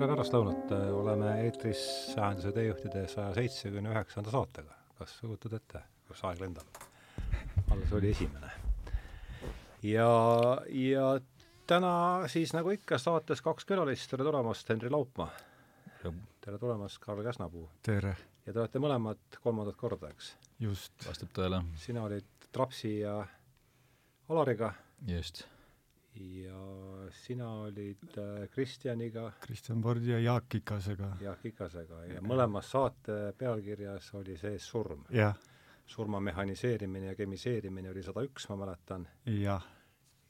tere pärastlõunat, oleme eetris Sahenduse teejuhtide saja seitsmekümne üheksanda saatega. kas sa kujutad ette, kus aeg lendab? alles oli esimene. ja, ja täna siis nagu ikka saates kaks külalist, tere tulemast, Henri Laupmaa. tere tulemast, Karl Käsnapuu. tere! ja te olete mõlemad kolmandat korda, eks? just. vastab tõele. sina olid Trapsi ja Alariga. just ja sina olid äh, Kristjaniga Kristjan Pordi ja Jaak Ikasega. Jaak Ikasega ja mõlemas saate pealkirjas oli sees surm. surma mehhaniseerimine ja kemiseerimine oli sada üks, ma mäletan. jah.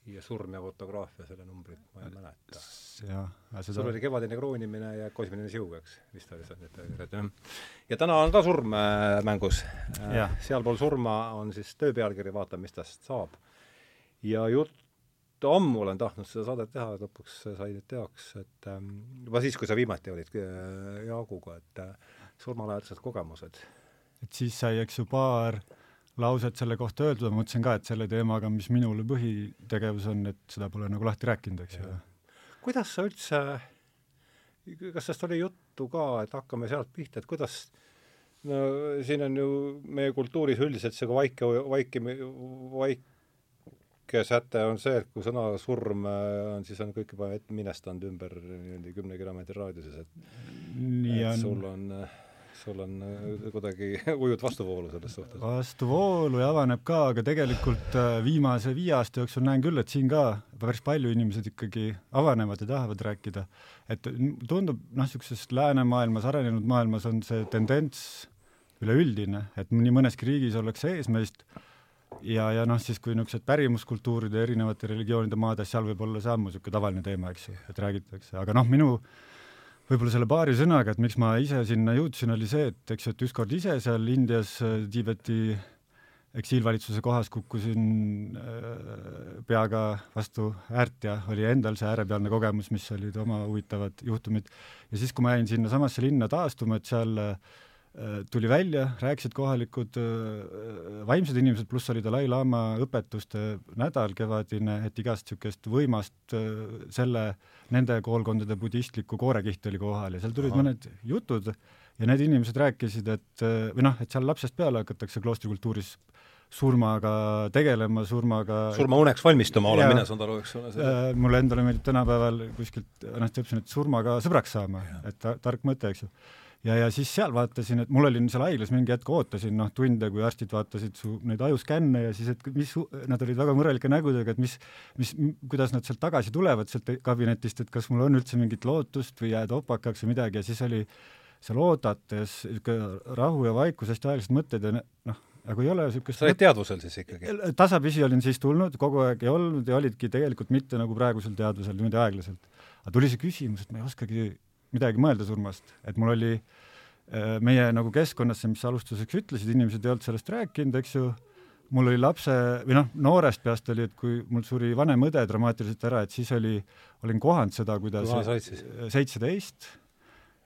ja surm ja fotograafia, selle numbrit ma ei mäleta. jah. Seda... sul oli kevadine kroonimine ja kosmiline siug, eks, vist oli see need pealkirjad, jah. ja täna on ka surm äh, mängus. sealpool surma on siis töö pealkiri, vaatame, mis tast saab. ja jutt ammu olen tahtnud seda saadet teha, lõpuks sai nüüd teoks, et ähm, juba siis, kui sa viimati olid äh, Jaaguga, et äh, surmalähedased kogemused. et siis sai, eks ju, paar lauset selle kohta öeldud, ma mõtlesin ka, et selle teemaga, mis minule põhitegevus on, et seda pole nagu lahti rääkinud, eks ju. kuidas sa üldse, kas sellest oli juttu ka, et hakkame sealt pihta, et kuidas no siin on ju meie kultuuris üldiselt see vaike, vaiki, vaik, säte on see, et kui sõna surm äh, on, siis on kõik juba minestanud ümber niimoodi kümne kilomeetri raadiuses, et nii et on. sul on, sul on äh, kuidagi, ujud vastuvoolu selles suhtes? vastuvoolu ja avaneb ka, aga tegelikult äh, viimase viie aasta jooksul näen küll, et siin ka päris palju inimesed ikkagi avanevad ja tahavad rääkida. et tundub, noh, niisuguses läänemaailmas, arenenud maailmas on see tendents üleüldine, et nii mõneski riigis ollakse eesmeist ja, ja noh, siis kui niisugused pärimuskultuuride erinevate religioonide maades, seal võib olla see ammu niisugune tavaline teema, eks ju, et räägitakse, aga noh, minu võib-olla selle paari sõnaga, et miks ma ise sinna jõudsin, oli see, et eks ju, et ükskord ise seal Indias Tiibeti eksiilvalitsuse kohas kukkusin äh, peaga vastu äärt ja oli endal see äärepealne kogemus, mis olid oma huvitavad juhtumid. ja siis, kui ma jäin sinnasamasse linna taastuma, et seal äh, Äh, tuli välja, rääkisid kohalikud äh, vaimsed inimesed, pluss oli Dalai-laama õpetuste nädal kevadine, et igast niisugust võimast äh, selle, nende koolkondade budistlikku koorekihti oli kohal ja seal tulid Aha. mõned jutud ja need inimesed rääkisid, et või noh, et seal lapsest peale hakatakse kloostrikultuuris surmaga tegelema, surmaga surmauneks valmistuma olen mina saanud aru, eks ole äh,. mulle endale meeldib tänapäeval kuskilt õppisin, et surmaga sõbraks saama, et ta, tark mõte, eks ju ja, ja siis seal vaatasin, et mul oli seal haiglas mingi hetk ootasin noh, tunde, kui arstid vaatasid su neid ajuskänne ja siis, et mis, nad olid väga murelike nägudega, et mis, mis, kuidas nad sealt tagasi tulevad sealt kabinetist, et kas mul on üldse mingit lootust või jääd opakaks või midagi ja siis oli seal oodates niisugune rahu ja vaikus, hästi aeglased mõtted ja noh, nagu ei ole niisugust sa olid teadvusel siis ikkagi? tasapisi olin siis tulnud, kogu aeg ei olnud ja olidki tegelikult mitte nagu praegusel teadvusel niimoodi aeglaselt. aga tuli see küsimus, et ma ei oskagi midagi mõelda surmast, et mul oli äh, meie nagu keskkonnas, mis sa alustuseks ütlesid, inimesed ei olnud sellest rääkinud, eks ju, mul oli lapse või noh, noorest peast oli, et kui mul suri vanem õde dramaatiliselt ära, et siis oli, olin kohanud seda, kuidas seitseteist.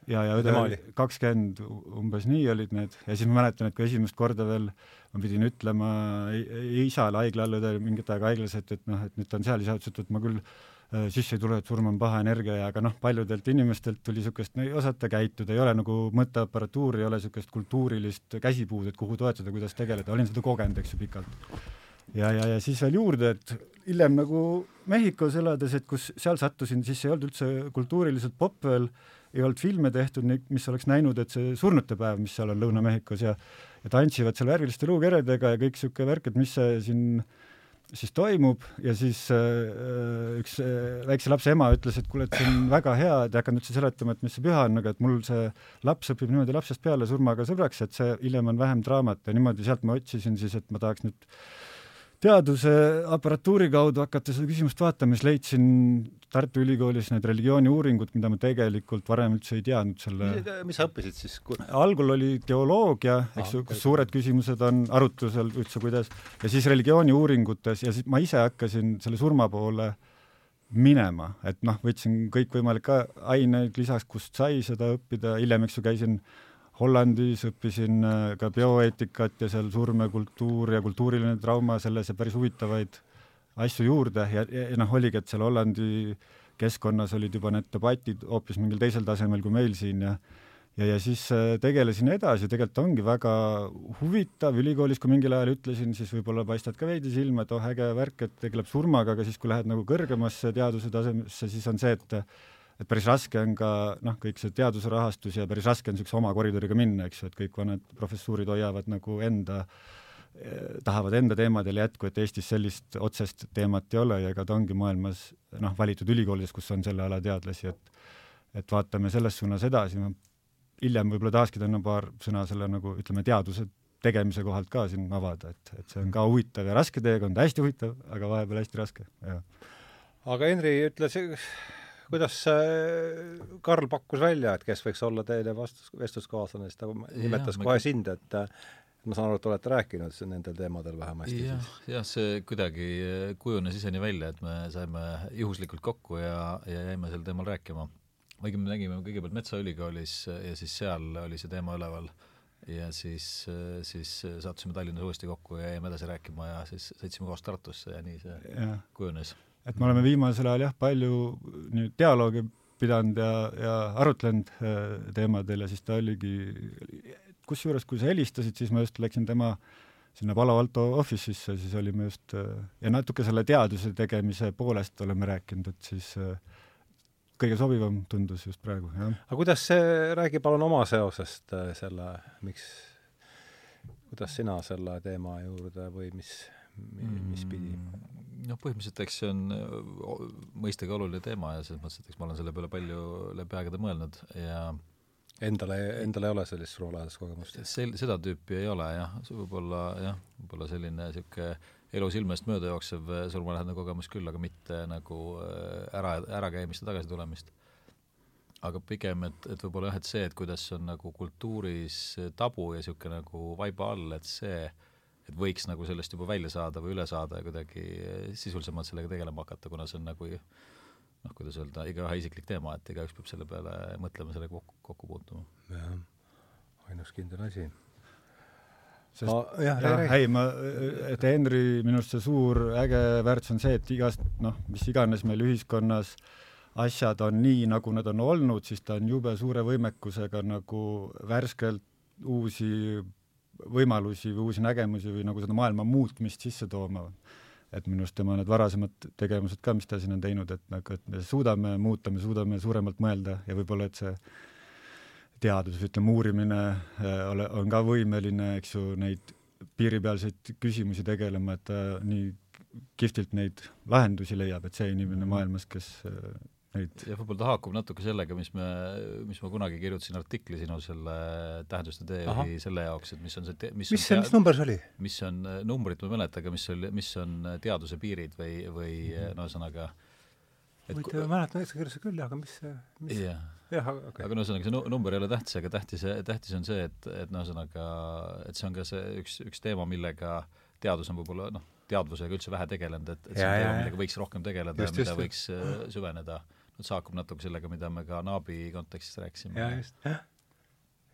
Ja, ja õde oli? kakskümmend, umbes nii olid need, ja siis ma mäletan, et kui esimest korda veel ma pidin ütlema isale haigla all, õde oli mingit aega haiglas, et, et noh, et nüüd ta on seal, isa ütles, et ma küll Äh, sisse ei tule, et surm on paha energia ja aga noh, paljudelt inimestelt tuli niisugust, no ei osata käituda, ei ole nagu mõtteaparatuuri, ei ole niisugust kultuurilist käsipuud, et kuhu toetada, kuidas tegeleda, olin seda kogenud, eks ju, pikalt. ja, ja, ja siis veel juurde, et hiljem nagu Mehhikos elades, et kus seal sattusin, siis ei olnud üldse kultuuriliselt popp veel, ei olnud filme tehtud, mis oleks näinud, et see surnute päev, mis seal on Lõuna-Mehhikos ja ja tantsivad seal värviliste luukeredega ja kõik niisugune värk, et mis see siin äh, siis toimub ja siis äh, üks äh, väikse lapse ema ütles, et kuule, et see on väga hea, et ei hakanud üldse seletama, et mis see püha on, aga et mul see laps õpib niimoodi lapsest peale surmaga sõbraks, et see hiljem on vähem draamat ja niimoodi sealt ma otsisin siis, et ma tahaks nüüd teaduse aparatuuri kaudu hakata seda küsimust vaatama, siis leidsin Tartu Ülikoolis need religiooniuuringud, mida ma tegelikult varem üldse ei teadnud selle mis sa õppisid siis? algul oli teoloogia, eks ju, kus suured küsimused on arutlusel üldse, kuidas, ja siis religiooniuuringutes ja siis ma ise hakkasin selle surma poole minema, et noh, võtsin kõikvõimalikke aineid lisaks, kust sai seda õppida, hiljem, eks ju, käisin Hollandis, õppisin äh, ka bioeetikat ja seal surmekultuur ja kultuuriline trauma, selles ja päris huvitavaid asju juurde. Ja, ja, ja noh, oligi, et seal Hollandi keskkonnas olid juba need debatid hoopis mingil teisel tasemel kui meil siin ja ja, ja siis äh, tegelesin edasi, tegelikult ongi väga huvitav, ülikoolis, kui mingil ajal ütlesin, siis võib-olla paistad ka veidi silma, et oh, äge värk, et tegeleb surmaga, aga siis, kui lähed nagu kõrgemasse teaduse tasemesse, siis on see, et et päris raske on ka noh, kõik see teaduse rahastus ja päris raske on niisuguse oma koridoriga minna, eks ju, et kõik vanad professuurid hoiavad nagu enda eh, tahavad enda teemadel jätku, et Eestis sellist otsest teemat ei ole ja ega ta ongi maailmas noh, valitud ülikoolides, kus on selle ala teadlasi, et et vaatame selles suunas edasi, ma hiljem võib-olla tahakski täna paar sõna selle nagu ütleme, teaduse tegemise kohalt ka siin avada, et, et see on ka huvitav ja raske teekond, hästi huvitav, aga vahepeal hästi raske, jah. aga Henri, ütle kuidas Karl pakkus välja, et kes võiks olla teile vastus, vestluskaaslane, siis ta nimetas ja, kohe ma... sind, et ma saan aru, et olete rääkinud nendel teemadel vähemasti. jah, jah, see kuidagi kujunes ise nii välja, et me saime juhuslikult kokku ja, ja jäime sel teemal rääkima õigemini nägime kõigepealt Metsaülikoolis ja siis seal oli see teema üleval ja siis, siis sattusime Tallinnas uuesti kokku ja jäime edasi rääkima ja siis sõitsime koos Tartusse ja nii see ja. kujunes. Et me oleme viimasel ajal jah, palju nüüd dialoogi pidanud ja, ja arutlenud äh, teemadel ja siis ta oligi, kusjuures kui sa helistasid, siis ma just läksin tema sinna Palo Alto office'isse, siis olime just äh, ja natuke selle teaduse tegemise poolest oleme rääkinud, et siis äh, kõige sobivam tundus just praegu, jah. aga kuidas see, räägi palun oma seosest selle, miks, kuidas sina selle teema juurde või mis, mis pidi? Noh, põhimõtteliselt eks see on mõistagi oluline teema ja selles mõttes, et eks ma olen selle peale palju läbi aegade mõelnud ja Endale, endal ei ole sellist surulähedast kogemust? sel-, seda tüüpi ei ole jah, võib-olla jah, võib-olla selline niisugune elu silmest mööda jooksev äh, surmalähedane kogemus küll, aga mitte nagu äh, ära, ärakäimist ja tagasitulemist. aga pigem, et, et võib-olla jah, et see, et kuidas on nagu kultuuris tabu ja niisugune nagu vaiba all, et see, et võiks nagu sellest juba välja saada või üle saada ja kuidagi sisulisemalt sellega tegelema hakata, kuna see on nagu noh, kuidas öelda, igaühe isiklik teema, et igaüks peab selle peale mõtlema, sellega kokku, kokku puutuma. jah, ainus kindel asi sest no, jah, jah, ei ma, et Henri minu arust see suur äge väärtus on see, et igast noh, mis iganes meil ühiskonnas asjad on nii, nagu nad on olnud, siis ta on jube suure võimekusega nagu värskelt uusi võimalusi või uusi nägemusi või nagu seda maailma muutmist sisse tooma. et minu arust tema need varasemad tegevused ka, mis ta siin on teinud, et nagu, et me suudame muuta, me suudame suuremalt mõelda ja võib-olla, et see teadus, ütleme uurimine äh, ole, on ka võimeline, eks ju, neid piiripealseid küsimusi tegelema, et ta nii kihvtilt neid lahendusi leiab, et see inimene maailmas, kes äh, neid ja võib-olla ta haakub natuke sellega, mis me, mis ma kunagi kirjutasin artikli sinu selle tähenduste teejuhi selle jaoks, et mis on see mis mis see, mis number see oli? mis on, numbrit ma ei mäleta, aga mis oli, mis on teaduse piirid või, või no ühesõnaga mm -hmm huvitav, ma mäletan täitsa kirjutasin küll, aga mis see, mis jah, jah, aga okay. aga no ühesõnaga, see number ei ole tähtis, aga tähtis, tähtis on see, et, et no ühesõnaga, et see on ka see üks, üks teema, millega teadus on võib-olla noh, teadvusega üldse vähe tegelenud, et, et see on teema, millega võiks rohkem tegeleda just, ja mida just, võiks just. süveneda. no see haakub natuke sellega, mida me ka Naabi kontekstis rääkisime. jaa, just.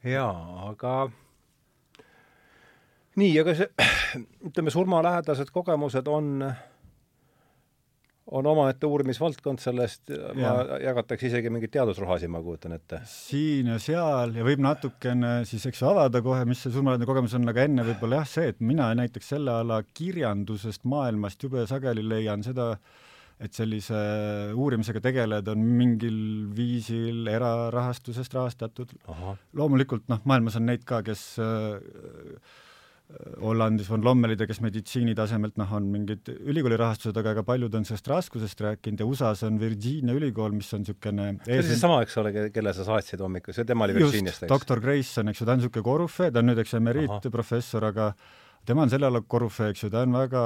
jaa, aga nii, aga see, ütleme, surmalähedased kogemused on äh, on omaette uurimisvaldkond, sellest ja. jagatakse isegi mingeid teadusrahasid, ma kujutan ette. siin ja seal ja võib natukene siis eks ju avada kohe, mis see surmalähedane kogemus on, aga enne võib-olla jah, see, et mina näiteks selle ala kirjandusest, maailmast jube sageli leian seda, et sellise uurimisega tegelejad on mingil viisil erarahastusest rahastatud. loomulikult noh, maailmas on neid ka, kes äh, Hollandis von Lommelid, kes meditsiini tasemelt noh, on mingid ülikooli rahastused, aga ka paljud on sellest raskusest rääkinud ja USA-s on Virginia ülikool, mis on niisugune see oli seesama, eks ole, kelle sa saatsid hommikul, see tema oli Virginiast, eks? doktor Grayson, eks ju, ta on niisugune korüfee, ta on nüüd, eks emeriitprofessor, aga tema on selle ala korüfee, eks ju, ta on väga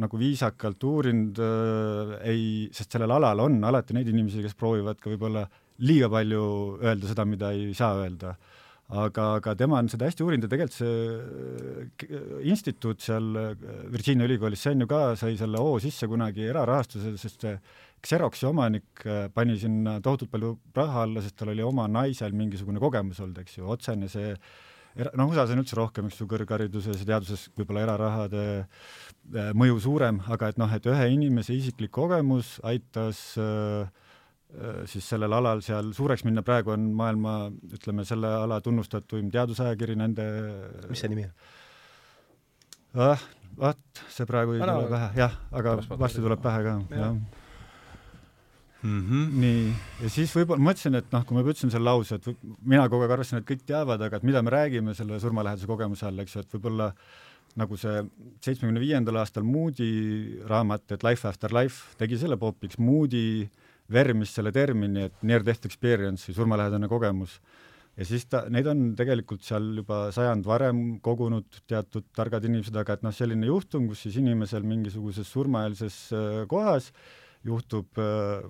nagu viisakalt uurinud äh,, ei, sest sellel alal on alati neid inimesi, kes proovivad ka võib-olla liiga palju öelda seda, mida ei saa öelda. Aga, aga tema on seda hästi uurinud ja tegelikult see äh, instituut seal äh, Virginia ülikoolis, see on ju ka, sai selle hoo sisse kunagi erarahastuse, sest see Xeroxi omanik äh, pani sinna tohutult palju raha alla, sest tal oli oma naisel mingisugune kogemus olnud, eks ju, otsene see era-, noh, USA-s on üldse rohkem, eks ju, kõrghariduses ja teaduses võib-olla erarahade mõju suurem, aga et noh, et ühe inimese isiklik kogemus aitas äh, äh, siis sellel alal seal suureks minna, praegu on maailma, ütleme, selle ala tunnustatuim teadusajakiri nende mis see nimi on? ah, vot, see praegu ei tule pähe, jah, aga varsti tuleb pähe ka, jah mm. -hmm. nii, ja siis võib-olla mõtlesin, et noh, kui ma ütlesin selle lause, et mina kogu aeg arvasin, et kõik teavad, aga et mida me räägime selle surmalähedase kogemuse all, eks ju, et võib-olla nagu see seitsmekümne viiendal aastal Moody raamat, et Life after life tegi selle popiks, Moody vermis selle termini, et near death experience või surmalähedane kogemus ja siis ta, neid on tegelikult seal juba sajand varem kogunud teatud targad inimesed, aga et noh, selline juhtum, kus siis inimesel mingisuguses surmaeelses äh, kohas juhtub äh,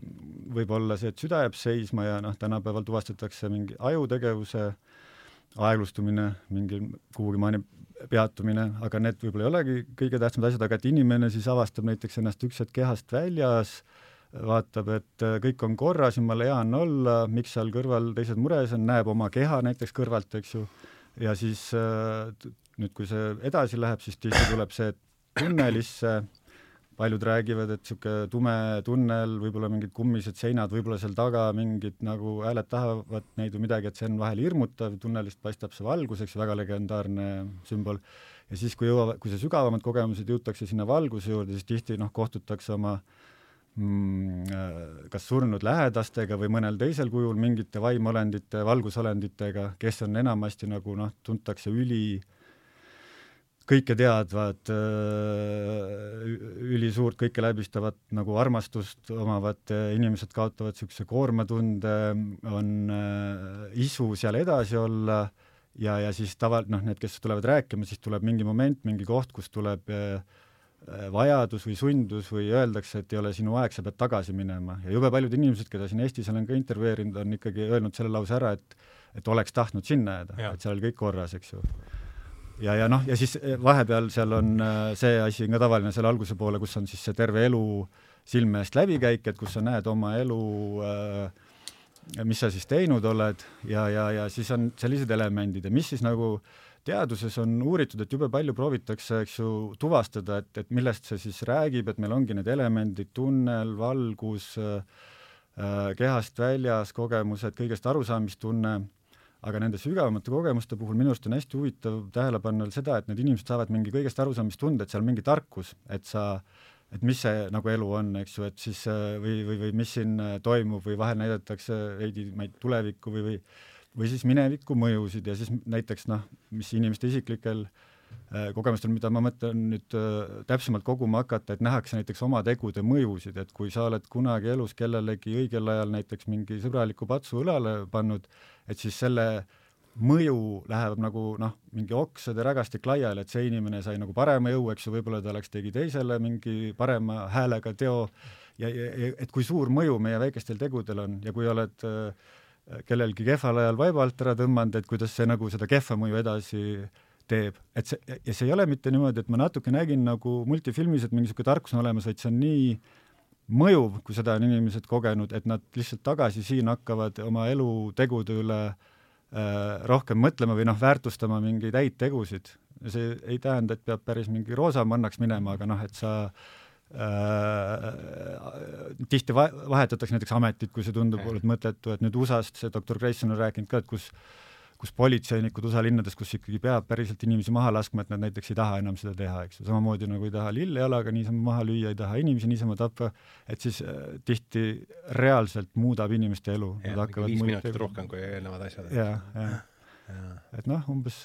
võib-olla see, et süda jääb seisma ja noh, tänapäeval tuvastatakse mingi ajutegevuse aeglustumine, mingi kuhugi maani peatumine, aga need võib-olla ei olegi kõige tähtsamad asjad, aga et inimene siis avastab näiteks ennast üks hetk kehast väljas äh,, vaatab, et äh, kõik on korras, jumala hea on olla, miks seal kõrval teised mures on, näeb oma keha näiteks kõrvalt, eks ju, ja siis äh, nüüd, kui see edasi läheb, siis tihti tuleb see tunnelisse, paljud räägivad, et niisugune tume tunnel, võib-olla mingid kummised seinad, võib-olla seal taga mingid nagu hääled tahavad neid või midagi, et see on vahel hirmutav, tunnelist paistab see valgus, eks ju, väga legendaarne sümbol. ja siis, kui jõuavad, kui see sügavamad kogemused jõutakse sinna valguse juurde, siis tihti noh, kohtutakse oma äh, Mm, äh, kas surnud lähedastega või mõnel teisel kujul mingite vaimolendite, valgusolenditega, kes on enamasti nagu noh, tuntakse üli kõike teadvad, äh, ülisuurt, kõike läbistavat nagu armastust omavad inimesed kaotavad niisuguse koormatunde, on äh, isu seal edasi olla ja, ja siis tava-, noh, need, kes tulevad rääkima, siis tuleb mingi moment, mingi koht, kus tuleb äh, Äh, vajadus või sundus või öeldakse, et ei ole sinu aeg, sa pead tagasi minema ja jube paljud inimesed, keda siin Eestis olen ka intervjueerinud, on ikkagi öelnud selle lause ära, et et oleks tahtnud sinna jääda, et seal oli kõik korras, eks ju. Ja, ja noh, ja siis eh, vahepeal seal on äh, see asi on ka tavaline selle alguse poole, kus on siis see terve elu silme eest läbikäik, et kus sa näed oma elu äh, mis sa siis teinud oled. Ja, ja, ja siis on sellised elemendid. Ja mis siis nagu teaduses on uuritud, et jube palju proovitakse, eks ju, tuvastada, et, et millest see siis räägib, et meil ongi need elemendid, tunnel, valgus äh,, kehast väljas kogemused, kõigest arusaamistunne, aga nende sügavamate kogemuste puhul minu arust on hästi huvitav tähele panna seda, et need inimesed saavad mingi kõigest arusaamistunde, et seal on mingi tarkus, et sa et mis see nagu elu on, eks ju, et siis äh, või, või, või mis siin äh, toimub või vahel näidatakse veidi, ma ei tea, tulevikku või, või või siis mineviku mõjusid ja siis näiteks noh, mis inimeste isiklikel äh, kogemustel, mida ma mõtlen nüüd äh, täpsemalt koguma hakata, et nähakse näiteks oma tegude mõjusid, et kui sa oled kunagi elus kellelegi õigel ajal näiteks mingi sõbraliku patsu õlale pannud, et siis selle mõju läheb nagu noh, mingi oksade rägastik laiali, et see inimene sai nagu parema jõu, eks ju, võib-olla ta läks, tegi teisele mingi parema häälega teo. Ja, ja, et kui suur mõju meie väikestel tegudel on ja kui oled äh, kellelgi kehval ajal vaiba alt ära tõmmanud, et kuidas see nagu seda kehva mõju edasi teeb, et see, ja see ei ole mitte niimoodi, et ma natuke nägin nagu multifilmis, et mingi niisugune tarkus on olemas, vaid see on nii mõjuv, kui seda on inimesed kogenud, et nad lihtsalt tagasi siin hakkavad oma elutegude üle äh, rohkem mõtlema või noh, väärtustama mingeid häid tegusid. see ei tähenda, et peab päris mingi roosa mannaks minema, aga noh, et sa äh, Äh, tihti va-, vahetatakse näiteks ametit, kui see tundub olevat mõttetu, et nüüd USA-st see doktor Grayson on rääkinud ka, et kus kus politseinikud USA linnades, kus ikkagi peab päriselt inimesi maha laskma, et nad näiteks ei taha enam seda teha, eks ju, samamoodi nagu ei taha lille jalaga niisama maha lüüa, ei taha inimesi niisama tappa, et siis äh, tihti reaalselt muudab inimeste elu. viis minutit rohkem kui eelnevad asjad. jah, jah. et noh, umbes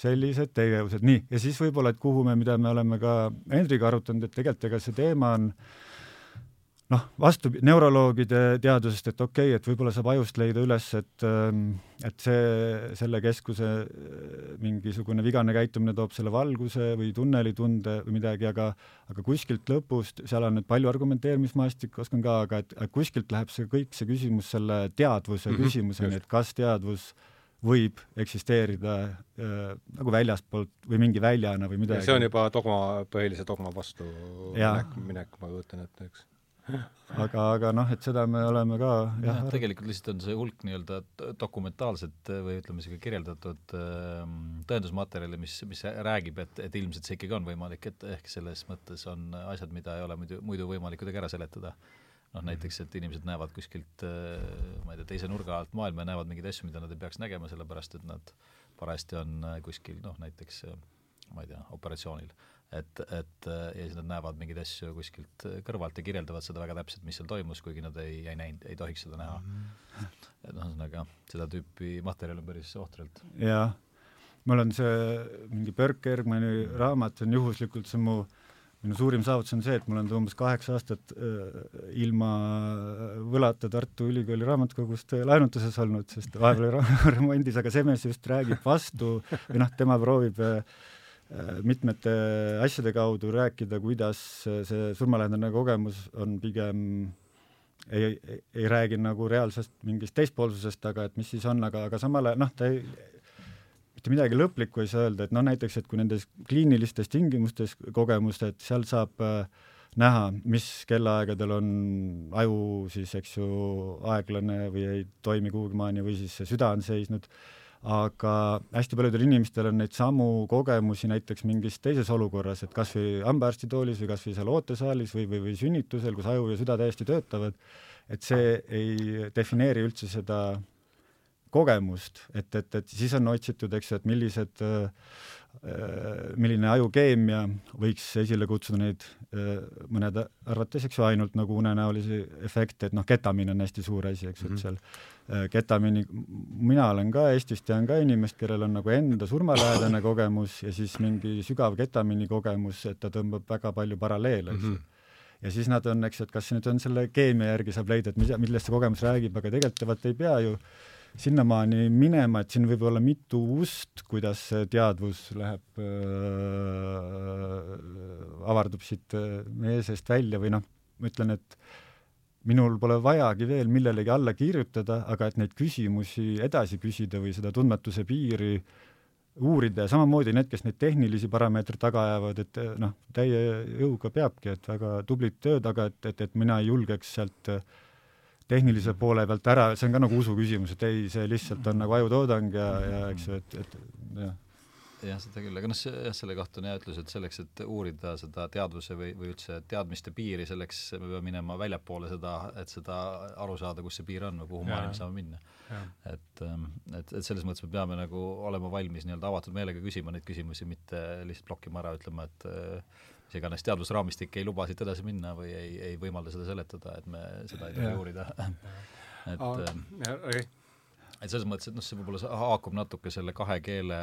sellised tegevused, nii, ja siis võib-olla, et kuhu me, mida me oleme ka Hendriga arutanud, et tegelikult ega see teema on noh, vastu neuroloogide teadusest, et okei okay,, et võib-olla saab ajust leida üles, et ähm, et see, selle keskuse äh, mingisugune vigane käitumine toob selle valguse või tunnelitunde või midagi, aga aga kuskilt lõpust, seal on nüüd palju argumenteerimismaastik, oskan ka, aga et kuskilt läheb see kõik, see küsimus selle teadvuse mm -hmm, küsimuseni, et kas teadvus võib eksisteerida äh, nagu väljaspoolt või mingi väljana või midagi. see on juba dogma, põhilise dogma vastu minek, minek, ma kujutan ette, eks. Aga, aga noh, et seda me oleme ka jah ja,, tegelikult lihtsalt on see hulk nii-öelda dokumentaalset või ütleme, isegi kirjeldatud äh, tõendusmaterjali, mis, mis räägib, et, et ilmselt see ikkagi on võimalik, et ehk selles mõttes on asjad, mida ei ole muidu, muidu võimalik kuidagi ära seletada. Noh näiteks, et inimesed näevad kuskilt ma ei tea, teise nurga alt maailma ja näevad mingeid asju, mida nad ei peaks nägema, sellepärast et nad parajasti on kuskil noh, näiteks ma ei tea, operatsioonil et, et ja siis nad näevad mingeid asju kuskilt kõrvalt ja kirjeldavad seda väga täpselt, mis seal toimus, kuigi nad ei, ei näinud, ei tohiks seda näha mm. -hmm. et noh, ühesõnaga seda tüüpi materjal on päris ohtralt. jah, mul on see mingi Berg-Bergmani raamat, see on juhuslikult, see on mu minu suurim saavutus on see, et mul on umbes kaheksa aastat äh, ilma võlata Tartu Ülikooli raamatukogust laenutuses olnud, sest vahepeal oli remondis, aga Semes just räägib vastu või noh, tema proovib äh, Äh, mitmete asjade kaudu rääkida, kuidas see surmalähedane kogemus on pigem ei, ei, ei räägi nagu reaalsest mingist teispoolsusest, aga et mis siis on, aga, aga samal ajal noh, ta ei, mitte midagi lõplikku ei saa öelda, et noh, näiteks, et kui nendes kliinilistes tingimustes kogemust, et seal saab äh, näha, mis kellaaegadel on aju siis, eks ju, aeglane või ei toimi kuhugi maani või siis süda on seisnud äh,, aga hästi paljudel inimestel on neid samu kogemusi näiteks mingis teises olukorras, et kas või hambaarstitoolis või kas või seal ootesaalis või, või, või sünnitusel, kus aju ja süda täiesti töötavad, et see ei defineeri üldse seda kogemust, et, et, et siis on otsitud, eks ju, et millised äh, milline ajukeemia võiks esile kutsuda neid mõnede arvates, eks ju, ainult nagu unenäolisi efekte, et noh, ketamiin on hästi suur asi, eks ju mm -hmm., et mhm. seal äh, ketamiini, mina olen ka Eestist, tean ka inimest, kellel on nagu enda surmalähedane kogemus ja siis mingi sügav ketamiini kogemus, et ta tõmbab väga palju paralleele, eks ju mm -hmm ja siis nad on, eks et kas nüüd on selle keemia järgi saab leida, et mis, millest see kogemus räägib, aga tegelikult vaata ei pea ju sinnamaani minema, et siin võib olla mitu ust, kuidas teadvus läheb äh,, avardub siit äh, meie seest välja või noh, ma ütlen, et minul pole vajagi veel millelegi alla kirjutada, aga et neid küsimusi edasi küsida või seda tundmatuse piiri uurida ja samamoodi need, kes neid tehnilisi parameetreid taga ajavad, et noh, täie jõuga peabki, et väga tublit tööd, aga et, et, et mina ei julgeks sealt äh, tehnilise poole pealt ära, see on ka nagu usu küsimus, et ei, see lihtsalt on nagu ajutoodang ja, ja eks ju, et, et jah. Jah, seda küll, aga noh, jah, selle kohta on hea ütlus, et selleks, et uurida seda teadvuse või, või üldse teadmiste piiri, selleks me peame minema väljapoole seda, et seda aru saada, kus see piir on või kuhu maailma saame minna. et, ähm, et, et selles mõttes me peame nagu olema valmis nii-öelda avatud meelega küsima neid küsimusi, mitte lihtsalt blokkima ära, ütlema, et mis iganes teadusraamistik ei luba siit edasi minna või ei, ei võimalda seda seletada, et me seda ei tohi uurida. et okay. et selles mõttes, et noh, see võib-olla haakub natuke selle kahe keele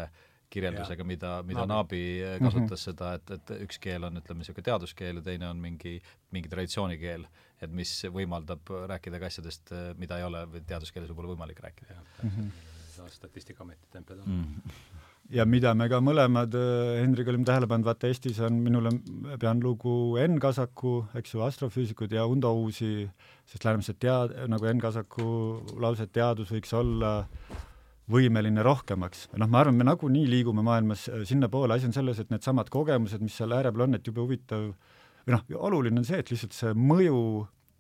kirjeldusega, mida, mida Naabi Naabi kasutas mm -hmm. seda, et, et üks keel on, ütleme, niisugune teaduskeel ja teine on mingi, mingi traditsioonikeel, et mis võimaldab rääkida ka asjadest, mida ei ole teaduskeeles võib-olla võimalik rääkida. Mm -hmm. Statistikaameti tempel on mm. -hmm ja mida me ka mõlemad äh, Hendriga olime tähele pannud, vaata Eestis on, minule pean lugu Enn Kasaku, eks ju, astrofüüsikud ja Undo Uusi, sest Läänemetsa tead-, nagu Enn Kasaku lause, et teadus võiks olla võimeline rohkemaks. noh, ma arvan, me nagunii liigume maailmas äh, sinnapoole, asi on selles, et needsamad kogemused, mis seal ääre peal on, et jube huvitav või noh, oluline on see, et lihtsalt see mõju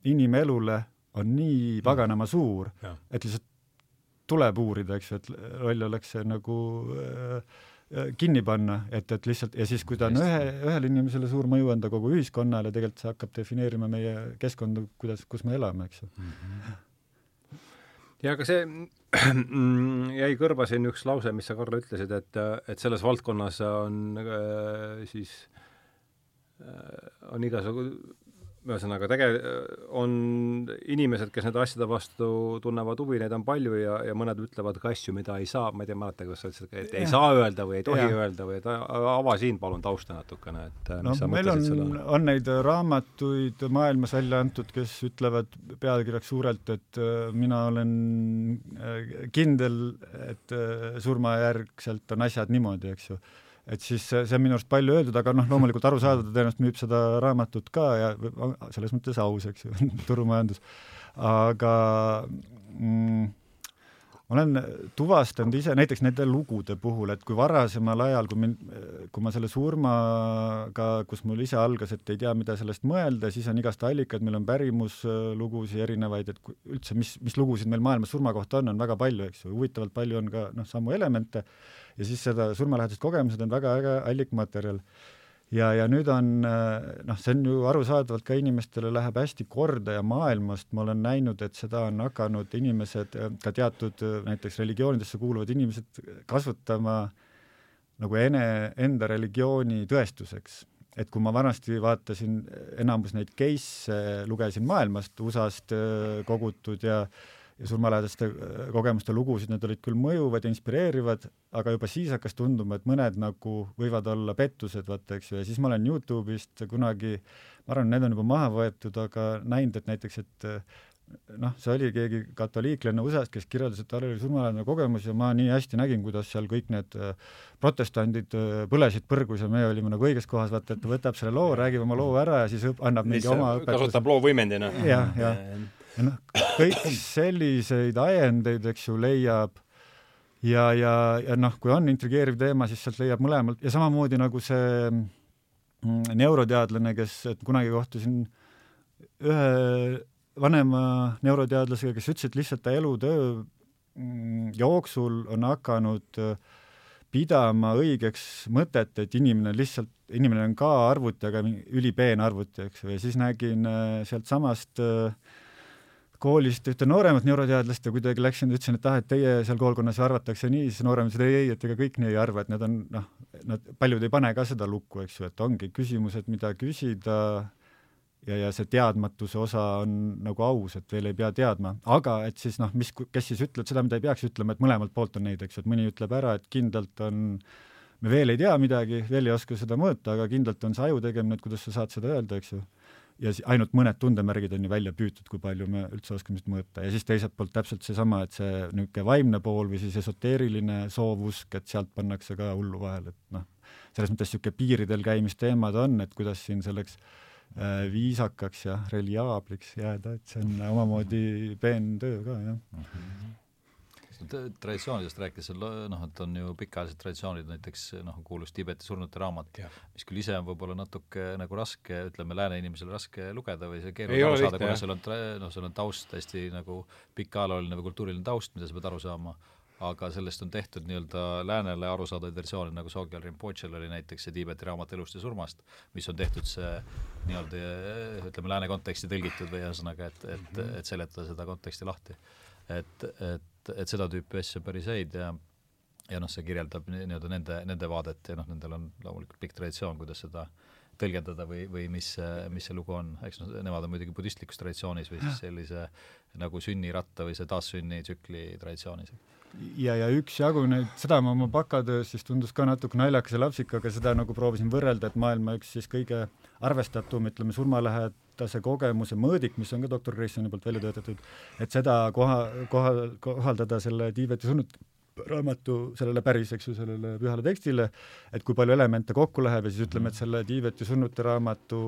inimelule on nii paganama suur, et lihtsalt tuleb uurida, eks ju, et loll oleks see nagu äh, äh, kinni panna, et, et lihtsalt ja siis, kui ta on ühe, ühele inimesele suur mõju anda kogu ühiskonnale, tegelikult see hakkab defineerima meie keskkonda, kuidas, kus me elame, eks ju mm. -hmm. ja aga see jäi kõrva siin üks lause, mis sa, Karl, ütlesid, et, et selles valdkonnas on äh, siis äh, on igasugu ühesõnaga, tege-, on inimesed, kes nende asjade vastu tunnevad huvi, neid on palju ja, ja mõned ütlevad ka asju, mida ei saa, ma ei tea, mäleta, kas sa ütlesid, et ei ja. saa öelda või ei tohi ja. öelda või et ava siin palun tausta natukene, et no meil on, on neid raamatuid maailmas välja antud, kes ütlevad pealkirjaks suurelt, et äh, mina olen äh, kindel, et äh, surmajärgselt on asjad niimoodi, eks ju et siis see, on minu arust palju öeldud, aga noh, loomulikult arusaadav, ta tõenäoliselt müüb seda raamatut ka ja selles mõttes aus, eks ju turumajandus. aga mm, olen tuvastanud ise näiteks nende lugude puhul, et kui varasemal ajal, kui mind, kui ma selle surmaga, kus mul ise algas, et ei tea, mida sellest mõelda, siis on igast allikaid, meil on pärimuslugusid erinevaid, et üldse, mis, mis lugusid meil maailmas surma kohta on, on väga palju, eks ju, huvitavalt palju on ka noh, samu elemente ja siis seda surmalähedased kogemused on väga äge allikmaterjal. ja, ja nüüd on noh, see on ju arusaadavalt ka inimestele läheb hästi korda ja maailmast ma olen näinud, et seda on hakanud inimesed, ka teatud näiteks religioonidesse kuuluvad inimesed kasutama nagu ene, enda religiooni tõestuseks. et kui ma vanasti vaatasin enamus neid case'e, lugesin maailmast, USA-st kogutud ja ja surmalähedaste äh, kogemuste lugusid, need olid küll mõjuvad ja inspireerivad, aga juba siis hakkas tunduma, et mõned nagu võivad olla pettused, vaata, eks ju, ja siis ma olen Youtube'ist kunagi, ma arvan, need on juba maha võetud, aga näinud, et näiteks, et äh, noh, see oli keegi katoliiklane USA-st, kes kirjeldas, et tal oli surmalähedane kogemus ja ma nii hästi nägin, kuidas seal kõik need äh, protestandid põlesid põrgus ja me olime nagu õiges kohas, vaata, et ta võtab selle loo, räägib oma loo ära ja siis annab mingi oma õpetuse. kasutab loo võimendina. jah, jah ja noh, kõik selliseid ajendeid, eks ju, leiab ja, ja, ja noh, kui on intrigeeriv teema, siis sealt leiab mõlemalt. Ja samamoodi nagu see mm, neuroteadlane, kes, et kunagi kohtusin ühe vanema neuroteadlasega, kes ütles, et lihtsalt ta elutöö mm, jooksul on hakanud äh, pidama õigeks mõtet, et inimene lihtsalt, inimene on ka arvuti, aga ülipeen arvuti, eks ju, ja siis nägin äh, sealtsamast äh, koolist ühte nooremat neuroteadlast ja kuidagi läksin, ütlesin, et ah, et teie seal koolkonnas arvatakse nii, siis noorem ütles, et ei, ei, et ega kõik nii ei arva, et need on noh, nad, paljud ei pane ka seda lukku, eks ju, et ongi küsimused, mida küsida ja, ja see teadmatuse osa on nagu aus, et veel ei pea teadma, aga et siis noh, mis, kes siis ütleb seda, mida ei peaks ütlema, et mõlemalt poolt on neid, eks ju, et mõni ütleb ära, et kindlalt on me veel ei tea midagi, veel ei oska seda mõõta, aga kindlalt on see aju tegemine, et kuidas sa saad seda öelda, eks ju ja ainult mõned tundemärgid on ju välja püütud, kui palju me üldse oskame seda mõõta ja siis teiselt poolt täpselt seesama, et see niisugune vaimne pool või siis esoteeriline soovusk, et sealt pannakse ka hullu vahele, et noh, selles mõttes niisugune piiridel käimisteemad on, et kuidas siin selleks äh, viisakaks ja reliaabliks jääda, et see on omamoodi peen töö ka, jah mm. -hmm traditsioonidest rääkides, noh, et on ju pikaajalised traditsioonid, näiteks noh, kuulus Tiibeti surnute raamat, mis küll ise on võib-olla natuke nagu raske, ütleme, lääne inimesele raske lugeda või see keeruline aru saada, kuna seal on, noh, seal on taust hästi nagu pikk ajalooline või kultuuriline taust, mida sa pead aru saama, aga sellest on tehtud nii-öelda läänele arusaadavaid versioone, nagu Sogyal Rinpochel oli näiteks see Tiibeti raamat elust ja surmast, mis on tehtud see nii-öelda ütleme, lääne konteksti tõlgitud või ühesõnaga, et, et, et seletada seda konteksti lahti. et, et et, et seda tüüpi asju päris häid ja ja noh, see kirjeldab nii-öelda nende, nende vaadet ja noh, nendel on loomulikult pikk traditsioon, kuidas seda tõlgendada või, või mis, mis see lugu on, eks noh, nemad on muidugi budistlikus traditsioonis või siis sellise nagu sünniratta või see taassünnitsükli traditsioonis. Ja, ja üksjagu neid, seda ma oma bakatöös siis tundus ka natuke naljakas ja lapsik, aga seda nagu proovisin võrrelda, et maailma üks siis kõige arvestatum, ütleme, surmalähed aastase kogemuse mõõdik, mis on ka doktor Graysoni poolt välja töötatud, et seda koha, koha, kohaldada selle Tiibeti surnud raamatu sellele päris, eks ju, sellele pühale tekstile, et kui palju elemente kokku läheb ja siis ütleme, et selle Tiibeti surnute raamatu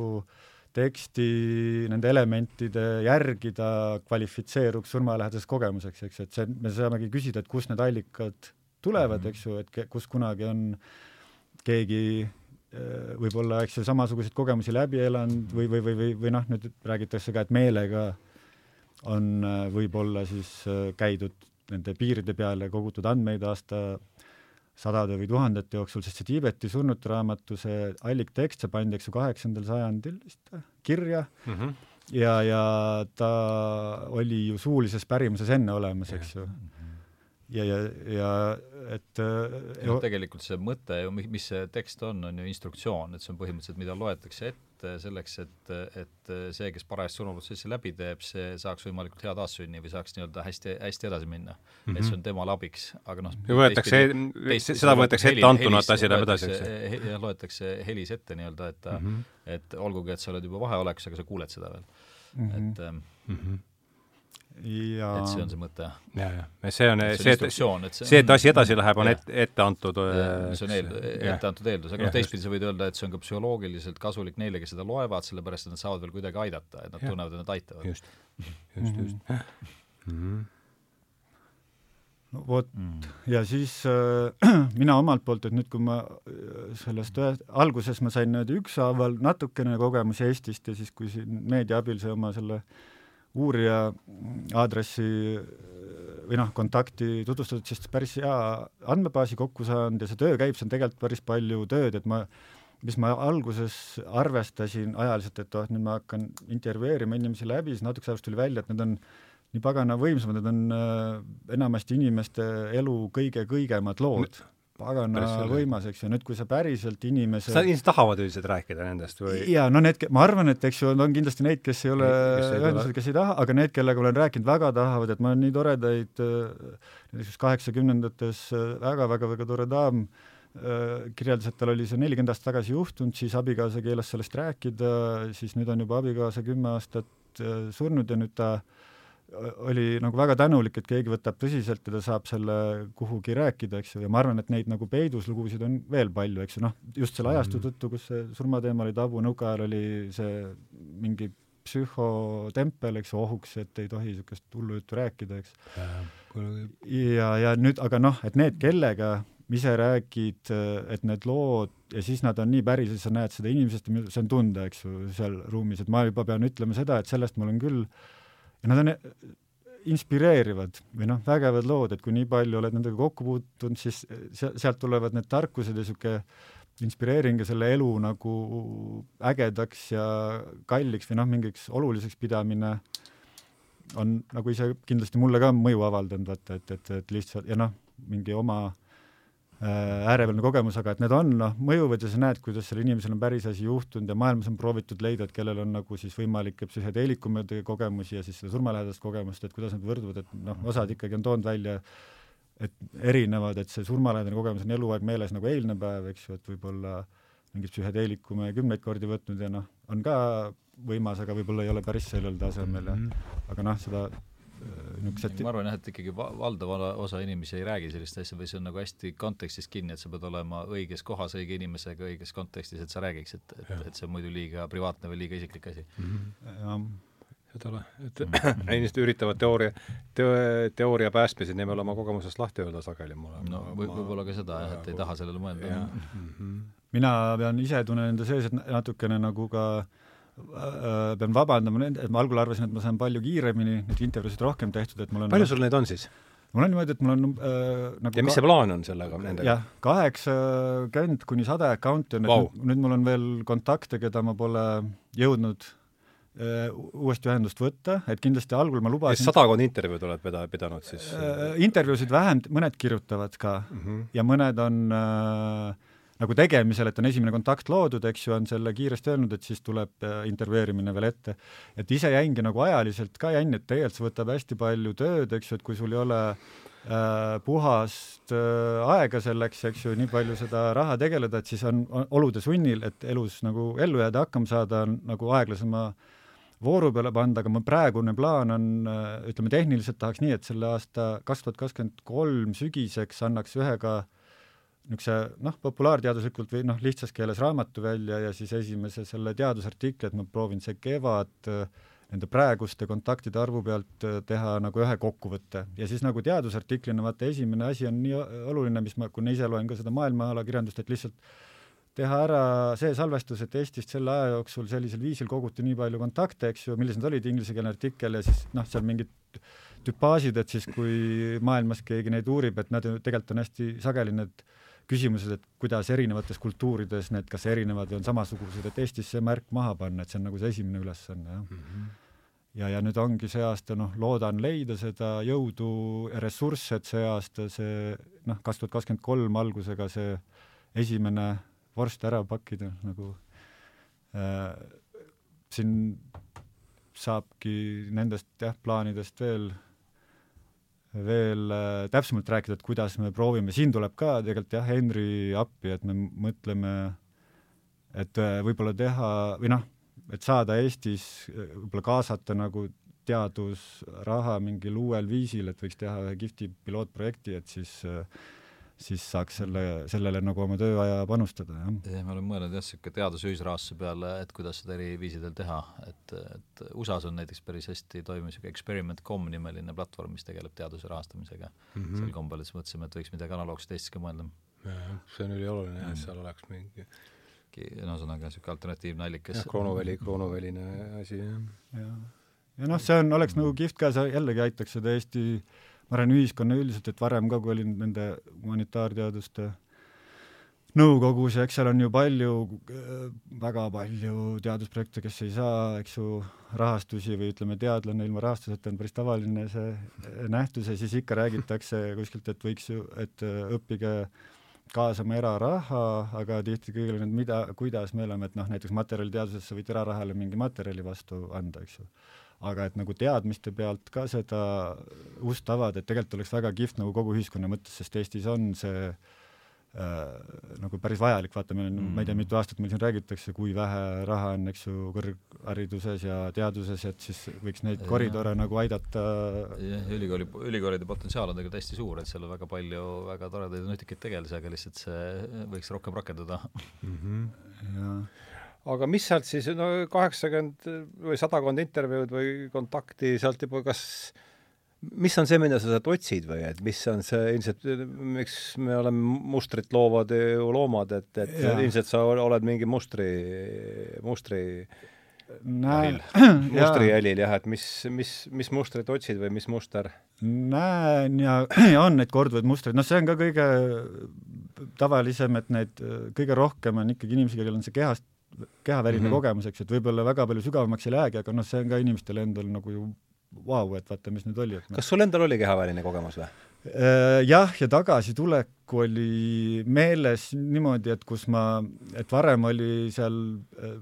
teksti nende elementide järgi ta kvalifitseeruks surmalähedaseks kogemuseks, eks, et see, me saamegi küsida, et kust need allikad tulevad, eks ju, et kus kunagi on keegi Äh, võib-olla, eks ju, samasuguseid kogemusi läbi elanud või, või, või, või, või noh, nüüd räägitakse ka, et meelega on äh, võib-olla siis äh, käidud nende piiride peale, kogutud andmeid aasta sadade või tuhandete jooksul, sest see Tiibeti surnute raamatu, see alliktekst, see pandi, eks ju, kaheksandal sajandil vist kirja mm -hmm. ja, ja ta oli ju suulises pärimuses enne olemas, eks ju mm. Ja, ja, ja et ja no, tegelikult see mõte ju, mis see tekst on, on ju instruktsioon, et see on põhimõtteliselt, mida loetakse ette selleks, et, et see, kes parajasti surmaprotsessi läbi teeb, see saaks võimalikult hea taassünni või saaks nii-öelda hästi, hästi edasi minna mm. -hmm. et see on temale abiks, aga noh võetakse, seda võetakse ette antuna, et asi läheb edasi, eks ju? jah, loetakse helis ette nii-öelda, et mm -hmm. et olgugi, et sa oled juba vaheolekus, aga sa kuuled seda veel mm. -hmm. et mm -hmm ja et see on see mõte. ja, ja see on see, et see, see, et asi edasi läheb, on ette, ette antud see on eel-, ette antud eeldus, aga noh, teistpidi sa võid öelda, et see on ka psühholoogiliselt kasulik neile, kes seda loevad, sellepärast et nad saavad veel kuidagi aidata, et nad ja. tunnevad, et nad aitavad. just, just, just mm. -hmm. no vot mm., ja siis äh, mina omalt poolt, et nüüd, kui ma äh, sellest ühe, alguses ma sain niimoodi ükshaaval natukene kogemusi Eestist ja siis, kui siin meedia abil see oma selle äh, uurija aadressi või noh, kontakti tutvustatud, siis päris hea andmebaasi kokku saanud ja see töö käib, see on tegelikult päris palju tööd, et ma mis ma alguses arvestasin ajaliselt, et oh, nüüd ma hakkan intervjueerima inimesi läbi, siis natukese ajast tuli välja, et need on nii pagana võimsamad, need on äh, enamasti inimeste elu kõige-kõigemad lood. Pagana võimas, eks ju, nüüd kui sa päriselt inimese sa inimesed tahavad üldiselt rääkida nendest või? jaa, no need, ma arvan, et eks ju, on kindlasti neid, kes ei ole ühendused, kes ei taha, aga need, kellega olen rääkinud, väga tahavad, et ma olen nii toredaid, äh, näiteks kaheksakümnendates väga-väga-väga tore daam äh, Äh, kirjeldas, et tal oli see nelikümmend aastat tagasi juhtunud, siis abikaasa keelas sellest rääkida, siis nüüd on juba abikaasa kümme aastat äh, surnud ja nüüd ta äh, oli nagu väga tänulik, et keegi võtab tõsiselt ja ta saab selle kuhugi rääkida, eks ju, ja ma arvan, et neid nagu peiduslugusid on veel palju, eks ju, noh, just selle ajastu mhm. tõttu, kus see surmateema oli tabu, nõukaajal oli see mingi psühhotempel, eks ju, ohuks, et ei tohi niisugust hullu juttu rääkida, eks. ja, ja nüüd, aga noh, et need, kellega ise räägid, et need lood ja siis nad on nii päris ja sa näed seda inimesest, see on tunda, eks ju, seal ruumis, et ma juba pean ütlema seda, et sellest ma olen küll, ja nad on inspireerivad või noh, vägevad lood, et kui nii palju oled nendega kokku puutunud, siis sealt tulevad need tarkused ja niisugune inspireering ja selle elu nagu ägedaks ja kalliks või noh, mingiks oluliseks pidamine on nagu ise kindlasti mulle ka mõju avaldanud, vaata, et, et, et lihtsalt ja noh, mingi oma äh, Äh, äärepealne kogemus, aga et need on noh, mõjuvad ja sa näed, kuidas sellel inimesel on päris asi juhtunud ja maailmas on proovitud leida, et kellel on nagu siis võimalikke psühhedeelikumide kogemusi ja siis seda surmalähedast kogemust, et kuidas nad võrduvad, et noh, osad ikkagi on toonud välja, et erinevad, et see surmalähedane kogemus on eluaeg meeles nagu eilne päev, eks ju, et võib-olla mingit psühhedeelikume kümneid kordi võtnud ja noh, on ka võimas, aga võib-olla ei ole päris sellel tasemel ja mhm. aga noh, seda niisugused ma arvan jah, et ikkagi va-, valdav osa inimesi ei räägi sellist asja või see on nagu hästi kontekstis kinni, et sa pead olema õiges kohas õige inimesega õiges kontekstis, et sa räägiks, et, et, et see on muidu liiga privaatne või liiga isiklik asi mm. -hmm. seda ole, et mhm. inimesed üritavad teooria, teo-, teooria päästmise nimel oma kogemusest lahti öelda sageli mulle. no võib, võib-olla ka seda jah, et ei taha sellele mõelda. Mm -hmm. mina pean ise tunnen enda sees, et natukene nagu ka Äh, pean vabandama nende, et ma algul arvasin, et ma saan palju kiiremini neid intervjuusid rohkem tehtud, et mul on palju sul neid on siis? mul on niimoodi, et mul on äh, nagu ja mis see plaan on sellega, nendega? jah, kaheksakümmend kuni sada accounti on wow., et nüüd mul on veel kontakte, keda ma pole jõudnud äh, uuesti ühendust võtta, et kindlasti algul ma lubasin sadakond intervjuud oled peda-, pidanud siis äh,? intervjuusid vähem, mõned kirjutavad ka mm -hmm. ja mõned on äh, nagu tegemisel, et on esimene kontakt loodud, eks ju, on selle kiiresti öelnud, et siis tuleb äh, intervjueerimine veel ette. et ise jäingi nagu ajaliselt ka jänni, et tegelikult see võtab hästi palju tööd, eks ju, et kui sul ei ole äh, puhast äh, aega selleks, eks ju, nii palju seda raha tegeleda, et siis on, olude sunnil, et elus nagu ellu jääda, hakkama saada, on nagu aeglasema vooru peale panna, aga mu praegune plaan on, äh, ütleme tehniliselt tahaks nii, et selle aasta kaks tuhat kakskümmend kolm sügiseks annaks ühega äh, niisuguse noh, populaarteaduslikult või noh, lihtsas keeles raamatu välja ja siis esimese selle teadusartikli, et ma proovin see kevad nende praeguste kontaktide arvu pealt äh, teha nagu ühe kokkuvõtte. Ja siis nagu teadusartiklina vaata esimene asi on nii oluline, mis ma, kuna ise loen ka seda maailmaalakirjandust, et lihtsalt teha ära see salvestus, et Eestist selle aja jooksul sellisel viisil koguti nii palju kontakte, eks ju, millised olid inglisekeelne artikkel ja siis noh, seal mingid tüpaažid, et siis kui maailmas keegi neid uurib, et nad ju tegelikult on hästi sageli need äh, küsimused, et kuidas erinevates kultuurides need kas erinevad või on samasugused, et Eestis see märk maha panna, et see on nagu see esimene ülesanne, jah mm. -hmm. ja, ja nüüd ongi see aasta, noh, loodan leida seda jõudu ja ressursse, et see aasta see noh, kaks tuhat kakskümmend kolm algusega see esimene vorst ära pakkida, nagu äh, siin saabki nendest jah, plaanidest veel veel äh, täpsemalt rääkida, et kuidas me proovime, siin tuleb ka tegelikult jah, Henri appi, et me mõtleme, et äh, võib-olla teha või noh, et saada Eestis, äh, võib-olla kaasata nagu teadusraha mingil uuel viisil, et võiks teha ühe kihvti pilootprojekti, et siis äh, siis saaks selle, sellele nagu oma tööaja panustada, jah. jah, me oleme mõelnud jah, niisugune teadusühisrahastuse peale, et kuidas seda eri viisidel teha, et, et USA-s on näiteks päris hästi toimiv niisugune Experiment.com nimeline platvorm, mis tegeleb teaduse rahastamisega mm -hmm. sel kombel, et siis mõtlesime, et võiks midagi analoogset Eestis ka mõelda. jah, see on ülioluline jah, et seal oleks mingi no ühesõnaga niisugune alternatiivne allikas. jah, kroonoväli, kroonoväline asi, jah. ja, ja noh, see on, oleks nagu kihvt ka, see jällegi aitaks seda Eesti ma arvan, ühiskonna üldiselt, et varem ka, kui olin nende humanitaarteaduste nõukogus ja eks seal on ju palju, väga palju teadusprojekte, kes ei saa, eks ju, rahastusi või ütleme, teadlane ilma rahastuseta on päris tavaline see nähtus ja siis ikka räägitakse kuskilt, et võiks ju, et õppige kaasama eraraha, aga tihti kõigile need, mida, kuidas me oleme, et noh, näiteks materjaliteadusesse võid erarahale mingi materjali vastu anda, eks ju. Aga et nagu teadmiste pealt ka seda ust avada, et tegelikult oleks väga kihvt nagu kogu ühiskonna mõttes, sest Eestis on see äh, nagu päris vajalik, vaata, meil on mm., ma ei tea, mitu aastat meil siin räägitakse, kui vähe raha on, eks ju, kõrghariduses ja teaduses, et siis võiks neid ja, koridore nagu aidata. jah, ülikooli, ülikoolide potentsiaal on tegelikult hästi suur, et seal on väga palju väga toredaid ja nutikaid tegelasi, aga lihtsalt see võiks rohkem rakenduda mm. -hmm. Ja aga mis sealt siis, no kaheksakümmend või sadakond intervjuud või kontakti sealt juba, kas mis on see, mida sa sealt otsid või et mis on see ilmselt, miks me oleme mustrit loovad ju loomad, et, et ja. ilmselt sa oled mingi mustri, mustri näen, mustri jälil jah, et mis, mis, mis mustrit otsid või mis muster? näen ja, ja on neid korduvaid mustreid, noh, see on ka kõige tavalisem, et neid kõige rohkem on ikkagi inimesi, kellel on see kehast, kehaväline mm -hmm. kogemus, eks, et võib-olla väga palju sügavamaks ei lähegi, aga noh, see on ka inimestel endal nagu ju vau wow,, et vaata, mis nüüd oli. kas sul endal oli kehaväline kogemus või? Äh, jah, ja tagasitulek oli meeles niimoodi, et kus ma, et varem oli seal äh,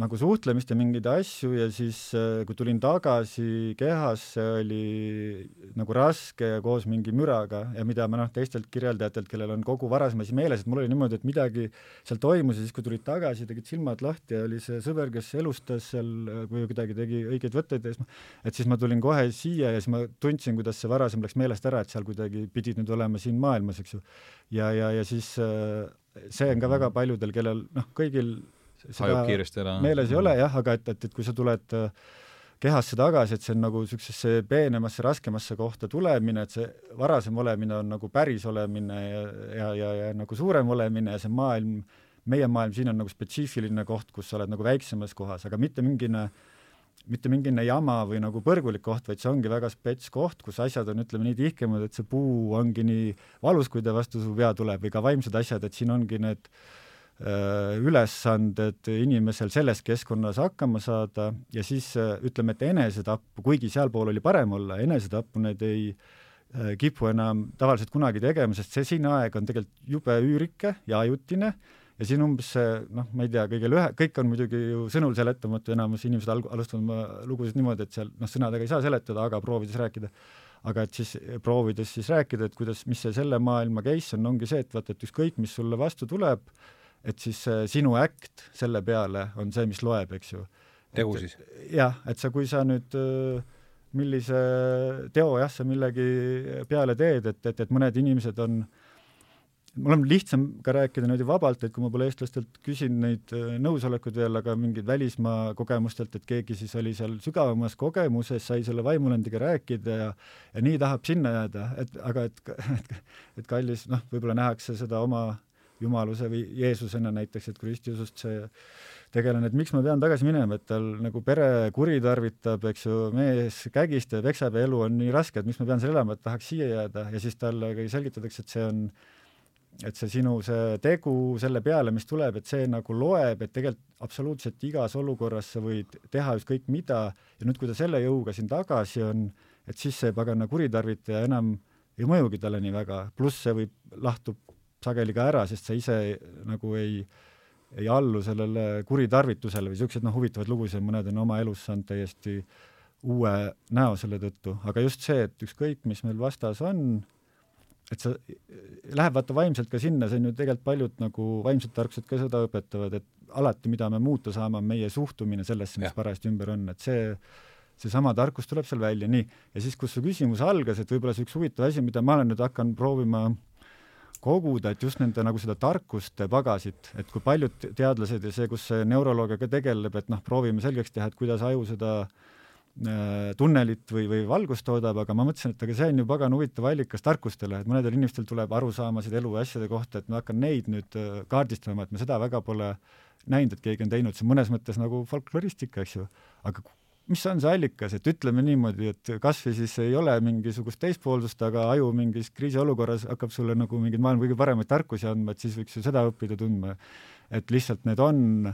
nagu suhtlemist ja mingeid asju ja siis, äh, kui tulin tagasi kehasse, oli nagu raske koos mingi müraga ja mida ma noh, teistelt kirjeldajatelt, kellel on kogu varasem asi meeles, et mul oli niimoodi, et midagi seal toimus ja siis, kui tulid tagasi, tegid silmad lahti ja oli see sõber, kes elustas seal, kui kuidagi tegi õigeid võtteid ja siis ma, et siis ma tulin kohe siia ja siis ma tundsin, kuidas see varasem läks meelest ära, et seal kuidagi pidid nüüd olema siin maailmas, eks ju. ja, ja, ja siis äh, see on ka väga paljudel, kellel noh, kõigil hajub kiiresti ära. meeles ei ole jah, aga et, et, et kui sa tuled äh, kehasse tagasi, et see on nagu niisugusesse peenemasse, raskemasse kohta tulemine, et see varasem olemine on nagu päris olemine ja, ja, ja, ja nagu suurem olemine ja see maailm, meie maailm siin on nagu spetsiifiline koht, kus sa oled nagu väiksemas kohas, aga mitte mingine mitte mingine jama või nagu põrgulik koht, vaid see ongi väga spets koht, kus asjad on, ütleme nii tihkemad, et see puu ongi nii valus, kui ta vastu su pea tuleb või ka vaimsed asjad, et siin ongi need Äh, ülesanded inimesel selles keskkonnas hakkama saada ja siis äh, ütleme, et enesetappu, kuigi sealpool oli parem olla, enesetappu need ei äh, kipu enam tavaliselt kunagi tegema, sest see siin aeg on tegelikult jube üürike ja ajutine ja siin umbes see noh, ma ei tea, kõige lühe, kõik on muidugi ju sõnul seletamatu, enamus inimesed alg-, alustavad oma lugusid niimoodi, et seal noh, sõnadega ei saa seletada, aga proovides rääkida. aga et siis proovides siis rääkida, et kuidas, mis see selle maailma case on, ongi see, et vaata, et ükskõik, mis sulle vastu tuleb, et siis sinu äkt selle peale on see, mis loeb, eks ju. tegu siis? jah, et sa, kui sa nüüd äh, millise teo jah, sa millegi peale teed, et, et, et mõned inimesed on mul on lihtsam ka rääkida niimoodi vabalt, et kui ma pole eestlastelt küsin neid äh, nõusolekuid veel, aga mingid välismaa kogemustelt, et keegi siis oli seal sügavamas kogemuses, sai selle vaimulendiga rääkida ja ja nii tahab sinna jääda, et aga et, et, et kallis, noh, võib-olla nähakse seda oma jumaluse või Jeesusena näiteks, et kui ristiusust see tegelane, et miks ma pean tagasi minema, et tal nagu pere kuritarvitab, eks ju, mees kägistab, eksab ja elu on nii raske, et miks ma pean seal elama, et tahaks siia jääda. Ja siis talle selgitatakse, et see on et see sinu see tegu selle peale, mis tuleb, et see nagu loeb, et tegelikult absoluutselt igas olukorras sa võid teha ükskõik mida. Ja nüüd, kui ta selle jõuga siin tagasi on, et siis see pagana kuritarvitaja enam ei mõjugi talle nii väga, pluss see võib, lahtub sageli ka ära, sest sa ise nagu ei, ei allu sellele kuritarvitusele või niisuguseid noh, huvitavaid lugusid, mõned on oma elus saanud täiesti uue näo selle tõttu, aga just see, et ükskõik, mis meil vastas on, et sa, läheb vaata vaimselt ka sinna, see on ju tegelikult paljud nagu vaimsed tarkused ka seda õpetavad, et alati, mida me muuta saame, on meie suhtumine sellesse, mis parajasti ümber on, et see seesama tarkus tuleb seal välja, nii. ja siis, kus su küsimus algas, et võib-olla see üks huvitav asi, mida ma olen nüüd hakanud proovima äh, koguda, et just nende nagu seda tarkuste pagasit, et kui paljud teadlased ja see, kus see neuroloogia ka tegeleb, et noh, proovime selgeks teha, et kuidas aju seda äh, tunnelit või, või valgust toodab, aga ma mõtlesin, et aga see on ju pagan huvitav allikas tarkustele, et mõnedel inimestel tuleb arusaamasid elu ja asjade kohta, et ma hakkan neid nüüd äh, kaardistama, et me seda väga pole näinud, et keegi on teinud, see on mõnes mõttes nagu folkloristika, eks ju, aga mis on see allikas, et ütleme niimoodi, et kas või siis ei ole mingisugust teispoolsust, aga aju mingis kriisiolukorras hakkab sulle nagu mingeid maailma kõige paremaid tarkusi andma, et siis võiks ju seda õppida tundma. et lihtsalt need on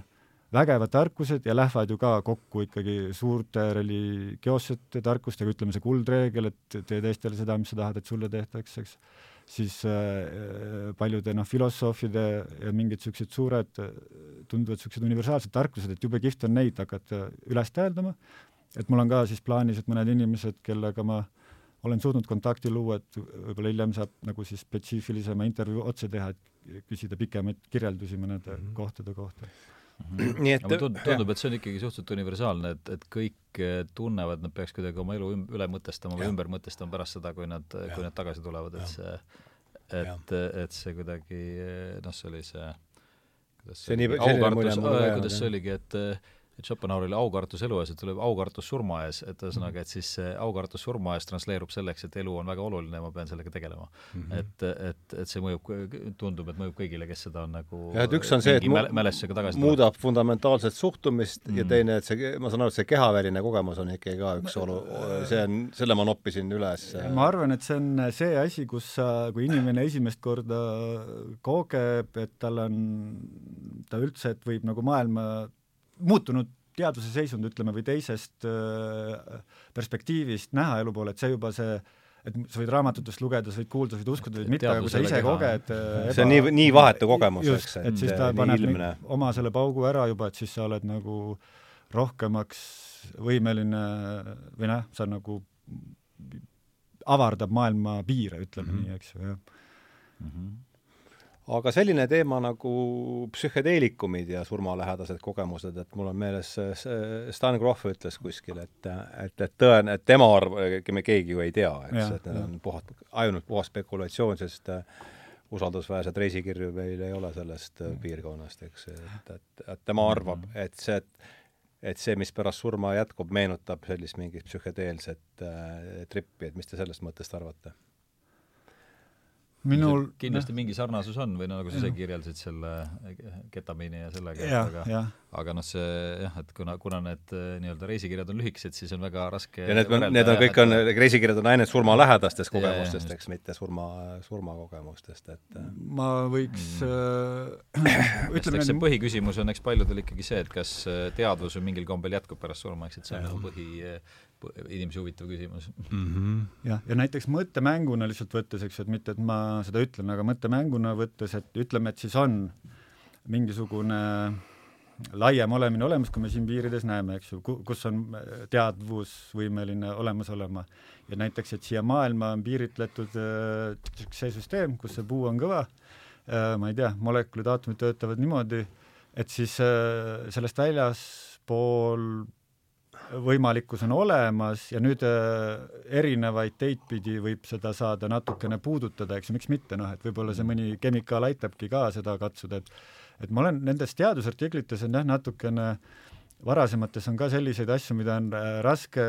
vägevad tarkused ja lähevad ju ka kokku ikkagi suurte religioossete tarkustega, ütleme see kuldreegel, et tee teistele seda, mis sa tahad, et sulle tehtaks, eks siis äh, paljude noh, filosoofide ja mingid niisugused suured, tunduvad niisugused universaalsed tarkused, et jube kihvt on neid hakata üles täheldama, et mul on ka siis plaanis, et mõned inimesed, kellega ma olen suutnud kontakti luua, et võib-olla hiljem saab nagu siis spetsiifilisema intervjuu otse teha, et küsida pikemaid kirjeldusi mõnede mm -hmm. kohtade kohta. Nii et tundub, tundub, et see on ikkagi suhteliselt universaalne, et, et kõik tunnevad, nad peaks kuidagi oma elu üm, üle mõtestama või ümber mõtestama pärast seda, kui nad, kui nad tagasi tulevad, et see et, et see kuidagi noh, see oli see kuidas see, see nii, aukartus, kuidas see oligi, et et Schopenhauer oli aukartus elu ees, et tuleb aukartus surma ees, et ühesõnaga, et siis see aukartus surma ees transleerub selleks, et elu on väga oluline ja ma pean sellega tegelema mm. -hmm. et, et, et see mõjub, tundub, et mõjub kõigile, kes seda on nagu jah, et üks on see, et mu mälestusega tagasi muudab fundamentaalset suhtumist mm -hmm. ja mhm. teine, et see, ma saan aru, et see kehaväline kogemus on ikkagi ka üks olu, see on, selle ma noppisin üles. ma arvan, et see on see asi, kus sa, kui inimene esimest korda kogeb, et tal on, ta üldse, et võib nagu maailma muutunud teaduse seisund, ütleme, või teisest äh, perspektiivist näha elu poole, et see juba see et sa võid raamatutest lugeda, sa võid kuulda, sa võid uskuda või mitte, aga kui sa ise keha. koged eba, see on nii, nii vahetu kogemus, eks, et, et siis ta paneb ilmne. oma selle paugu ära juba, et siis sa oled nagu rohkemaks võimeline või noh, sa nagu avardab maailma piire, ütleme mm -hmm. nii, eks ju, jah mm. -hmm aga selline teema nagu psühhedeelikumid ja surmalähedased kogemused, et mul on meeles, Stan Grof ütles kuskil, et, et, et tõen-, et tema arv-, me keegi ju ei tea, eks, et need on puhas, ainult puhas spekulatsioon, sest äh, usaldusväärseid reisikirju meil ei ole sellest äh, piirkonnast, eks, et, et, et tema arvab, mm. et see, et see, mis pärast surma jätkub, meenutab sellist mingit psühhedeelset äh, trippi, et mis te sellest mõttest arvate? Minul kindlasti mingi sarnasus on või no nagu sa ise kirjeldasid selle ketamiini ja sellega, aga aga noh, see jah, et kuna, kuna need eh, nii-öelda reisikirjad on lühikesed, siis on väga raske ja need, need on kõik on, reisikirjad on ainult surmalähedastest kogemustest, eks, mitte surma, surmakogemustest, et eh. ma võiks mm. äh, ütleme eks see põhiküsimus on eks paljudel ikkagi see, et kas teadvus mingil kombel jätkub pärast surma, eks, et see on nagu põhi inimesi huvitav küsimus mm. -hmm. jah, ja näiteks mõttemänguna lihtsalt võttes, eks ju, et mitte, et ma seda ütlen, aga mõttemänguna võttes, et ütleme, et siis on mingisugune laiem olemine olemas, kui me siin piirides näeme, eks ju, kus on teadvus võimeline olemas olema. ja näiteks, et siia maailma on piiritletud äh, see süsteem, kus see puu on kõva äh,, ma ei tea, molekulid, aatomid töötavad niimoodi, et siis äh, sellest väljaspool võimalikkus on olemas ja nüüd äh, erinevaid teid pidi võib seda saada natukene puudutada, eks ju, miks mitte, noh, et võib-olla see mõni kemikaal aitabki ka seda katsuda, et et ma olen nendes teadusartiklites on jah, natukene varasemates on ka selliseid asju, mida on äh, raske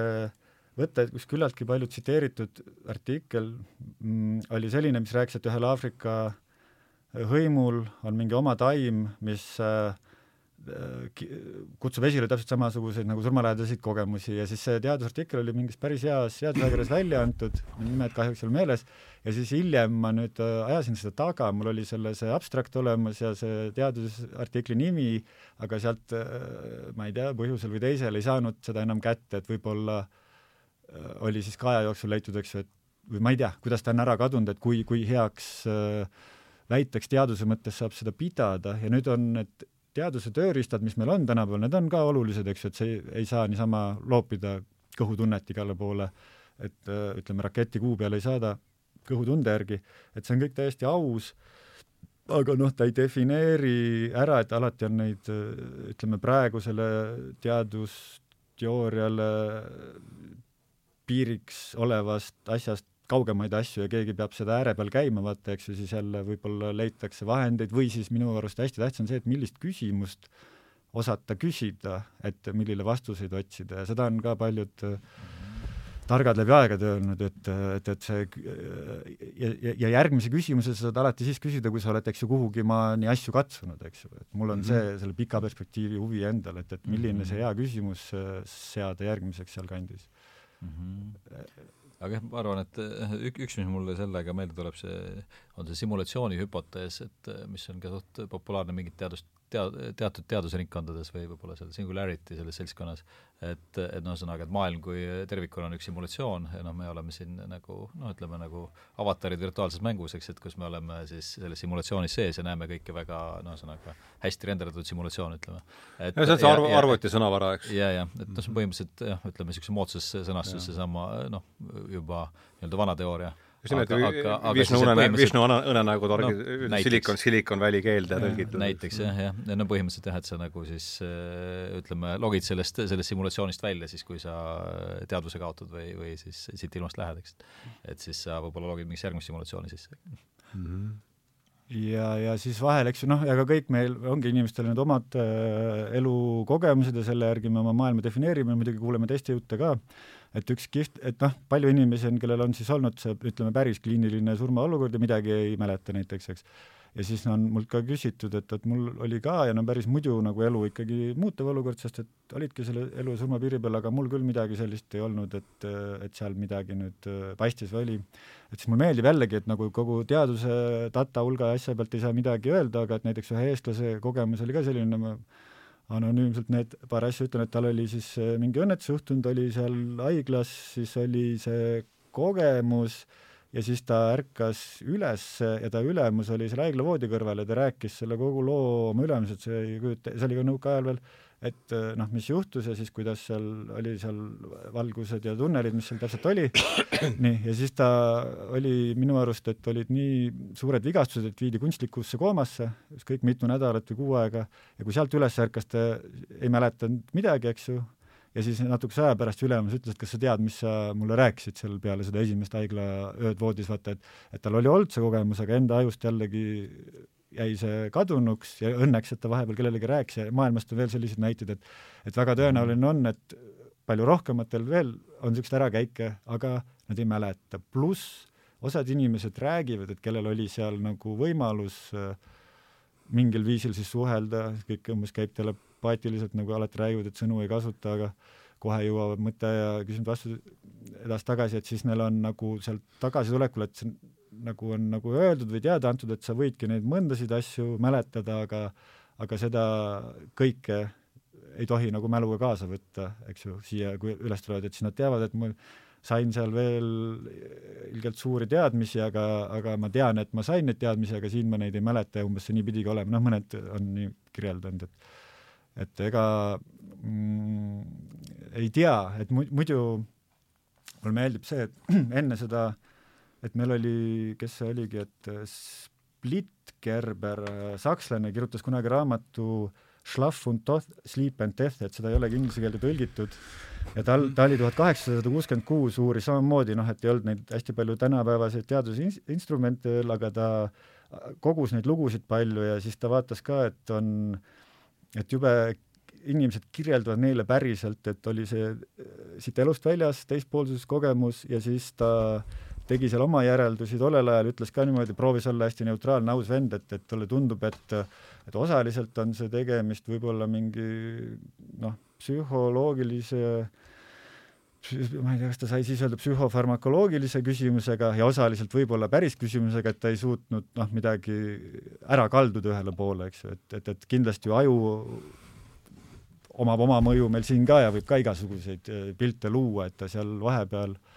võtta, et üks küllaltki palju tsiteeritud artikkel mm, oli selline, mis rääkis, et ühel Aafrika hõimul on mingi oma taim, mis äh, kutsub esile täpselt samasuguseid nagu surmalähedaseid kogemusi ja siis see teadusartikkel oli mingis päris heas teadusajakirjas välja antud, nimed kahjuks ei ole meeles, ja siis hiljem ma nüüd äh, ajasin seda taga, mul oli selle see abstrakt olemas ja see teadusartikli nimi, aga sealt äh, ma ei tea, põhjusel või teisel ei saanud seda enam kätte, et võib-olla äh, oli siis ka aja jooksul leitud, eks ju, et või ma ei tea, kuidas ta on ära kadunud, et kui, kui heaks väiteks teaduse mõttes saab seda pidada ja nüüd on need teaduse tööriistad, mis meil on tänapäeval, need on ka olulised, eks ju, et see ei, ei saa niisama loopida kõhutunnet igale poole, et ütleme, raketi kuu peale ei saada kõhutunde järgi, et see on kõik täiesti aus, aga noh, ta ei defineeri ära, et alati on neid, ütleme, praegusele teadusteooriale piiriks olevast asjast kaugemaid asju ja keegi peab seda ääre peal käima, vaata, eks ju, siis jälle võib-olla leitakse vahendeid või siis minu arust hästi tähtis on see, et millist küsimust osata küsida, et millele vastuseid otsida. Ja seda on ka paljud targad läbi aegade öelnud, et, et, et see ja, ja, ja järgmise küsimuse sa saad alati siis küsida, kui sa oled, eks ju, kuhugi maani asju katsunud, eks ju, et mul on see, selle pika perspektiivi huvi endal, et, et milline see hea küsimus äh, seada järgmiseks sealkandis mm. -hmm aga jah, ma arvan, et ük-, üks, mis mulle sellega meelde tuleb, see on see simulatsiooni hüpotees, et mis on ka suht populaarne mingit teadust tea-, teatud teadusringkondades või võib-olla seal Singularity selles seltskonnas, et, et noh, ühesõnaga, et maailm kui tervikuna on üks simulatsioon ja noh, me oleme siin nagu noh, ütleme nagu avatarid virtuaalses mängus, eks, et kus me oleme siis selles simulatsioonis sees ja näeme kõike väga noh, ühesõnaga hästi renderdatud simulatsioon, ütleme. ja see on see arv, arvuti sõnavara, eks? ja, ja, et noh, see on põhimõtteliselt jah, ütleme niisuguse moodsas sõnastuses seesama noh, juba nii-öelda vana teooria just nimelt Višnu une, Višnu õnenägu torgid no,, silikon, Silicon Valley keelde tõlgitud. näiteks jah, jah, no põhimõtteliselt jah, et sa nagu siis äh, ütleme, logid sellest, sellest simulatsioonist välja siis, kui sa teadvuse kaotad või, või siis siit ilmast lähed, eks. et siis sa võib-olla logid mingisse järgmisse simulatsiooni sisse mm. -hmm ja, ja siis vahel, eks ju, noh, ega kõik meil ongi inimestel need omad äh, elukogemused ja selle järgi me oma maailma defineerime, muidugi kuuleme teiste jutte ka et üks kihvt, et noh, palju inimesi on, kellel on siis olnud see, ütleme, päris kliiniline surmaolukord ja midagi ei mäleta näiteks, eks. ja siis on mult ka küsitud, et, et mul oli ka ja no päris muidu nagu elu ikkagi muutuv olukord, sest et olidki selle elu ja surma piiri peal, aga mul küll midagi sellist ei olnud, et, et seal midagi nüüd paistis või oli. et siis mulle meeldib jällegi, et nagu kogu teaduse data hulga asja pealt ei saa midagi öelda, aga et näiteks ühe eestlase kogemus oli ka selline, ma anonüümselt need paar asja ütlen, et tal oli siis äh, mingi õnnetus juhtunud, oli seal haiglas, siis oli see kogemus ja siis ta ärkas üles ja ta ülemus oli seal haiglavoodi kõrval ja ta rääkis selle kogu loo oma ülemuselt, see ei kujuta, see oli ka nõukaajal veel et äh, noh, mis juhtus ja siis kuidas seal oli seal valgused ja tunnelid, mis seal täpselt oli. nii, ja siis ta oli minu arust, et olid nii suured vigastused, et viidi kunstlikusse koomasse, ükskõik mitu nädalat või kuu aega, ja kui sealt üles ärkas, ta ei mäletanud midagi, eks ju, ja siis natukese aja pärast ülemus ütles, et kas sa tead, mis sa mulle rääkisid seal peale seda esimest haiglaööd voodis, vaata, et et tal oli olnud see kogemus, aga enda ajust jällegi jäi see kadunuks ja õnneks, et ta vahepeal kellelegi rääkis ja maailmast on veel selliseid näiteid, et et väga tõenäoline on, et palju rohkematel veel on niisuguseid ärakäike, aga nad ei mäleta. pluss osad inimesed räägivad, et kellel oli seal nagu võimalus äh, mingil viisil siis suhelda, kõik umbes käib telepaatiliselt, nagu alati räägivad, et sõnu ei kasuta, aga kohe jõuavad mõte ja küsimused-vastused edasi-tagasi, et siis neil on nagu sealt tagasitulekul, et see nagu on nagu öeldud või teada antud, et sa võidki neid mõndasid asju mäletada, aga aga seda kõike ei tohi nagu mäluga kaasa võtta, eks ju, siia, kui üles tulevad, et siis nad teavad, et ma sain seal veel ilgelt suuri teadmisi, aga, aga ma tean, et ma sain neid teadmisi, aga siin ma neid ei mäleta ja umbes see nii pidigi olema, noh, mõned on nii kirjeldanud, et et ega mm, ei tea, et muidu mulle meeldib see, et enne seda äh, et meil oli, kes see oligi, et äh, Splitgerber, äh, sakslane, kirjutas kunagi raamatu Schlaf und Toth, Sleep and Death, et seda ei olegi inglise keelde tõlgitud. ja tal, ta oli tuhat kaheksasada kuuskümmend kuus, uuris samamoodi, noh, et ei olnud neid hästi palju tänapäevaseid teadusinstrumente veel, aga ta kogus neid lugusid palju ja siis ta vaatas ka, et on, et jube inimesed kirjeldavad neile päriselt, et oli see äh, siit elust väljas teispoolsuskogemus ja siis ta äh, tegi seal oma järeldusi, tollel ajal ütles ka niimoodi, proovis olla hästi neutraalne, aus vend, et, et talle tundub, et et osaliselt on see tegemist võib-olla mingi noh, psühholoogilise ma ei tea, kas ta sai siis öelda psühhofarmakoloogilise küsimusega ja osaliselt võib-olla päris küsimusega, et ta ei suutnud noh, midagi ära kalduda ühele poole, eks ju, et, et, et kindlasti ju aju omab oma mõju meil siin ka ja võib ka igasuguseid eh, pilte luua, et ta seal vahepeal äh,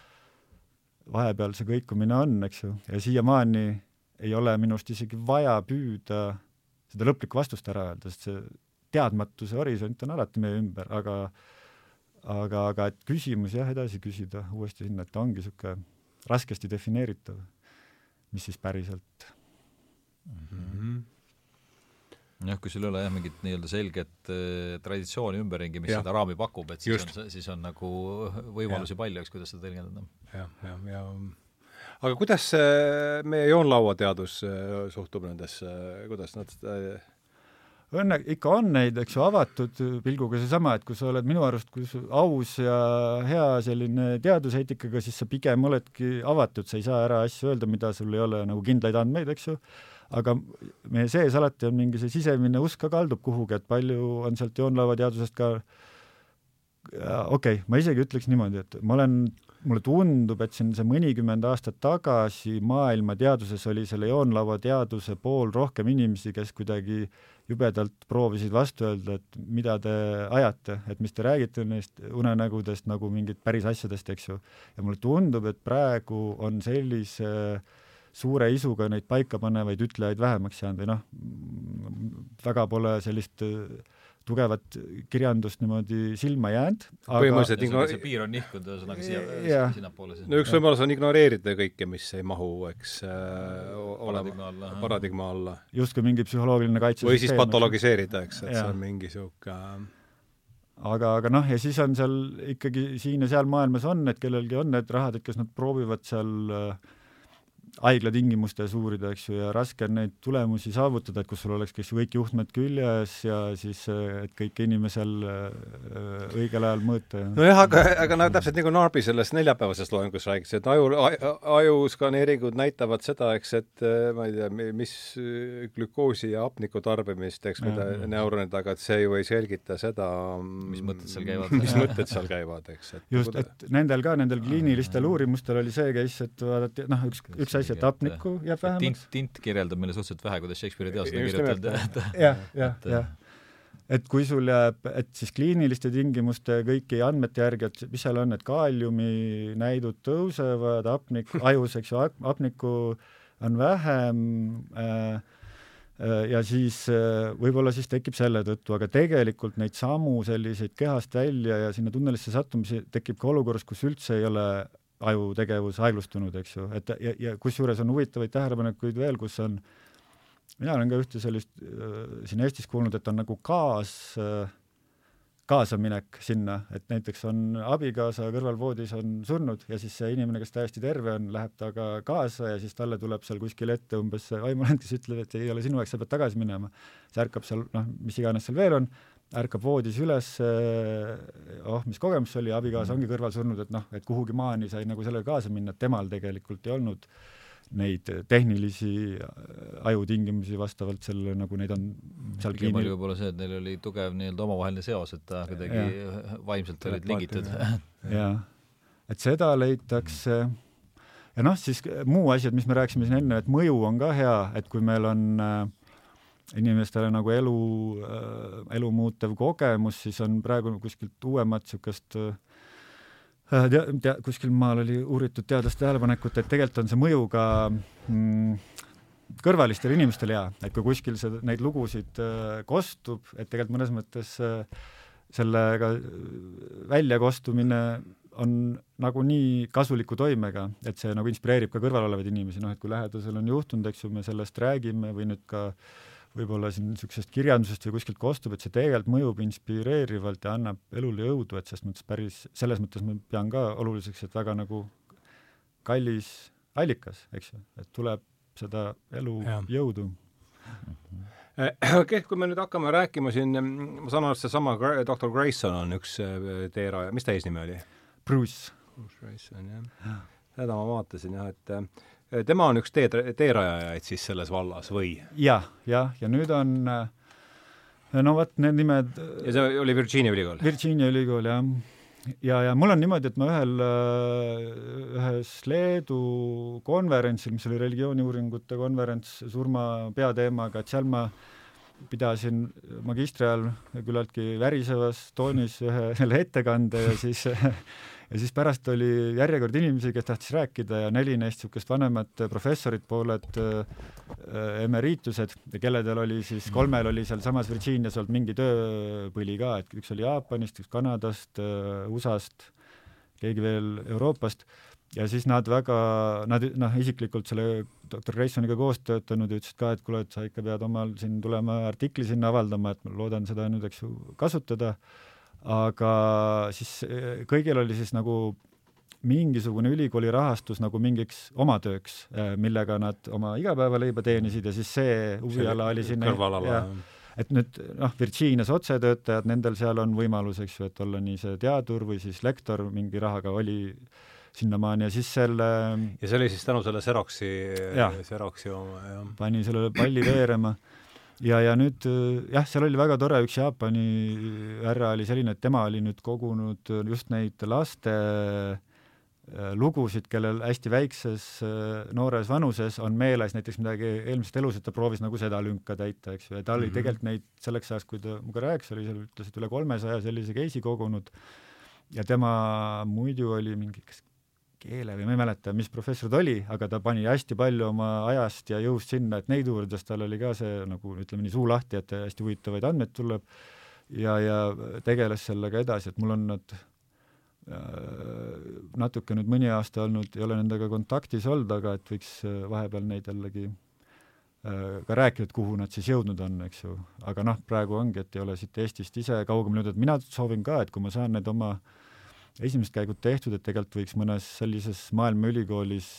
vahepeal see kõikumine on, eks ju, ja siiamaani ei ole minu arust isegi vaja püüda seda lõplikku vastust ära öelda, sest see teadmatuse horisont on alati meie ümber, aga aga, aga et küsimusi jah, edasi küsida uuesti sinna, et ongi niisugune raskesti defineeritav, mis siis päriselt mm. -hmm jah, kui sul ei ole jah mingit nii-öelda selget äh, traditsiooni ümberringi, mis ja. seda raami pakub, et siis Just. on, siis on nagu võimalusi ja. palju, eks, kuidas seda tõlgendada. jah, jah, ja aga kuidas meie joonlauateadus äh, suhtub nendesse, kuidas nad äh, õnne, ikka on neid, eks ju, avatud pilguga seesama, et kui sa oled minu arust, kui aus ja hea selline teaduseetikaga, siis sa pigem oledki avatud, sa ei saa ära asju öelda, mida sul ei ole nagu kindlaid andmeid, eks ju, aga meie sees alati on mingi see sisemine usk ka kaldub kuhugi, et palju on sealt joonlauateadusest ka okei okay,, ma isegi ütleks niimoodi, et ma olen mulle tundub, et siin see mõnikümmend aastat tagasi maailma teaduses oli selle joonlauateaduse pool rohkem inimesi, kes kuidagi jubedalt proovisid vastu öelda, et mida te ajate, et mis te räägite neist unenägudest nagu mingit päris asjadest, eks ju. ja mulle tundub, et praegu on sellise suure isuga neid paikapanevaid ütlejaid vähemaks jäänud või noh, väga pole sellist äh, tugevat kirjandust niimoodi silma jäänud. põhimõtteliselt igno... see piir on nihkunud ühesõnaga siia, sinnapoole siis. no üks võimalus on ignoreerida kõike, mis ei mahu, eks äh,, paradigma alla. paradigma alla. justkui mingi psühholoogiline kaitse või siis patologiseerida, eks, et ja. see on mingi niisugune aga, aga noh, ja siis on seal ikkagi siin ja seal maailmas on, et kellelgi on need rahad, et kas nad proovivad seal äh, haigla tingimustes uurida, eks ju, ja raske on neid tulemusi saavutada, et kus sul oleks, eks ju, kõik juhtmed küljes ja siis, et kõike inimesel äh, õigel ajal mõõta ja nojah, aga, aga no täpselt nagu Narbi selles neljapäevases loengus rääkis, et aju, aju skaneeringud näitavad seda, eks, et äh, ma ei tea, mis glükoosi ja hapniku tarbimist, eks, kui ta neuronid, aga et see ju ei selgita seda, mis mõtted seal käivad? mis mõtted seal käivad, eks, et just, et nendel ka, nendel kliinilistel uurimustel oli see case, et vaadati, noh, üks, üks asi, et hapnikku jääb vähemaks. tint, tint kirjeldab meile suhteliselt vähe, kuidas Shakespeare'i teosed on kirjutatud. jah, jah, jah. et kui sul jääb, et siis kliiniliste tingimuste kõiki andmete järgi, et mis seal on, et kaaliumi näidud tõusevad, hapnik, ajus, eks ju, hapnikku on vähem äh, äh ja siis äh, võib-olla siis tekib selle tõttu, aga tegelikult neid samu selliseid kehast välja ja sinna tunnelisse sattumisi tekib ka olukorras, kus üldse ei ole ajutegevus aeglustunud, eks ju, et ja, ja kusjuures on huvitavaid tähelepanekuid veel, kus on, mina olen ka ühte sellist äh, siin Eestis kuulnud, et on nagu kaas äh,, kaasaminek sinna, et näiteks on abikaasa kõrval voodis on surnud ja siis see inimene, kes täiesti terve on, läheb temaga kaasa ja siis talle tuleb seal kuskil ette umbes see vaimulend, kes ütleb, et ei ole sinu aeg, sa pead tagasi minema. see ärkab seal, noh, mis iganes seal veel on, ärkab voodis üles, oh, mis kogemus see oli, abikaasa ongi kõrval surnud, et noh, et kuhugi maani sai nagu sellega kaasa minna, et temal tegelikult ei olnud neid tehnilisi ajutingimusi vastavalt sellele, nagu neid on seal pigem oli võib-olla see, et neil oli tugev nii-öelda omavaheline seos, et ta kuidagi vaimselt olid lingitud. jaa, et seda leitakse. Ja noh, siis muu asjad, mis me rääkisime siin enne, et mõju on ka hea, et kui meil on äh, inimestele nagu elu, äh, elu muutev kogemus, siis on praegu kuskilt uuemat niisugust äh, tea-, tea-, kuskil maal oli uuritud teadlaste tähelepanekut, et tegelikult on see mõju ka mm, kõrvalistele inimestele hea, et kui kuskil see, neid lugusid äh, kostub, et tegelikult mõnes mõttes äh, sellega väljakostumine on nagunii kasuliku toimega, et see nagu inspireerib ka kõrval olevaid inimesi, noh et kui lähedasel on juhtunud, eks ju, me sellest räägime või nüüd ka äh, võib-olla siin niisugusest kirjandusest või kuskilt kostub, et see tegelikult mõjub inspireerivalt ja annab elule jõudu, et selles mõttes päris, selles mõttes ma pean ka oluliseks, et väga nagu kallis allikas, eks ju, et tuleb seda elu ja. jõudu. Eh, okei kui me nüüd hakkame rääkima siin, ma saan aru, et seesama doktor Grayson on üks eh, teeraja, mis ta eesnimi oli? Bruce. Bruce Grayson, jah. seda ma vaatasin jah, et Äh, tema on üks tee, teerajajaid siis selles vallas või ja,? jah, jah, ja nüüd on äh, no vot, need nimed ja see oli Virginia ülikool? Virginia ülikool, jah. ja, ja mul on niimoodi, et ma ühel, äh, ühes Leedu konverentsil, mis oli religiooniuuringute konverents surma peateemaga, et seal ma pidasin magistri ajal küllaltki värisevas toonis ühe selle ettekande ja siis ja siis pärast oli järjekord inimesi, kes tahtis rääkida ja neli neist niisugust vanemat professorit, pooled äh, emeriitused, kelledel oli siis, kolmel oli sealsamas Virginias olnud mingi tööpõli ka, et üks oli Jaapanist, üks Kanadast äh,, USA-st, keegi veel Euroopast, ja siis nad väga, nad noh, isiklikult selle doktor Graysoniga koos töötanud ja ütlesid ka, et kuule, et sa ikka pead omal siin tulema artikli sinna avaldama, et ma loodan seda nüüd, eks ju, kasutada aga siis eh, kõigil oli siis nagu mingisugune ülikooli rahastus nagu mingiks oma tööks, eh, millega nad oma igapäevaleiba teenisid ja siis see huviala oli sinna kõrvalala. et nüüd noh, Virginias otsetöötajad, nendel seal on võimalus, eks ju, et olla nii see teadur või siis lektor mingi rahaga oli sinnamaani ja siis selle ja see oli siis tänu selle Xeroxi, Xeroxi oma, jah? pani selle palli veerema ja, ja nüüd jah, seal oli väga tore, üks Jaapani härra oli selline, et tema oli nüüd kogunud just neid laste äh, Äh, lugusid, kellel hästi väikses äh, noores vanuses on meeles näiteks midagi eelmisest elus, et ta proovis nagu seda lünka täita, eks ju, ja ta oli mm -hmm. tegelikult neid selleks ajaks, kui ta minuga rääkis, oli seal, ütles, et üle kolmesaja sellise case'i kogunud ja tema muidu oli mingi kas keele või ma ei mäleta, mis professor ta oli, aga ta pani hästi palju oma ajast ja jõust sinna, et neid uurides tal oli ka see nagu ütleme nii, suu lahti, et hästi huvitavaid andmeid tuleb ja, ja tegeles sellega edasi, et mul on nad Äh, natuke nüüd mõni aasta olnud, ei ole nendega kontaktis olnud, aga et võiks äh, vahepeal neid jällegi äh, ka rääkida, et kuhu nad siis jõudnud on, eks ju. aga noh, praegu ongi, et ei ole siit Eestist ise kaugemale jõudnud, mina soovin ka, et kui ma saan need oma esimesed käigud tehtud, et tegelikult võiks mõnes sellises maailmaülikoolis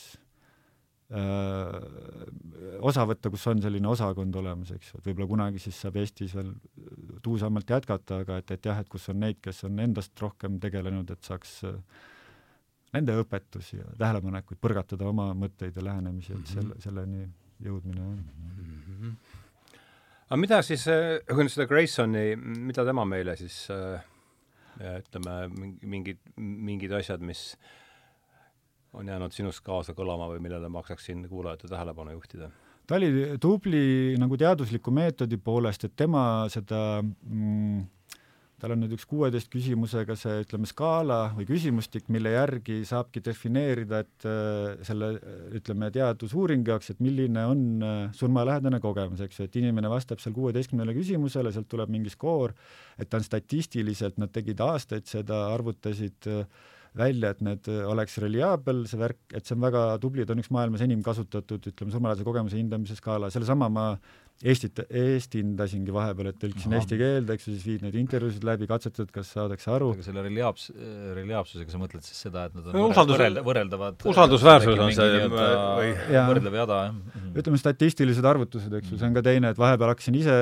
Äh, osa võtta, kus on selline osakond olemas, eks ju, et võib-olla kunagi siis saab Eestis veel tuusamalt jätkata, aga et, et jah, et kus on neid, kes on endast rohkem tegelenud, et saaks äh, nende õpetusi ja tähelepanekuid põrgatada oma mõtteid ja lähenemisi, et selle, mhm. selleni jõudmine on mm. -hmm. aga mida siis, äh, kui nüüd seda Graysoni, mida tema meile siis ütleme, mingid, mingid asjad, mis on jäänud sinust kaasa kõlama või millele maksaks siin kuulajate tähelepanu juhtida? ta oli tubli nagu teadusliku meetodi poolest, et tema seda mm, tal on nüüd üks kuueteist küsimusega see, ütleme, skaala või küsimustik, mille järgi saabki defineerida, et äh, selle, ütleme, teadusuuringu jaoks, et milline on äh, surmalähedane kogemus, eks ju, et inimene vastab seal kuueteistkümnele küsimusele, sealt tuleb mingi skoor, et ta on statistiliselt, nad tegid aastaid seda, arvutasid äh, välja, et need äh, oleks reliaabel, see värk, et see on väga tubli, ta on üks maailmas enim kasutatud, ütleme, surmalähedase kogemuse hindamise skaala, sellesama ma Eestit, eestindasingi vahepeal, et tõlkisin eesti keelde, eks ju, siis viid neid intervjuusid läbi, katsetad, kas saadakse aru. aga selle reliaabs-, reliaabsusega sa mõtled siis seda, et nad on usaldus, võrreld-, võrreldavad usaldusväärsus on see või võrdlev jada, jah. -hmm. ütleme, statistilised arvutused, eks ju, see on ka teine, et vahepeal hakkasin ise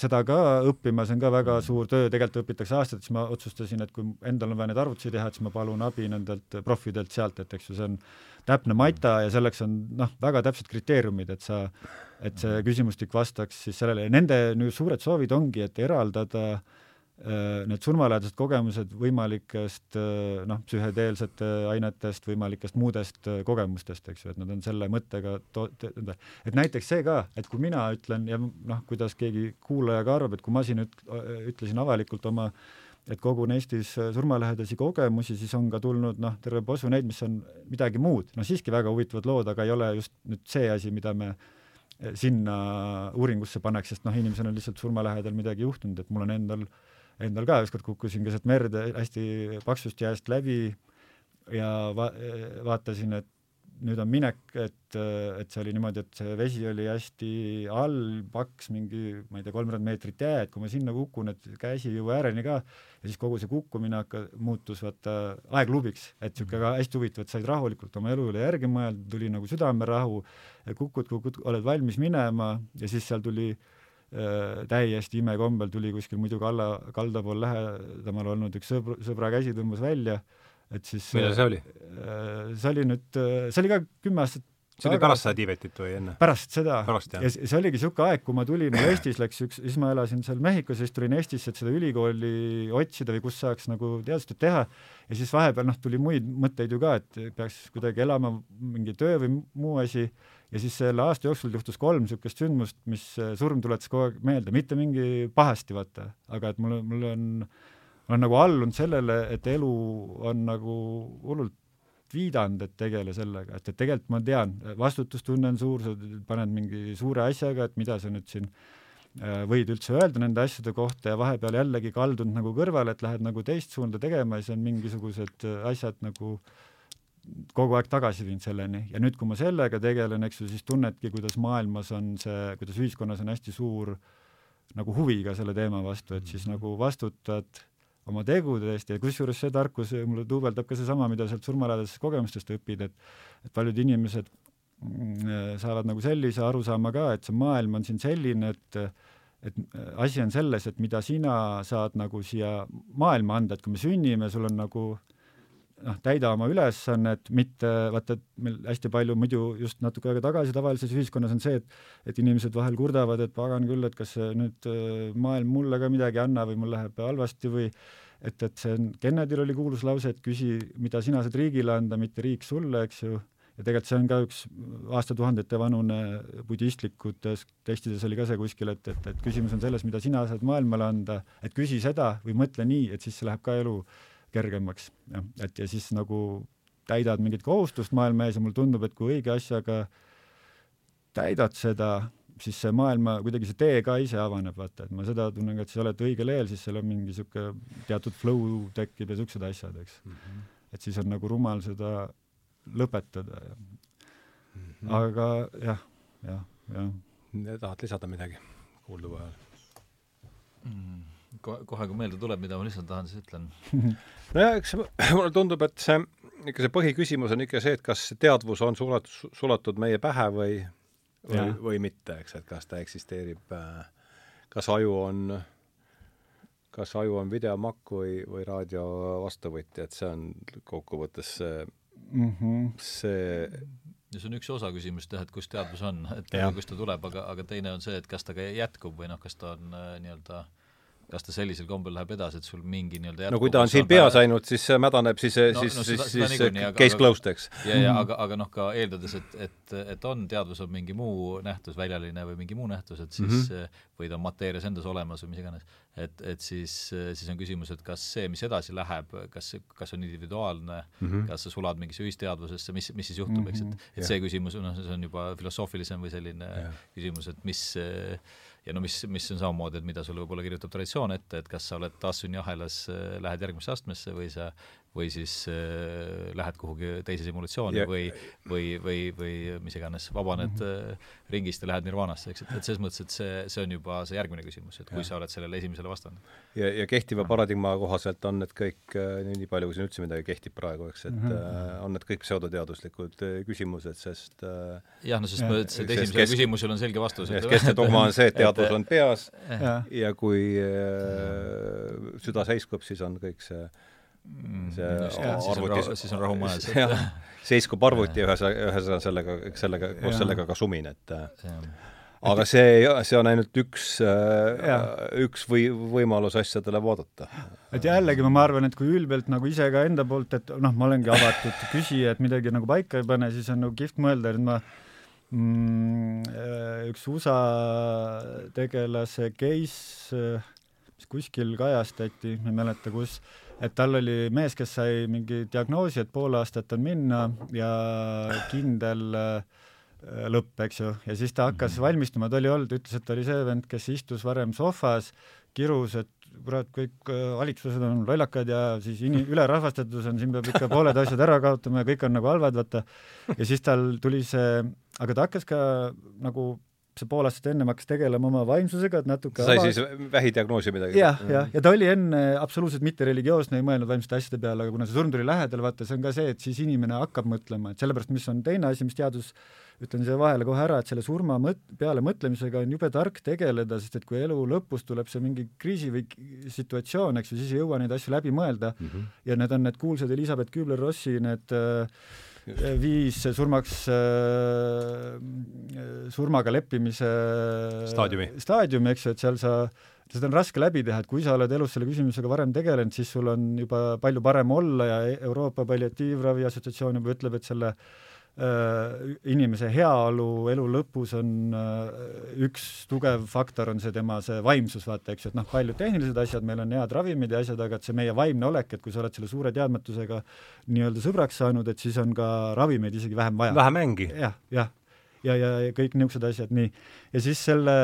seda ka õppima, see on ka väga suur töö, tegelikult õpitakse aastaid, siis ma otsustasin, et kui endal on vaja neid arvutusi teha, et siis ma palun abi nendelt profidelt sealt, et eks ju, see on täpne mata ja selleks on noh, väga täpsed kriteeriumid, et sa, et see küsimustik vastaks siis sellele. Ja nende nüüd suured soovid ongi, et eraldada äh, need surmalähedased kogemused võimalikest äh, noh, psühhedeelsete ainetest, võimalikest muudest äh, kogemustest, eks ju, et nad on selle mõttega to-, et näiteks see ka, et kui mina ütlen ja noh, kuidas keegi kuulaja ka arvab, et kui ma siin üt-, ütlesin avalikult oma et kogun Eestis äh, surmalähedasi kogemusi, siis on ka tulnud noh, terve posu neid, mis on midagi muud, no siiski väga huvitavad lood, aga ei ole just nüüd see asi, mida me äh, sinna uuringusse paneks, sest noh, inimesel on lihtsalt surma lähedal midagi juhtunud, et mul on endal, endal ka ükskord kukkusin keset merd hästi paksust jääst läbi ja va-, vaatasin, et nüüd on minek, et, et see oli niimoodi, et see vesi oli hästi all, paks, mingi, ma ei tea, kolmkümmend meetrit jää, et kui ma sinna kukun, et käsi ei jõua ääreni ka, ja siis kogu see kukkumine hakka-, muutus vaata aeglubiks, et niisugune ka hästi huvitav, et said rahulikult oma elu üle järgi mõelda, tuli nagu südamerahu, kukud, kukud, oled valmis minema ja siis seal tuli äh, täiesti imekombel tuli kuskil muidu kalla, kalda pool lähedamal olnud üks sõbr, sõbra käsi tõmbas välja äh, et siis millal see oli? Äh, see oli nüüd, äh, see oli ka kümme aastat see oli pärast seda Tiibetit või enne? pärast seda. ja see oligi niisugune aeg, kui ma tulin, mul Eestis läks üks, siis ma elasin seal Mehhikos ja siis tulin Eestisse, et seda ülikooli otsida või kus saaks nagu teadustööd teha, ja siis vahepeal noh, tuli muid mõtteid ju ka, et peaks kuidagi elama mingi töö või muu asi, ja siis selle aasta jooksul juhtus kolm niisugust sündmust, mis äh, surm tuletas kogu aeg meelde, mitte mingi pahasti, vaata, aga et mul, mul on olen nagu allunud sellele, et elu on nagu hullult viidanud, et tegele sellega, et, et tegelikult ma tean, vastutustunne on suur, sa paned mingi suure asjaga, et mida sa nüüd siin äh, võid üldse öelda nende asjade kohta ja vahepeal jällegi kaldunud nagu kõrvale, et lähed nagu teist suunda tegema ja siis on mingisugused äh, asjad nagu kogu aeg tagasi viinud selleni. Ja nüüd, kui ma sellega tegelen, eks ju, siis tunnedki, kuidas maailmas on see, kuidas ühiskonnas on hästi suur nagu huvi ka selle teema vastu, et siis nagu vastutad oma tegude eest ja kusjuures see tarkus mulle duubeldab ka seesama, mida sealt surmalähedasest kogemustest õpid, et et paljud inimesed mm, saavad nagu sellise arusaama ka, et see maailm on siin selline, et et äh, asi on selles, et mida sina saad nagu siia maailma anda, et kui me sünnime, sul on nagu noh, täida oma ülesannet, mitte vaata, et meil hästi palju muidu just natuke aega tagasi tavalises ühiskonnas on see, et et inimesed vahel kurdavad, et pagan küll, et kas nüüd äh, maailm mulle ka midagi ei anna või mul läheb halvasti või et, et see on, Kennedyl oli kuulus lause, et küsi, mida sina saad riigile anda, mitte riik sulle, eks ju ja tegelikult see on ka üks aastatuhandete vanune budistlikutes tekstides oli ka see kuskil, et, et, et küsimus on selles, mida sina saad maailmale anda, et küsi seda või mõtle nii, et siis läheb ka elu kergemaks, jah, et ja siis nagu täidad mingit kohustust maailma ees ja mulle tundub, et kui õige asjaga täidad seda, siis see maailma, kuidagi see tee ka ise avaneb, vaata, et ma seda tunnen ka, et sa oled õigel eel, siis seal on mingi niisugune teatud flow tekib ja niisugused asjad, eks mm. -hmm. et siis on nagu rumal seda lõpetada ja mm -hmm. aga jah, jah, jah. tahad lisada midagi kuulduva ajal mm.? Kohe, kui meelde tuleb, mida ma lihtsalt tahan, siis ütlen nojah, eks mulle tundub, et see, ikka see põhiküsimus on ikka see, et kas teadvus on sulat-, sulatud meie pähe või, või, või mitte, eks, et kas ta eksisteerib, äh, kas aju on kas aju on videomakk või, või raadio vastuvõtja, et see on kokkuvõttes see mm. -hmm. see ja see on üks osa küsimusest jah, et kust teadvus on, et kust ta tuleb, aga, aga teine on see, et kas ta ka jätkub või noh, kas ta on äh, nii-öelda äh, kas ta sellisel kombel läheb edasi, et sul mingi nii-öelda no kui ta on siin peas ainult, siis see mädaneb, siis no,, siis no,, siis, siis niikuinii, case closed, eks. ja, ja aga, aga noh, ka eeldades, et, et, et on, teadvus on mingi muu nähtus, väljaline või mingi muu nähtus, et siis mm -hmm. või ta on mateerias endas olemas või mis iganes, et, et siis, siis on küsimus, et kas see, mis edasi läheb, kas, kas on individuaalne mm, -hmm. kas sa sulad mingisse ühisteadvusesse, mis, mis siis juhtub mm, -hmm. eks, et, mhm. et yeah. see küsimus, noh, see on juba filosoofilisem või selline yeah. küsimus, et mis ja no mis, mis on samamoodi, et mida sulle võib-olla kirjutab traditsioon ette, et kas sa oled taastsünniahelas, äh, lähed järgmisse astmesse või sa või siis äh, lähed kuhugi teise simulatsiooni ja, või, või, või, või mis iganes, vabaned mm -hmm. äh, ringist ja lähed nirvanasse, eks, et, et selles mõttes, et see, see on juba see järgmine küsimus, et kui ja. sa oled sellele esimesele vastanud. ja, ja kehtiva paradigma kohaselt on need kõik äh,, nii palju kui siin üldse midagi kehtib praegu, eks, et mm -hmm. äh, on need kõik pseudoteaduslikud küsimused, sest äh, jah, no sest ma ütlesin, et esimesele kes, küsimusele on selge vastus. keskne dogma on see, et teadvus on peas ja, ja kui äh, süda seiskub, siis on kõik see Mm, see arvutis siis on rahu majas. seiskub arvuti ja ühesõnaga, ühesõnaga sellega, sellega, koos sellega ka sumin, et aga see, see on ainult üks, äh, üks või võimalus asjadele vaadata. et jällegi ma arvan, et kui ülbelt nagu ise ka enda poolt, et noh, ma olengi avatud küsija, et midagi nagu paika ei pane, siis on nagu kihvt mõelda, et ma mm, äh, üks USA tegelase case, mis kuskil kajastati, ma ei mäleta, kus et tal oli mees, kes sai mingi diagnoosi, et pool aastat on minna ja kindel äh, lõpp, eks ju, ja siis ta hakkas mhm. valmistuma, ta oli olnud, ütles, et oli see vend, kes istus varem sohvas, kirus, et kurat, kõik äh, valitsused on lollakad ja siis ini-, ülerahvastatus on, siin peab ikka pooled asjad ära kaotama ja kõik on nagu halvad, vaata. ja siis tal tuli see, aga ta hakkas ka nagu see pool aastat ennem hakkas tegelema oma vaimsusega, et natuke sai ava... siis vähidiagnoosi midagi? jah, jah, ja ta oli enne absoluutselt mitte religioosne, ei mõelnud vaimsete asjade peale, aga kuna see surm tuli lähedale, vaata, see on ka see, et siis inimene hakkab mõtlema, et sellepärast, mis on teine asi, mis teadus ütlen siia vahele kohe ära, et selle surma mõt-, peale mõtlemisega on jube tark tegeleda, sest et kui elu lõpus tuleb see mingi kriisi või situatsioon, eks ju, siis ei jõua neid asju läbi mõelda mm -hmm. ja need on need kuulsad Elizabeth Kübler-Rossi need äh, viis surmaks, äh, surmaga leppimise staadiumi, staadiumi, eks ju, et seal sa seda on raske läbi teha, et kui sa oled elus selle küsimusega varem tegelenud, siis sul on juba palju parem olla ja Euroopa Palliatiivravi Assotsiatsioon juba ütleb, et selle Äh, inimese heaolu elu lõpus on äh, üks tugev faktor, on see tema see vaimsus, vaata, eks ju, et noh, paljud tehnilised asjad, meil on head ravimid ja asjad, aga et see meie vaimne olek, et kui sa oled selle suure teadmatusega nii-öelda sõbraks saanud, et siis on ka ravimeid isegi vähem vaja. vähem mängi ja,. jah, jah ja, ja, ja kõik niisugused asjad, nii. ja siis selle,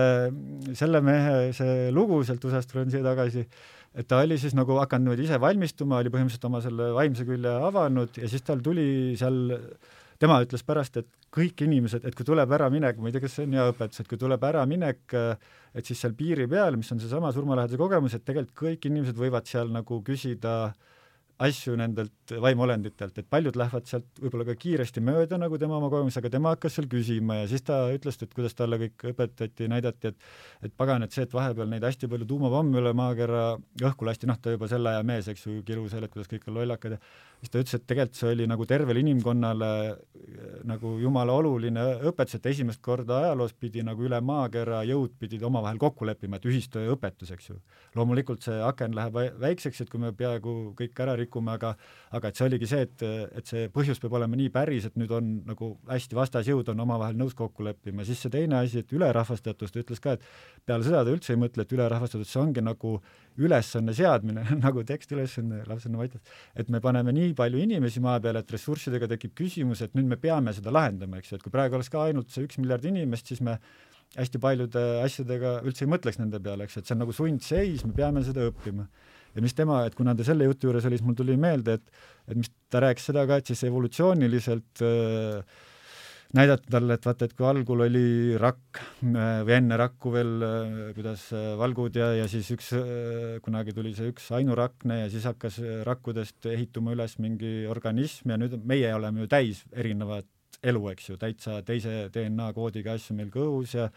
selle mehe see lugu sealt USA-st tulen siia tagasi, et ta oli siis nagu hakanud niimoodi ise valmistuma, oli põhimõtteliselt oma selle vaimse külje avanud ja siis tal tuli seal tema ütles pärast, et kõik inimesed, et kui tuleb äraminek, ma ei tea, kas see on hea õpetus, et kui tuleb äraminek, et siis seal piiri peal, mis on seesama surmalähedase kogemus, et tegelikult kõik inimesed võivad seal nagu küsida asju nendelt vaimuolenditelt, et paljud lähevad sealt võib-olla ka kiiresti mööda, nagu tema oma kogemus, aga tema hakkas seal küsima ja siis ta ütles, et kuidas talle kõik õpetati, näidati, et et pagan, et see, et vahepeal neid hästi palju tuumapomme üle maakera õhku lasti, noh, ta juba selle aja mees, eks ju, kirus seal, et kuidas kõik on lollakad ja siis ta ütles, et tegelikult see oli nagu tervele inimkonnale eh, nagu jumala oluline õpetus, et esimest korda ajaloos pidi nagu üle maakera jõud pidid omavahel kokku leppima, et ühistöö õpetus, eks ju. loomulikult see aken läheb väikseks, et kui me peaaegu kõik ära rikume, aga aga et see oligi see, et, et see põhjus peab olema nii päris, et nüüd on nagu hästi vastasjõud on omavahel nõus kokku leppima, siis see teine asi, et ülerahvastatus, ta ütles ka, et peale seda ta üldse ei mõtle, et ülerahvastatus, see ongi nagu ülesanne seadmine nagu tekstiülesanne, lapsevanna aitas, et me paneme nii palju inimesi maa peale, et ressurssidega tekib küsimus, et nüüd me peame seda lahendama, eks ju, et kui praegu oleks ka ainult see üks miljard inimest, siis me hästi paljude asjadega üldse ei mõtleks nende peale, eks, et see on nagu sundseis, me peame seda õppima. Ja mis tema, et kuna ta selle jutu juures oli, siis mul tuli meelde, et et mis ta rääkis seda ka, et siis evolutsiooniliselt äh, näidata talle, et vaata, et kui algul oli rakk äh, või enne rakku veel, äh, kuidas äh, valgud ja, ja siis üks, kunagi tuli see üks ainurakne ja siis hakkas rakkudest ehituma üles mingi organism ja nüüd meie oleme ju täis erinevat elu, eks ju, täitsa teise DNA koodiga asju meil kõhus ja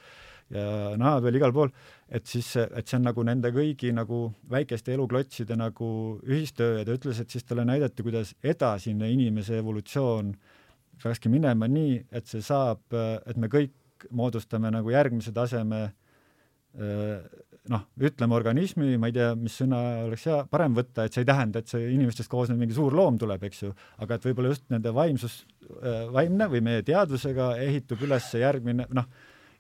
ja naha peal igal pool, et siis, et see on nagu nende kõigi nagu väikeste eluklotside nagu ühistöö ja ta ütles, et siis talle näidati, kuidas edasine inimese evolutsioon peakski minema nii, et see saab, et me kõik moodustame nagu järgmise taseme noh, ütleme organismi, ma ei tea, mis sõna oleks hea, parem võtta, et see ei tähenda, et see inimestest koosnev mingi suur loom tuleb, eks ju, aga et võib-olla just nende vaimsus, vaimne või meie teadvusega ehitub üles järgmine noh,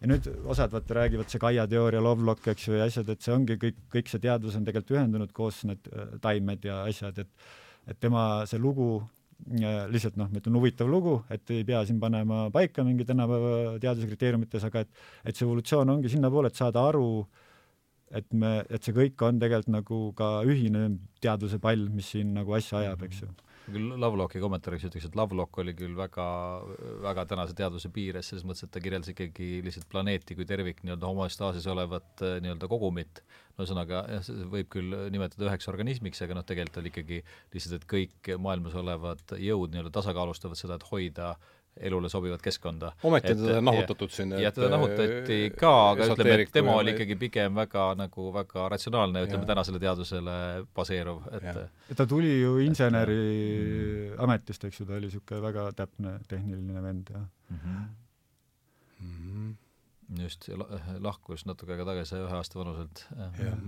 ja nüüd osad vaata räägivad see Gaia teooria, Lovelock, eks ju, ja asjad, et see ongi kõik, kõik see teadvus on tegelikult ühendunud koos need taimed ja asjad, et et tema see lugu lihtsalt noh, ma ütlen huvitav lugu, et ei pea siin panema paika mingi tänapäeva teaduse kriteeriumites, aga et et see evolutsioon ongi sinnapoole, et saada aru, et me, et see kõik on tegelikult nagu ka ühine teaduse pall, mis siin nagu asja ajab, eks ju küll Lovelocki kommentaariks ütleks, et Lovelock oli küll väga, väga tänase teaduse piires, selles mõttes, et ta kirjeldas ikkagi lihtsalt planeeti kui tervik, nii-öelda homostaasis olevat nii-öelda kogumit, ühesõnaga jah, võib küll nimetada üheks organismiks, aga noh, tegelikult oli ikkagi lihtsalt, et kõik maailmas olevad jõud nii-öelda tasakaalustavad seda, et hoida elule sobivat keskkonda. ometi on teda nahutatud siin. jah, teda nahutati ka, aga ütleme, et tema oli ikkagi pigem väga nagu väga ratsionaalne, ütleme tänasele teadusele baseeruv, et ta tuli ju inseneri ametist, eks ju, ta oli niisugune väga täpne tehniline vend, jah mm. -hmm. Mm -hmm just, lahkus natuke aega tagasi, ühe aasta vanuselt. jah,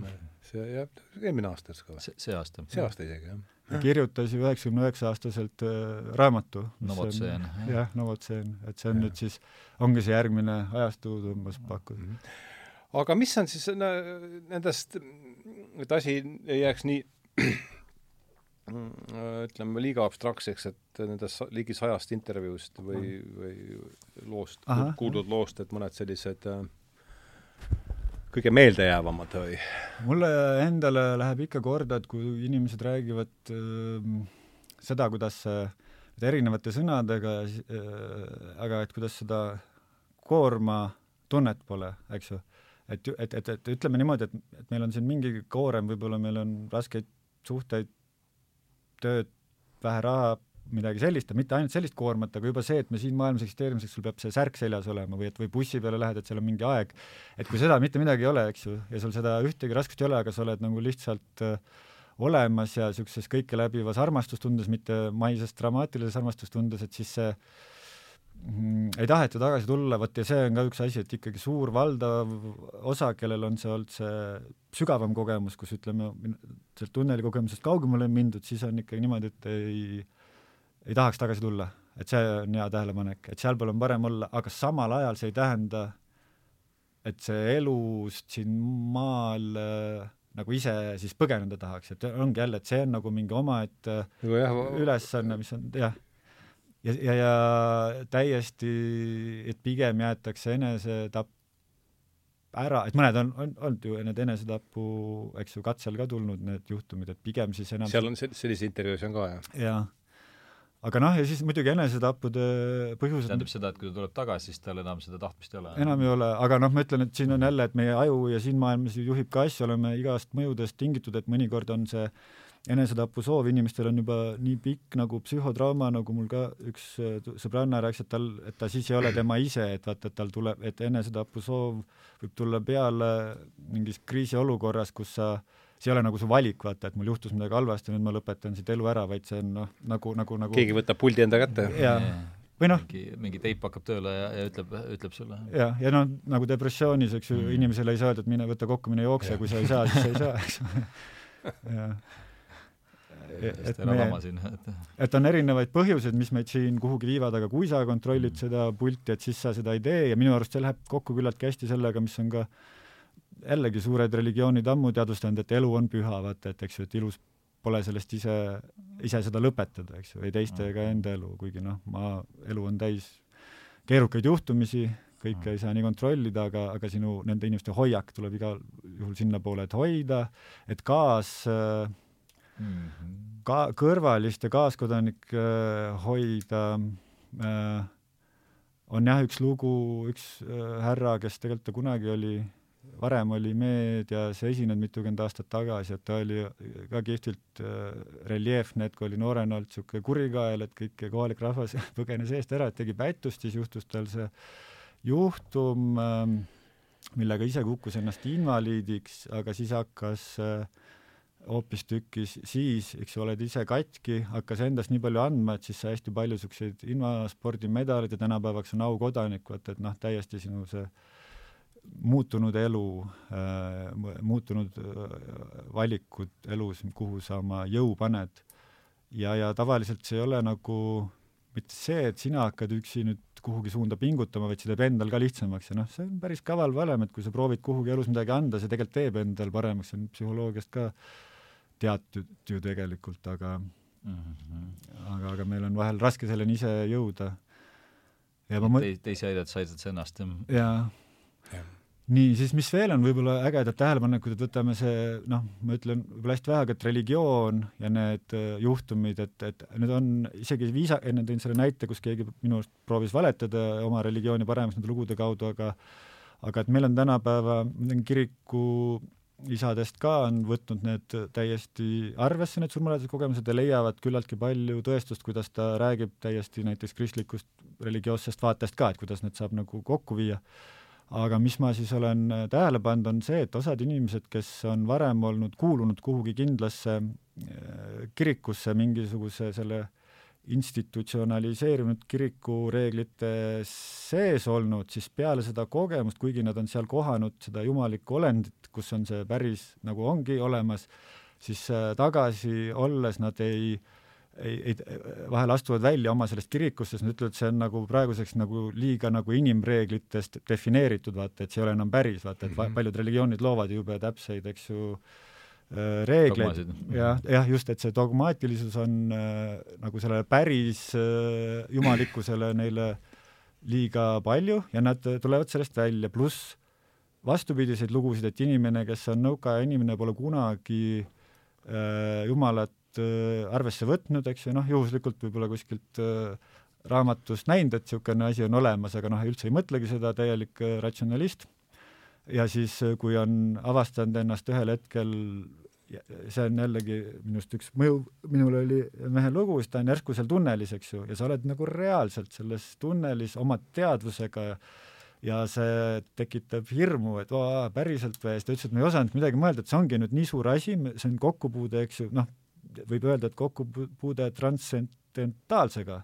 see jah, eelmine aasta vist ka või? see aasta. see aasta isegi, jah. ta kirjutas ju üheksakümne üheksa aastaselt äh, raamatu. Novotseen. jah, Novotseen, et see on ja. nüüd siis, ongi see järgmine ajastu umbes pakkuda mm. -hmm. aga mis on siis nendest, et asi ei jääks nii ütleme, liiga abstraktseks, et nendest ligi sajast intervjuust või, või loost, kuuldud loost, et mõned sellised äh, kõige meeldejäävamad või? mulle endale läheb ikka korda, et kui inimesed räägivad äh, seda, kuidas äh, erinevate sõnadega äh,, aga et kuidas seda koormatunnet pole, eks ju. et, et, et, et ütleme niimoodi, et, et meil on siin mingi koorem, võib-olla meil on raskeid suhteid tööd, vähe raha, midagi sellist, mitte ainult sellist koormat, aga juba see, et me siin maailmas eksisteerimiseks, sul peab see särk seljas olema või et või bussi peale lähed, et seal on mingi aeg, et kui seda mitte midagi ei ole, eks ju, ja sul seda ühtegi raskust ei ole, aga sa oled nagu lihtsalt äh, olemas ja niisuguses kõike läbivas armastustundes, mitte maises dramaatilises armastustundes, et siis see äh, ei taheta tagasi tulla, vot ja see on ka üks asi, et ikkagi suur valdav osa, kellel on see olnud see sügavam kogemus, kus ütleme, sealt tunneli kogemusest kaugemale on mindud, siis on ikkagi niimoodi, et ei, ei tahaks tagasi tulla. et see on hea tähelepanek, et sealpool on parem olla, aga samal ajal see ei tähenda, et see elust siin maal äh, nagu ise siis põgeneda tahaks, et ongi jälle, et see on nagu mingi omaette ülesanne, mis on jah ja, ja, ja täiesti, et pigem jäetakse enesetapp ära, et mõned on, on olnud ju need enesetapu, eks ju, katsel ka tulnud need juhtumid, et pigem siis enam seal on selliseid intervjuusid on ka, jah? jah. aga noh, ja siis muidugi enesetappude põhjused tähendab seda, et kui ta tuleb tagasi, siis tal enam seda tahtmist ei ole? enam ei ole, aga noh, ma ütlen, et siin on jälle, et meie aju ja siin maailmas juhib ka asju, oleme igast mõjudest tingitud, et mõnikord on see enesetapusoov inimestel on juba nii pikk nagu psühhotrauma, nagu mul ka üks äh, sõbranna rääkis, et tal, et ta siis ei ole tema ise, et vaata, et tal tuleb, et enesetapusoov võib tulla peale mingis kriisiolukorras, kus sa see ei ole nagu su valik, vaata, et mul juhtus midagi halvasti, nüüd ma lõpetan siit elu ära, vaid see on noh, nagu, nagu, nagu keegi võtab puldi enda kätte. jaa, või noh mingi, mingi teip hakkab tööle ja, ja ütleb, ütleb sulle. jah, ja noh, nagu depressioonis, eks ju mm., inimesele ei saa öelda, et mine võta kokku, mine jookse, kui sa ei saa, siis sa ei saa, eks ju. jah et me, et on erinevaid põhjuseid, mis meid siin kuhugi viivad, aga kui sa kontrollid mm. seda pulti, et siis sa seda ei tee ja minu arust see läheb kokku küllaltki hästi sellega, mis on ka jällegi suured religioonid ammu teadvustanud, et elu on püha, vaata, et eks ju, et ilus pole sellest ise, ise seda lõpetada, eks ju, ei teiste ega enda elu, kuigi noh, ma, elu on täis keerukaid juhtumisi, kõike ei saa nii kontrollida, aga, aga sinu, nende inimeste hoiak tuleb igal juhul sinnapoole, et hoida, et kaas äh, mm -hmm. ka kõrvaliste kaaskodanikke äh, hoida äh, on jah, üks lugu, üks äh, härra, kes tegelikult ta kunagi oli, varem oli meedias esinenud mitukümmend aastat tagasi, et ta oli ka kihvtilt äh, reljeefne, et kui oli noorena olnud niisugune kurikael, et kõik kohalik rahvas põgenes eest ära, et tegi pättust, siis juhtus tal see juhtum äh,, millega ise kukkus ennast invaliidiks, aga siis hakkas äh, hoopistükkis siis, eks ju, oled ise katki, hakkas endast nii palju andma, et siis sai hästi palju niisuguseid invaspordimedaleid ja tänapäevaks on aukodanik, vaata et noh, täiesti sinu see muutunud elu äh,, muutunud äh, valikud elus, kuhu sa oma jõu paned. ja, ja tavaliselt see ei ole nagu mitte see, et sina hakkad üksi nüüd kuhugi suunda pingutama, vaid see teeb endal ka lihtsamaks ja noh, see on päris kaval valem, et kui sa proovid kuhugi elus midagi anda, see tegelikult teeb endal paremaks, see on psühholoogiast ka äh, teatud ju tegelikult, aga mm -hmm. aga, aga meil on vahel raske selleni ise jõuda. ja ma mõt-. teisi aidata, sa aitad ennast, jah? jaa ja. nii, siis mis veel on võib-olla ägedad tähelepanekud, et võtame see, noh, ma ütlen võib-olla hästi vähe, aga et religioon ja need äh, juhtumid, et, et need on isegi viisa, enne tõin selle näite, kus keegi minu arust proovis valetada oma religiooni paremaks nende lugude kaudu, aga aga et meil on tänapäeva kiriku isadest ka on võtnud need täiesti arvesse, need surmalähedased kogemused ja leiavad küllaltki palju tõestust, kuidas ta räägib täiesti näiteks kristlikust religioossest vaatest ka, et kuidas need saab nagu kokku viia. aga mis ma siis olen tähele pannud, on see, et osad inimesed, kes on varem olnud, kuulunud kuhugi kindlasse äh, kirikusse mingisuguse selle institutsionaliseerunud kirikureeglite sees olnud, siis peale seda kogemust, kuigi nad on seal kohanud seda jumalikku olendit, kus on see päris nagu ongi olemas, siis äh, tagasi olles nad ei ei, ei, vahel astuvad välja oma sellest kirikust, sest nad ütlevad, see on nagu praeguseks nagu liiga nagu inimreeglitest defineeritud, vaata, et see ei ole enam päris, vaata, et -hmm. paljud religioonid loovad jube täpseid, eks ju, reegleid, jah, jah, just, et see dogmaatilisus on äh, nagu sellele päris äh, jumalikkusele neile liiga palju ja nad tulevad sellest välja, pluss vastupidiseid lugusid, et inimene, kes on nõukaaja inimene, pole kunagi äh, jumalat äh, arvesse võtnud, eks ju, noh, juhuslikult võib-olla kuskilt äh, raamatust näinud, et niisugune asi on olemas, aga noh, üldse ei mõtlegi seda, täielik äh, ratsionalist ja siis, äh, kui on avastanud ennast ühel hetkel see on jällegi minu arust üks mõju, minul oli mehe lugu, siis ta on järsku seal tunnelis, eks ju, ja sa oled nagu reaalselt selles tunnelis oma teadvusega ja see tekitab hirmu, et oo, päriselt või, siis ta ütles, et ma ei osanud midagi mõelda, et see ongi nüüd nii suur asi, see on kokkupuude, eks ju, noh, võib öelda, et kokkupuude transcendentaalsega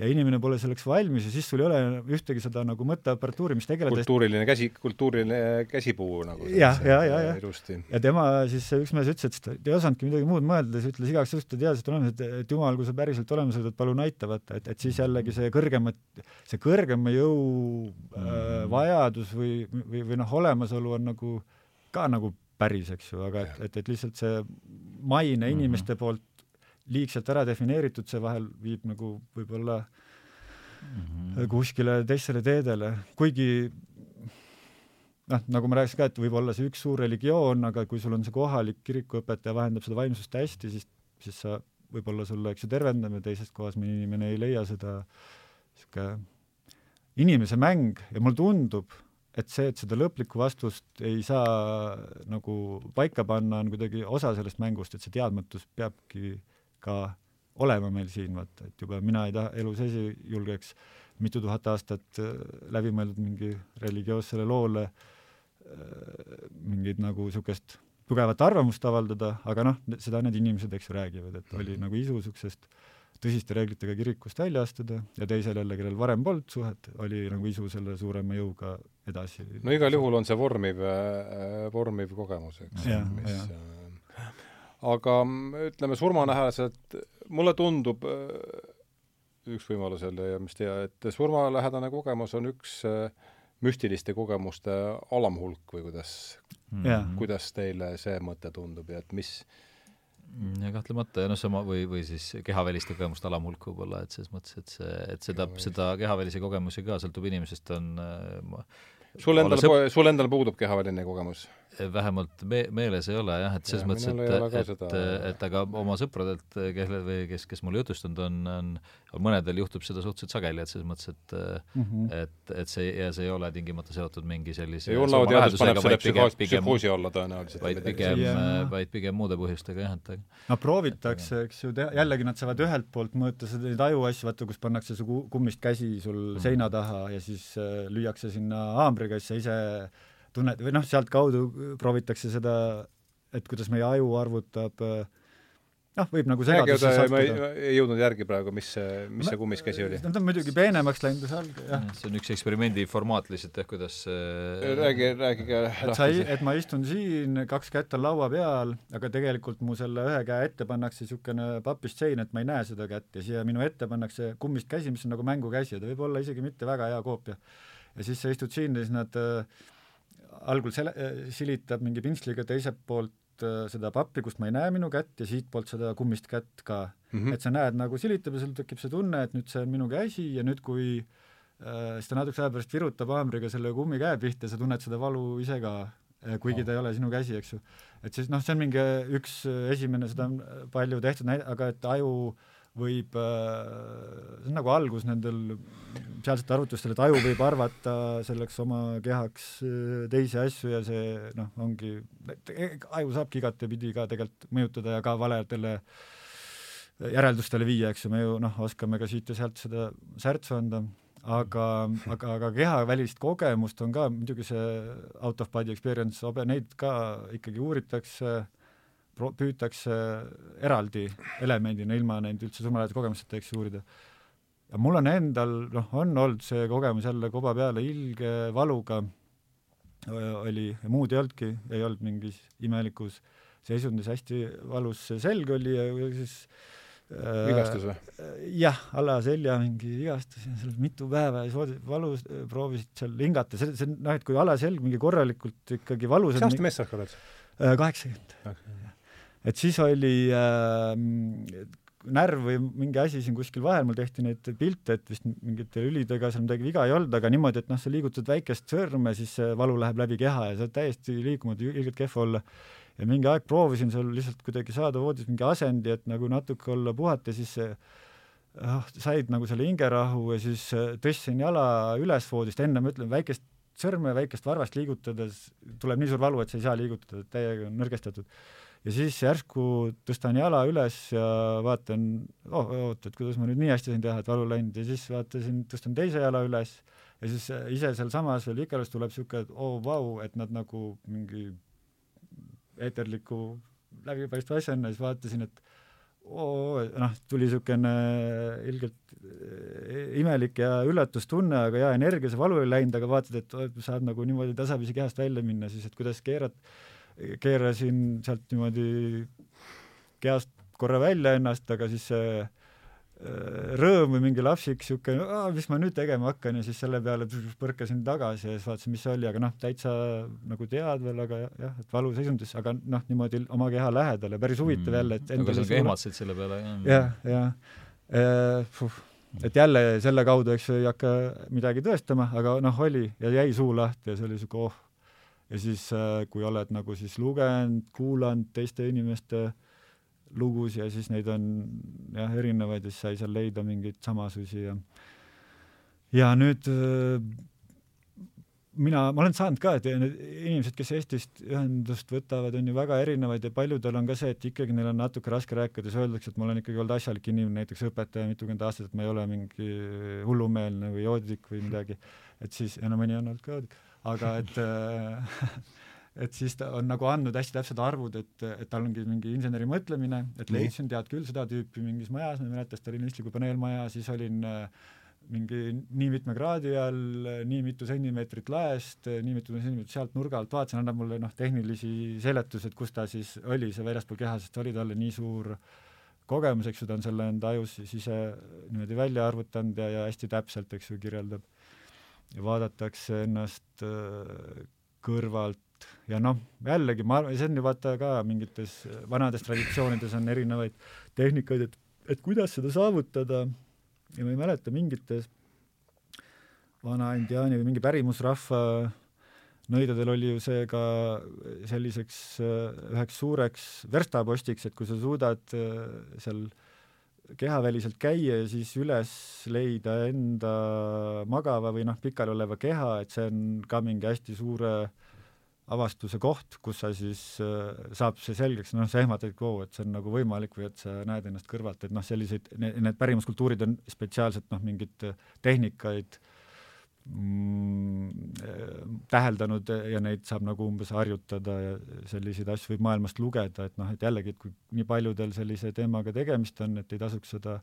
ja inimene pole selleks valmis ja siis sul ei ole ühtegi seda nagu mõtteaparatuuri, mis tegeleda kultuuriline käsi, kultuuriline käsipuu nagu jah, ja, ja, ja, ja, ja tema siis, üks mees ütles, et ta ei osanudki midagi muud mõelda, siis ütles igaks juhuks, ta teadis, et olemas, et, et jumal, kui sa päriselt olemas oled, et palun aita, vaata, et, et siis jällegi see kõrgemat, see kõrgema jõu äh, mm. vajadus või, või, või noh, olemasolu on nagu ka nagu päris, eks ju, aga et, et, et lihtsalt see maine mm -hmm. inimeste poolt liigselt ära defineeritud, see vahel viib nagu võib-olla mm -hmm. kuskile teistele teedele, kuigi noh, nagu ma rääkisin ka, et võib olla see üks suur religioon, aga kui sul on see kohalik kirikuõpetaja vahendab seda vaimsust hästi, siis, siis sa võib-olla sulle, eks ju, tervendab ja teises kohas mõni inimene ei leia seda niisugune inimese mäng ja mulle tundub, et see, et seda lõplikku vastust ei saa nagu paika panna, on kuidagi osa sellest mängust, et see teadmatus peabki ka olema meil siin, vaata, et juba mina ei taha elu sees ei julgeks mitu tuhat aastat äh, läbi mõeldud mingi religioossele loole äh, mingit nagu niisugust tugevat arvamust avaldada, aga noh, seda need inimesed, eks ju, räägivad, et oli nagu isu niisugusest tõsiste reeglitega kirikust välja astuda ja teisel jälle, kellel varem polnud suhet, oli nagu isu selle suurema jõuga edasi. no igal juhul on see vormiv, äh, vormiv kogemus, eks. mis ja. Aga ütleme, surmanähelased, mulle tundub üks võimalus jälle ja mis teie, et surmalähedane kogemus on üks äh, müstiliste kogemuste alamhulk või kuidas mm, -hmm. kuidas teile see mõte tundub ja et mis ja kahtlemata, ja noh, sama või, või siis kehaväliste kogemuste alamhulk võib-olla, et selles mõttes, et see, et seda, seda kehavälisi kogemusi ka sõltub inimesest, on äh, sul endal sul endal puudub kehaväline kogemus? Vähemalt me-, meeles ei ole jah, et selles ja, mõttes, et, et, et, et aga oma sõpradelt, kelle või kes, kes mulle jutustanud on, on, on mõnedel juhtub seda suhteliselt sageli, et selles mõttes, et mm -hmm. et, et see, ja see ei ole tingimata seotud mingi sellise joonlaoteadus paneb selle psühhoos, psühhoosi alla tõenäoliselt. vaid pigem, vaid pigem muude põhjustega jah, et no proovitakse, eks ju, jällegi nad saavad ühelt poolt mõõta seda, neid ajuasju, vaata, kus pannakse su kummist käsi sul mm -hmm. seina taha ja siis äh, lüüakse sinna haamriga, siis sa ise tunned, või noh, sealtkaudu proovitakse seda, et kuidas meie aju arvutab noh, võib nagu segadusse sattuda. ma ei, ei jõudnud järgi praegu, mis see, mis see kummiskäsi oli? ta on muidugi peenemaks läinud salg, jah. see on üks eksperimendi formaat lihtsalt, jah, kuidas räägi, rääkige et sa, et ma istun siin, kaks kätt on laua peal, aga tegelikult mu selle ühe käe ette pannakse niisugune papist sein, et ma ei näe seda kätt ja siia minu ette pannakse kummist käsi, mis on nagu mängukäsi ja ta võib olla isegi mitte väga hea koopia. ja siis sa istud siin ja siis nad äh, algul sele-, äh, silitab mingi pintsliga teiselt poolt äh, seda pappi, kust ma ei näe minu kätt ja siitpoolt seda kummist kätt ka mm. -hmm. et sa näed nagu silitab ja sul tekib see tunne, et nüüd see on minu käsi ja nüüd, kui äh, siis ta natukese aja pärast virutab haamriga selle kummikäe pihta ja sa tunned seda valu ise ka äh,, kuigi oh. ta ei ole sinu käsi, eks ju. et siis noh, see on mingi üks esimene, seda on palju tehtud, aga et aju äh, võib, äh, see on nagu algus nendel sealsetel arvutustel, et aju võib arvata selleks oma kehaks äh, teisi asju ja see noh, ongi, aju saabki igatepidi ka tegelikult mõjutada ja ka valedele järeldustele viia, eks ju, me ju noh, oskame ka siit ja sealt seda särtsu anda, aga, aga, aga kehavälist kogemust on ka muidugi see out of body experience, neid ka ikkagi uuritakse äh, püütakse eraldi elemendina, ilma neid üldse surmalähedase kogemusteta, eks ju, uurida. ja mul on endal, noh, on olnud see kogemus jälle koba peale ilge valuga, oli, muud ei olnudki, ei olnud mingis imelikus seisundis, hästi valus selg oli ja siis äh, vigastus või? jah, alaselja mingi vigastus ja seal mitu päeva ja siis valus, proovisid seal hingata, see, see noh, et kui alaselg mingi korralikult ikkagi valus mis aasta mees sa oled? Kaheksakümmend et siis oli äh, närv või mingi asi siin kuskil vahel, mul tehti neid pilte, et vist mingite lülidega seal midagi viga ei olnud, aga niimoodi, et noh, sa liigutad väikest sõrme, siis see valu läheb läbi keha ja sa oled täiesti liikumatu, ilgelt kehv olla. ja mingi aeg proovisin seal lihtsalt kuidagi saada voodis mingi asendi, et nagu natuke olla puhata, siis see noh, said nagu selle hingerahu ja siis äh, tõstsin jala üles voodist, enne ma ütlen, väikest sõrme, väikest varvast liigutades tuleb nii suur valu, et sa ei saa liigutada, täiega nõrgestatud ja siis järsku tõstan jala üles ja vaatan, oh, oot, et kuidas ma nüüd nii hästi sain teha, et valu läinud. Ja siis vaatasin, tõstan teise jala üles ja siis ise sealsamas veel Ikarus tuleb niisugune, et oo oh, vau, et nad nagu mingi eeterliku läbipaistva asjana, siis vaatasin, et oo, noh, tuli niisugune ilgelt eh, imelik ja üllatustunne, aga jaa, energia, see valu ei läinud, aga vaatad, et saad nagu niimoodi tasapisi kehast välja minna, siis et kuidas keerad keerasin sealt niimoodi kehast korra välja ennast, aga siis see äh, rõõm või mingi lapsik niisugune, mis ma nüüd tegema hakkan ja siis selle peale põrkasin tagasi ja siis vaatasin, mis see oli, aga noh, täitsa nagu tead veel, aga jah, et valuseisundis, aga noh, niimoodi oma keha lähedal ja päris huvitav mm. jälle, et aga sa ehmatasid selle peale, jah? jah, jah. et jälle selle kaudu, eks ju, ei hakka midagi tõestama, aga noh, oli ja jäi suu lahti ja see oli niisugune oh ja siis, äh, kui oled nagu siis lugenud, kuulanud teiste inimeste lugusid ja siis neid on jah, erinevaid ja siis sai seal leida mingeid samasusi ja ja nüüd äh, mina, ma olen saanud ka, et need inimesed, kes Eestist ühendust võtavad, on ju väga erinevaid ja paljudel on ka see, et ikkagi neil on natuke raske rääkida, siis öeldakse, et ma olen ikkagi olnud asjalik inimene, näiteks õpetaja mitukümmend aastat, et ma ei ole mingi hullumeelne või joodik või midagi. et siis, ja no mõni on olnud ka joodik, aga et et siis ta on nagu andnud hästi täpsed arvud, et, et tal ongi mingi inseneri mõtlemine, et leidsin, tead küll, seda tüüpi mingis majas, ma ei mäleta, stalinistliku paneelmaja, siis olin äh, mingi nii mitme kraadi all, nii mitu sentimeetrit laest, nii mitu sentimeetrit sealt nurga alt, vaatasin, annab mulle noh, tehnilisi seletusi, et kus ta siis oli, see väljaspool keha, sest oli talle nii suur kogemus, eks ju, ta on selle enda ajus siis ise niimoodi välja arvutanud ja, ja hästi täpselt, eks ju, kirjeldab. Vaadatakse ennast äh, kõrvalt ja noh, jällegi ma arvan, see on ju vaata ka mingites vanades traditsioonides on erinevaid tehnikaid, et, et kuidas seda saavutada. Ja ma ei mäleta mingites vana indiaani või mingi pärimusrahva nõidadel oli ju see ka selliseks üheks suureks verstapostiks, et kui sa suudad äh, seal kehaväliselt käia ja siis üles leida enda magava või noh, pikalioleva keha, et see on ka mingi hästi suure avastuse koht, kus sa siis äh,, saab see selgeks, noh, sa ehmatad, et oo, et see on nagu võimalik või et sa näed ennast kõrvalt, et noh, selliseid, need pärimuskultuurid on spetsiaalselt noh, mingeid tehnikaid mm, täheldanud ja neid saab nagu umbes harjutada ja selliseid asju võib maailmast lugeda, et noh, et jällegi, et kui nii paljudel sellise teemaga tegemist on, et ei tasuks seda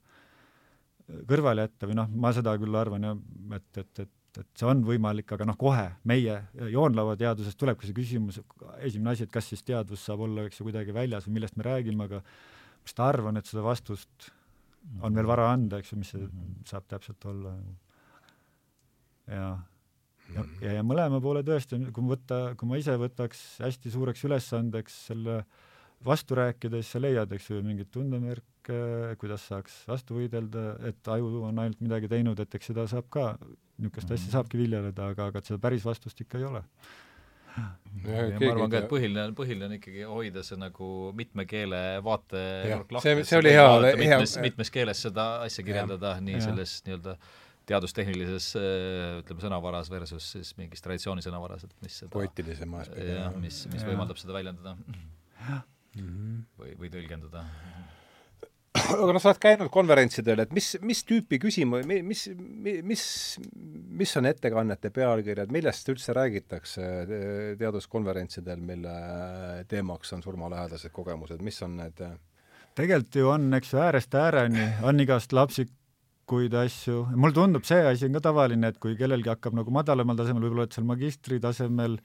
kõrvale jätta või noh, ma seda küll arvan jah, et, et, et et, see on võimalik, aga noh, kohe meie joonlauateadusest tulebki see küsimus, esimene asi, et kas siis teadvus saab olla, eks ju, kuidagi väljas või millest me räägime, aga ma vist arvan, et seda vastust on veel vara anda, eks ju, mis see mhm. saab täpselt olla. Ja, ja, ja, ja mõlema poole tõesti, kui võtta, kui ma ise võtaks hästi suureks ülesandeks selle vastu rääkida, siis sa leiad, eks ju, mingeid tundemärke, kuidas saaks vastu võidelda, et aju on ainult midagi teinud, et eks seda saab ka niisugust asja saabki viljeleda, aga, aga seda päris vastust ikka ei ole. ja, ja ma arvan ka, et põhiline, põhiline on ikkagi hoida see nagu mitme keele vaatenurk lahti. see, see oli hea, hea mitmes, mitmes keeles seda asja kirjeldada, nii ja. selles nii-öelda teadustehnilises ütleme, sõnavaras versus siis mingis traditsiooni sõnavaras, et mis seda poeetilisema aspekti. jah, mis, mis ja. võimaldab seda väljendada. või, või tõlgendada aga noh, sa oled käinud konverentsidel, et mis, mis tüüpi küsimu-, mis, mis, mis on ettekannete pealkirjad, millest üldse räägitakse teaduskonverentsidel, mille teemaks on surmalähedased kogemused, mis on need tegelikult ju on, eks ju, äärest ääreni, on igast lapsikuid asju, mulle tundub, see asi on ka tavaline, et kui kellelgi hakkab nagu madalamal tasemel, võib-olla oled seal magistri tasemel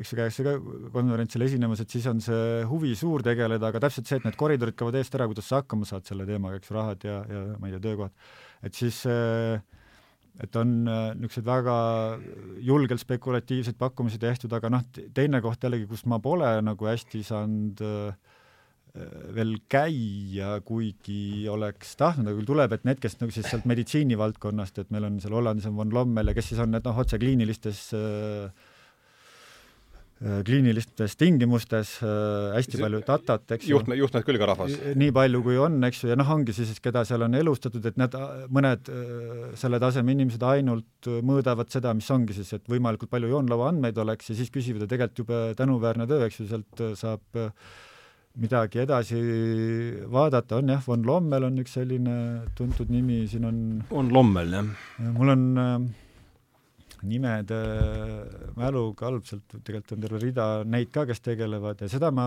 eks ju, käiakse ka konverentsil esinemas, et siis on see huvi suur tegeleda, aga täpselt see, et need koridorid käivad eest ära, kuidas sa hakkama saad selle teemaga, eks ju, rahad ja, ja ma ei tea, töökohad. et siis et on äh, niisuguseid väga julgelt spekulatiivseid pakkumisi tehtud, aga noh, teine koht jällegi, kus ma pole nagu hästi saanud äh, veel käia, kuigi oleks tahtnud, aga küll tuleb, et need, kes nagu siis sealt meditsiinivaldkonnast, et meil on seal Hollandis on von Lommel ja kes siis on need noh, otse kliinilistes äh, Äh, kliinilistes tingimustes äh, hästi see, palju datat, eks ju. juhtme, juhtmed küll ka rahvas. nii palju, kui on, eks ju, ja noh, ongi siis, keda seal on elustatud, et need mõned äh, selle taseme inimesed ainult mõõdavad seda, mis ongi siis, et võimalikult palju joonlaua andmeid oleks ja siis küsivad ja tegelikult jube tänuväärne töö, eks ju, sealt saab midagi edasi vaadata, on jah, von Lommel on üks selline tuntud nimi, siin on von Lommel, jah. mul on äh, nimede mäluga halb, sealt tegelikult on terve rida neid ka, kes tegelevad ja seda ma,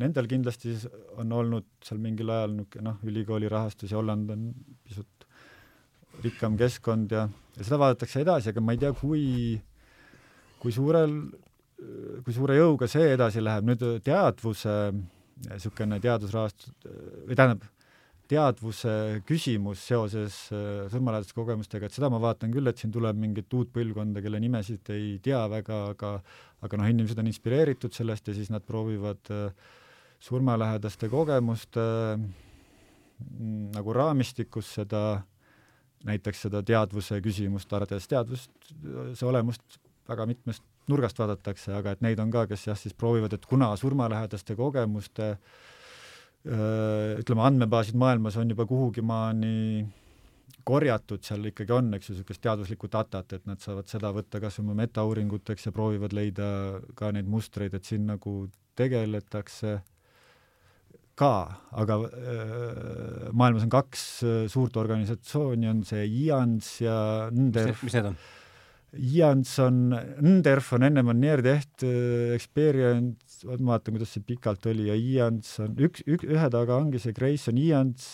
nendel kindlasti on olnud seal mingil ajal niisugune noh, ülikooli rahastus ja Holland on pisut rikkam keskkond ja, ja seda vaadatakse edasi, aga ma ei tea, kui, kui suurel, kui suure jõuga see edasi läheb, nüüd teadvuse niisugune teadusrahastus, või tähendab, teadvuse küsimus seoses äh, surmalähedaste kogemustega, et seda ma vaatan küll, et siin tuleb mingit uut põlvkonda, kelle nimesid ei tea väga, aga aga noh, inimesed on inspireeritud sellest ja siis nad proovivad äh, surmalähedaste kogemuste mm, nagu raamistikus seda, näiteks seda teadvuse küsimust, arvates teadvust, see olemust väga mitmest nurgast vaadatakse, aga et neid on ka, kes jah, siis proovivad, et kuna surmalähedaste kogemuste ütleme, andmebaasid maailmas on juba kuhugi maani korjatud, seal ikkagi on, eks ju, niisugust teaduslikku datat, et nad saavad seda võtta kas oma metauuringuteks ja proovivad leida ka neid mustreid, et siin nagu tegeletakse ka, aga äh, maailmas on kaks suurt organisatsiooni, on see IANS ja NDERF. mis need on? IANS on, NDERF on ennem on Near Death äh, Experience, ma vaatan, kuidas see pikalt oli, ja IANS on üks, üks, ühe taga ongi see Grace on IANS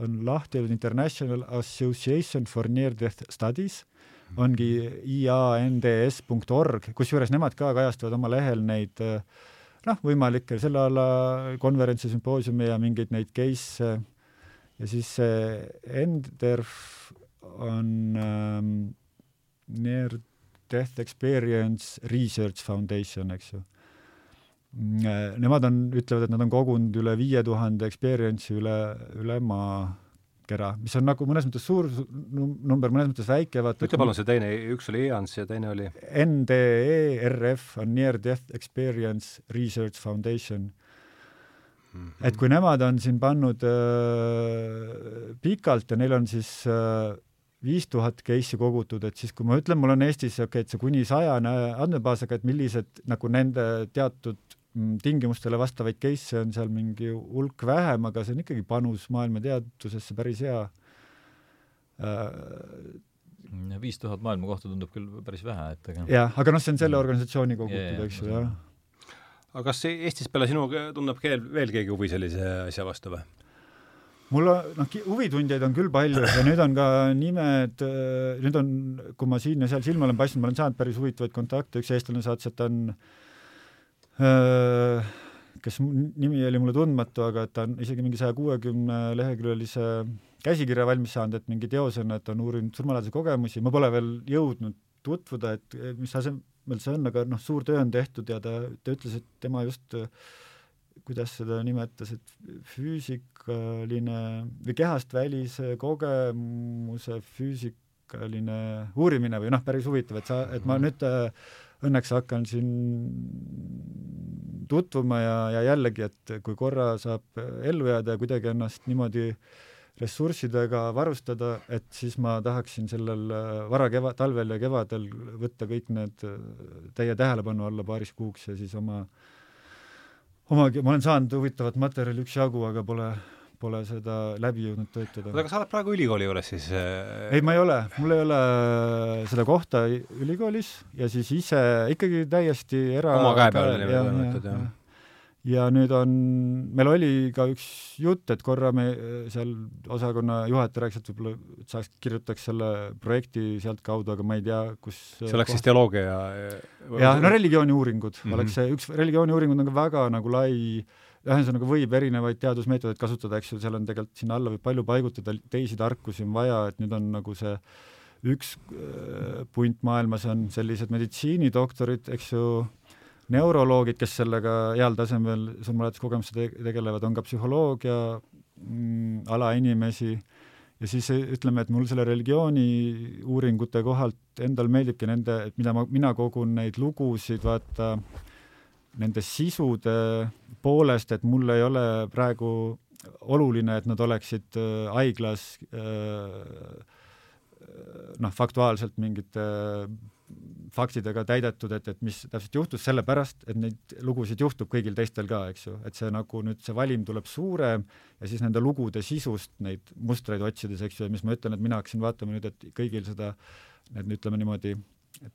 on lahti öeldud International Association for Near Death Studies, ongi iands.org, kusjuures nemad ka kajastavad oma lehel neid äh, noh, võimalikke selle alla konverentse, sümpoosiume ja mingeid neid case'e. Ja siis see NDERF on ähm, Near Death Experience Research Foundation, eks ju. Mm, nemad on, ütlevad, et nad on kogunud üle viie tuhande experience'i üle, üle maa kera, mis on nagu mõnes mõttes suur number, mõnes mõttes väike, vaata ütle palun see teine, üks oli EANS ja teine oli? NDERF on Near Death Experience Research Foundation mm. -hmm. et kui nemad on siin pannud äh, pikalt ja neil on siis äh, viis tuhat case'i kogutud, et siis kui ma ütlen, mul on Eestis okei okay,, et see kuni sajane andmebaas, aga et millised nagu nende teatud Mm, tingimustele vastavaid case'e on seal mingi hulk vähem, aga see on ikkagi panus maailma teadusesse päris hea. viis tuhat maailma kohta tundub küll päris vähe, et aga jah, aga noh, see on selle organisatsiooni kogutud, eks ju, jah. aga kas Eestis peale sinu tunneb keel veel keegi huvi sellise asja vastu või? Mul on, noh, huvitundjaid on küll palju ja nüüd on ka nimed, nüüd on, kui ma siin ja seal silma olen paistnud, ma olen saanud päris huvitavaid kontakte, üks eestlane saatis, et ta on Äh, kes nimi oli mulle tundmatu, aga et ta on isegi mingi saja kuuekümne leheküljelise käsikirja valmis saanud, et mingi teosena, et on uurinud surmalähedase kogemusi, ma pole veel jõudnud tutvuda, et mis asemel see on, aga noh, suur töö on tehtud ja ta, ta ütles, et tema just kuidas seda nimetas, et füüsikaline või kehast välise kogemuse füüsikaline uurimine või noh, päris huvitav, et sa, et ma nüüd õnneks hakkan siin tutvuma ja, ja jällegi, et kui korra saab ellu jääda ja kuidagi ennast niimoodi ressurssidega varustada, et siis ma tahaksin sellel varakeva-, talvel ja kevadel võtta kõik need täie tähelepanu alla paariks kuuks ja siis oma, omagi, ma olen saanud huvitavat materjali üksjagu, aga pole pole seda läbi jõudnud töötada. oota, aga sa oled praegu ülikooli juures siis äh...? ei, ma ei ole, mul ei ole seda kohta ülikoolis ja siis ise ikkagi täiesti era oma käe peal niimoodi toimetad, jah? ja nüüd on, meil oli ka üks jutt, et korra me seal osakonna juhataja rääkis, et võib-olla saaks, kirjutaks selle projekti sealtkaudu, aga ma ei tea, kus see oleks siis teoloogia ja jah, no religiooniuuringud mm -hmm. oleks see, üks religiooniuuringud on ka väga nagu lai ühesõnaga võib erinevaid teadusmeetodeid kasutada, eks ju, seal on tegelikult sinna alla võib palju paigutada, teisi tarkusi on vaja, et nüüd on nagu see üks äh, punt maailmas on sellised meditsiinidoktorid, eks ju, neuroloogid, kes sellega heal tasemel surmalähetuskogemusse te tegelevad, on ka psühholoogia mm, alainimesi. Ja siis ütleme, et mul selle religiooni uuringute kohalt endal meeldibki nende, et mida ma, mina kogun neid lugusid, vaata nende sisude poolest, et mul ei ole praegu oluline, et nad oleksid äh, haiglas äh, noh, faktuaalselt mingite faktidega täidetud, et, et mis täpselt juhtus, sellepärast et neid lugusid juhtub kõigil teistel ka, eks ju, et see nagu nüüd see valim tuleb suurem ja siis nende lugude sisust neid mustreid otsides, eks ju, ja mis ma ütlen, et mina hakkasin vaatama nüüd, et kõigil seda, need ütleme niimoodi,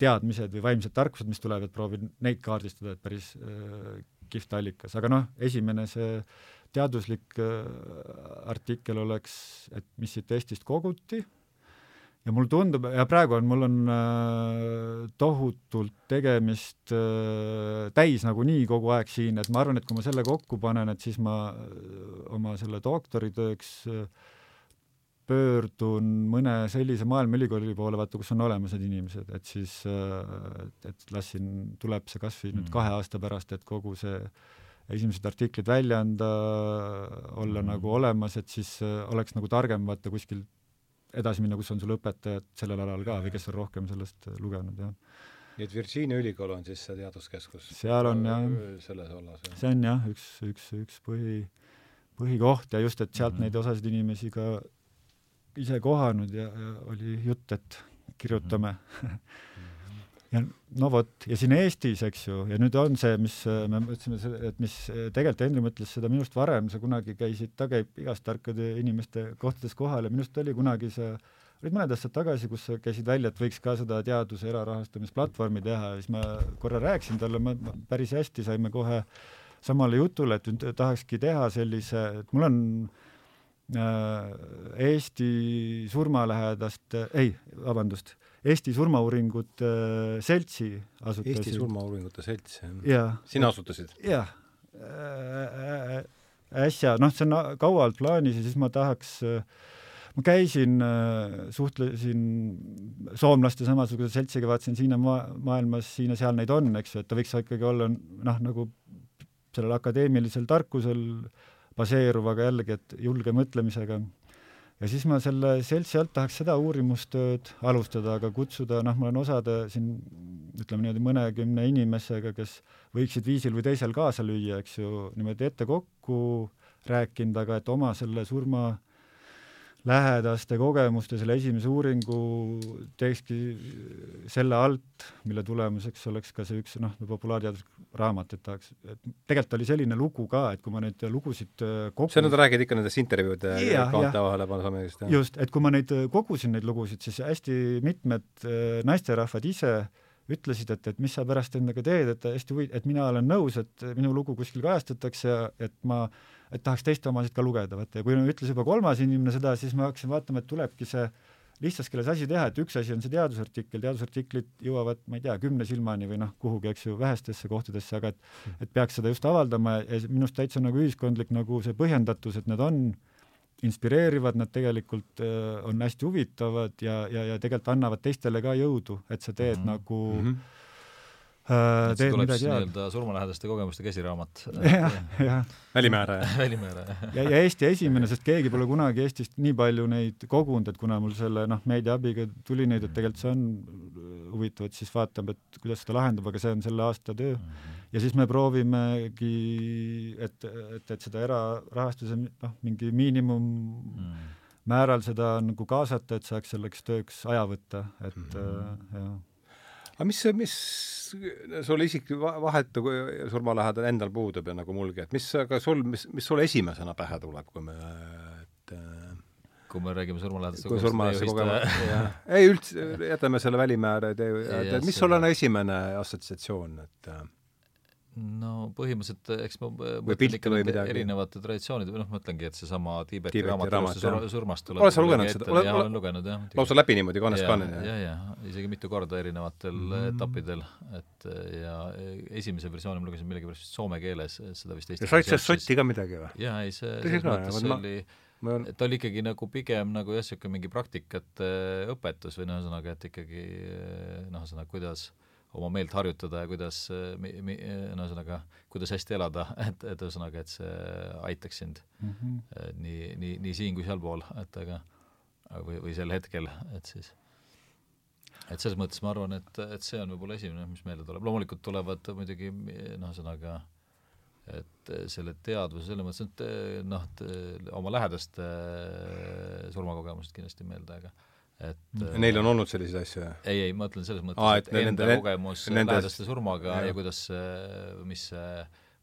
teadmised või vaimsed tarkused, mis tulevad, proovin neid kaardistada, et päris äh, kihvt allikas, aga noh, esimene see teaduslik äh, artikkel oleks, et mis siit Eestist koguti ja mulle tundub, ja praegu on, mul on äh, tohutult tegemist äh, täis nagunii kogu aeg siin, et ma arvan, et kui ma selle kokku panen, et siis ma äh, oma selle doktoritööks äh, pöördun mõne sellise maailmaülikooli poole, vaata, kus on olemas need inimesed, et siis, et, et las siin tuleb see kas või nüüd mm. kahe aasta pärast, et kogu see esimesed artiklid välja anda, olla mm. nagu olemas, et siis oleks nagu targem vaata kuskil edasi minna, kus on sul õpetajad sellel alal ka või kes on rohkem sellest lugenud, jah. nii et Virginia ülikool on siis see teaduskeskus? seal on jah, selles vallas, jah? see on jah, üks, üks, üks põhi põhikoht ja just, et sealt mm -hmm. neid osasid inimesi ka ise kohanud ja, ja oli jutt, et kirjutame mm. -hmm ja no vot, ja siin Eestis, eks ju, ja nüüd on see, mis me mõtlesime, et mis tegelikult Henri mõtles seda minust varem, sa kunagi käisid, ta käib igast tarkade inimeste kohtades kohal ja minust oli kunagi see, olid mõned aastad tagasi, kus sa käisid välja, et võiks ka seda teaduse erarahastamisplatvormi teha ja siis ma korra rääkisin talle, ma päris hästi saime kohe samale jutule, et nüüd tahakski teha sellise, et mul on äh, Eesti surmalähedast, ei, vabandust Eesti Surmauuringute äh, Seltsi asutasin. Eesti Surmauuringute Selts, jah? sina asutasid? jah äh,. äsja, noh, see on kaualt plaanis ja siis ma tahaks äh, ma käisin, suhtlesin soomlaste samasuguse seltsiga, vaatasin siin on ma-, maailmas siin ja seal neid on, eks ju, et ta võiks ikkagi olla noh, nagu sellel akadeemilisel tarkusel baseeruv, aga jällegi, et julge mõtlemisega ja siis ma selle seltsi alt tahaks seda uurimustööd alustada, aga kutsuda, noh, ma olen osade siin ütleme niimoodi mõnekümne inimesega, kes võiksid viisil või teisel kaasa lüüa, eks ju, niimoodi ette kokku rääkinud, aga et oma selle surma lähedaste kogemuste selle esimese uuringu teekski selle alt, mille tulemuseks oleks ka see üks noh, populaarteaduslik raamat, et tahaks, et tegelikult oli selline lugu ka, et kui ma neid lugusid äh, kokku sa nüüd räägid ikka nendest intervjuude kaante vahele paneme õigesti? just, et kui ma neid äh, kogusin, neid lugusid, siis hästi mitmed äh, naisterahvad ise ütlesid, et, et mis sa pärast endaga teed, et hästi huvi-, et mina olen nõus, et minu lugu kuskil kajastatakse ja et ma et tahaks teiste omasid ka lugeda, vaata, ja kui ütles juba kolmas inimene seda, siis ma hakkasin vaatama, et tulebki see lihtsas keeles asi teha, et üks asi on see teadusartikkel, teadusartiklid jõuavad, ma ei tea, kümne silmani või noh, kuhugi, eks ju, vähestesse kohtadesse, aga et et peaks seda just avaldama ja minust täitsa nagu ühiskondlik nagu see põhjendatus, et need on inspireerivad, nad tegelikult äh, on hästi huvitavad ja, ja, ja tegelikult annavad teistele ka jõudu, et sa teed mm -hmm. nagu mm -hmm teed midagi head. nii-öelda surmalähedaste kogemuste käsiraamat. jah, jah. välimääraja välimääraja. ja, ja Eesti esimene, sest keegi pole kunagi Eestist nii palju neid kogunud, et kuna mul selle noh, meedia abiga tuli neid, et tegelikult see on huvitav, et siis vaatame, et kuidas seda lahendab, aga see on selle aasta töö. -hmm. ja siis me proovimegi, et, et, et seda erarahastuse noh, mingi miinimum -hmm. määral seda nagu kaasata, et saaks selleks tööks aja võtta, et mm -hmm. äh, jah aga mis, mis sul isik vahetu surmalähedane endal puudub ja nagu mulgi, et mis, aga sul, mis, mis sulle esimesena pähe tuleb, kui me, et kui me räägime surmalähedaste kui surmalähedaste kogemus, jah. ei üldse, jätame selle välimäära, et mis sul on esimene assotsiatsioon, et no põhimõtteliselt eks ma mõtlen ikka nende erinevate traditsioonide või noh, mõtlengi, et seesama Tiibeti raamat sur, surmast tuleb oled sa lugenud seda? jah, olen lugenud jah. lausa läbi niimoodi kaanest kaaneni? ja, ja, ja isegi mitu korda erinevatel mm -hmm. etappidel, et ja esimese versiooni ma lugesin millegipärast soome keeles, seda vist ja said sellest sotti ka midagi või? jaa, ei see, selles mõttes see oli ma... ta oli ikkagi nagu pigem nagu jah, niisugune mingi praktikate õpetus või noh, ühesõnaga, et ikkagi noh, ühesõnaga, kuidas äh, oma meelt harjutada ja kuidas no ühesõnaga, kuidas hästi elada, et, et ühesõnaga, et see aitaks sind mm -hmm. nii, nii, nii siin kui sealpool, et aga või, või sel hetkel, et siis et selles mõttes ma arvan, et, et see on võib-olla esimene, mis meelde tuleb, loomulikult tulevad muidugi noh, ühesõnaga et selle teadvuse selles mõttes, et noh, oma lähedaste surmakogemused kindlasti meelde, aga et Neil on olnud selliseid asju, jah? ei, ei, ma mõtlen selles mõttes, et, et enda nende, kogemus nende... lähedaste surmaga ja, ja kuidas, mis see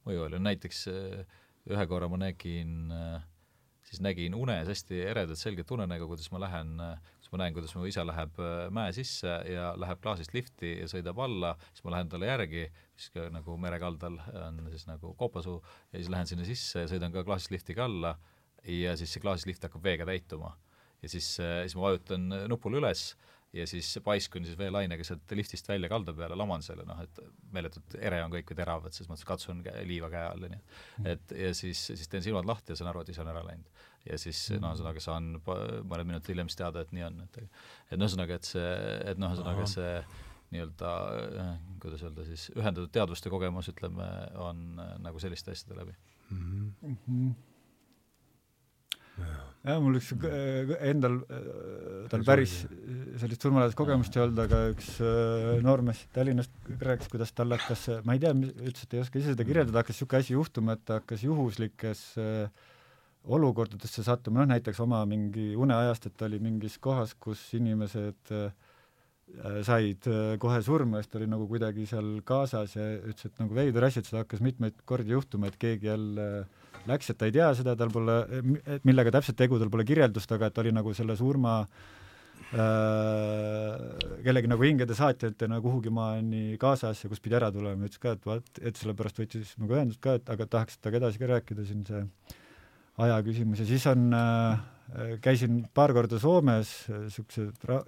mõju oli, näiteks ühe korra ma nägin, siis nägin unes hästi eredat selget unenägu, kuidas ma lähen, kus ma näen, kuidas mu isa läheb mäe sisse ja läheb klaasist lifti ja sõidab alla, siis ma lähen talle järgi, siis ka nagu merekaldal on siis nagu koopasuu ja siis lähen sinna sisse ja sõidan ka klaasist liftiga alla ja siis see klaasist lift hakkab veega täituma ja siis, äh, siis ma vajutan nupule üles ja siis paiskun siis veelainega sealt liftist välja kalda peale, laman selle, noh et meeletult ere on kõik või terav, et selles mõttes katsun käe, liiva käe all, onju. Mm. et ja siis, siis teen silmad lahti ja saan aru, et isa on ära läinud. ja siis mm. noh, ühesõnaga saan mõned minutid hiljem siis teada, et nii on, et et noh, ühesõnaga, et see, et noh, ühesõnaga see nii-öelda, äh, kuidas öelda siis, ühendatud teadvuste kogemus, ütleme, on äh, nagu selliste asjade läbi mm. -hmm jah, mul üks äh, endal, äh, tal päris sellist surmalähedast kogemust ei olnud, aga üks äh, noormees Tallinnast rääkis, kuidas tal hakkas, ma ei tea, ütles, et ei oska ise seda kirjeldada, hakkas niisugune asi juhtuma, et ta hakkas juhuslikes olukordadesse sattuma, noh näiteks oma mingi uneajast, et ta oli mingis kohas, kus inimesed äh, said äh, kohe surma, siis ta oli nagu kuidagi seal kaasas ja ütles, et nagu veider asi, et seda hakkas mitmeid kordi juhtuma, et keegi jälle läks, et ta ei tea seda, tal pole, millega täpselt tegu, tal pole kirjeldust, aga et oli nagu selle surma äh, kellegi nagu hingede saatjatena kuhugi maani kaasas ja kus pidi ära tulema, ütles ka, et vaat, et sellepärast võttis minuga ühendust ka, et aga tahaks temaga edasi ka rääkida siin see aja küsimus. Ja siis on äh,, käisin paar korda Soomes, niisuguse äh,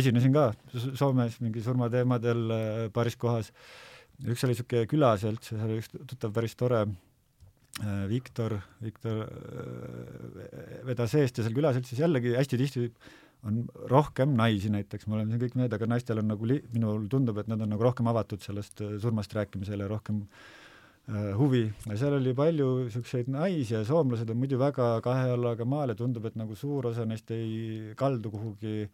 esinesin ka Soomes mingi surmateemadel äh, paaris kohas, üks oli niisugune küla sealt, seal oli üks tuttav päris tore äh,, Viktor, Viktor äh, vedas eest ja seal külaseltsis jällegi hästi tihti on rohkem naisi näiteks, me oleme siin kõik mehed, aga naistel on nagu li-, minul tundub, et nad on nagu rohkem avatud sellest äh, surmast rääkimisele, rohkem äh, Äh, huvi seal oli palju niisuguseid naisi ja soomlased on muidu väga kahe jallaga maal ja tundub, et nagu suur osa neist ei kaldu kuhugi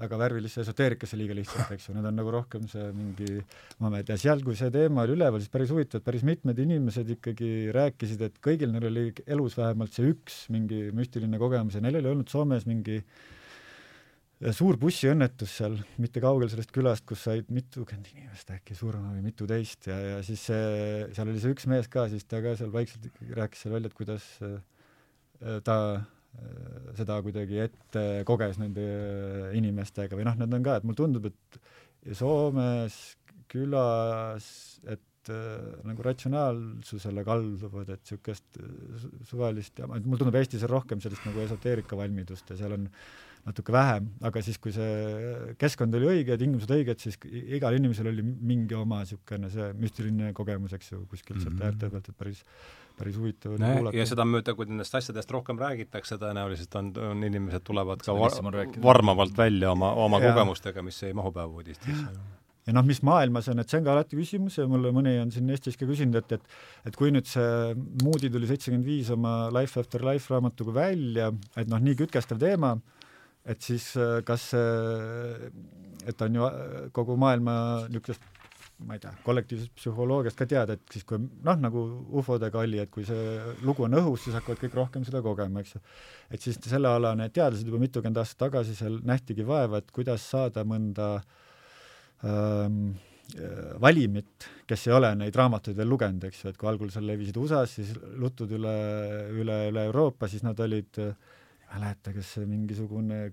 väga värvilisse esoteerikasse liiga lihtsalt, eks ju, need on nagu rohkem see mingi moment ja seal, kui see teema oli üleval, siis päris huvitav, et päris mitmed inimesed ikkagi rääkisid, et kõigil neil oli elus vähemalt see üks mingi müstiline kogemus ja neil oli olnud Soomes mingi äh, suur bussiõnnetus seal, mitte kaugel sellest külast, kus said mitukümmend inimest äkki surma või mitu teist ja, ja siis see, seal oli see üks mees ka, siis ta ka seal vaikselt rääkis seal välja, et kuidas äh, ta seda kuidagi ette koges nende inimestega või noh, need on ka, et mulle tundub, et Soomes külas, et äh, nagu ratsionaalsusele kalduvad, et niisugust suvalist, mulle tundub Eestis on rohkem sellist nagu esoteerika valmidust ja seal on äh, natuke vähem, aga siis, kui see keskkond oli õige ja tingimused õiged, siis igal inimesel oli mingi oma niisugune see müstiline kogemus, eks ju, kuskilt sealt mm -hmm. äärte pealt, et päris päris huvitav oli kuulata. ja sedamööda, kui nendest asjadest rohkem räägitakse, tõenäoliselt on, on inimesed tulevad ka var, varmavalt välja oma, oma ja. kogemustega, mis ei mahu päevaudistesse ja noh, mis maailmas on, et see on ka alati küsimus ja mulle mõni on siin Eestis ka küsinud, et, et et kui nüüd see Moody tuli seitsekümmend viis oma Life After Life raamatuga välja, et noh, nii kütkestav teema, et siis äh, kas see, et on ju kogu maailma niisugust ma ei tea, kollektiivsest psühholoogiast ka teada, et siis kui noh, nagu ufodega oli, et kui see lugu on õhus, siis hakkavad kõik rohkem seda kogema, eks ju. et siis sellealane teadlased juba mitukümmend aastat tagasi seal nähtigi vaeva, et kuidas saada mõnda ähm, äh, valimit, kes ei ole neid raamatuid veel lugenud, eks ju, et kui algul seal levisid USA-s, siis lutud üle, üle, üle Euroopa, siis nad olid äh, ei mäleta, kas mingisugune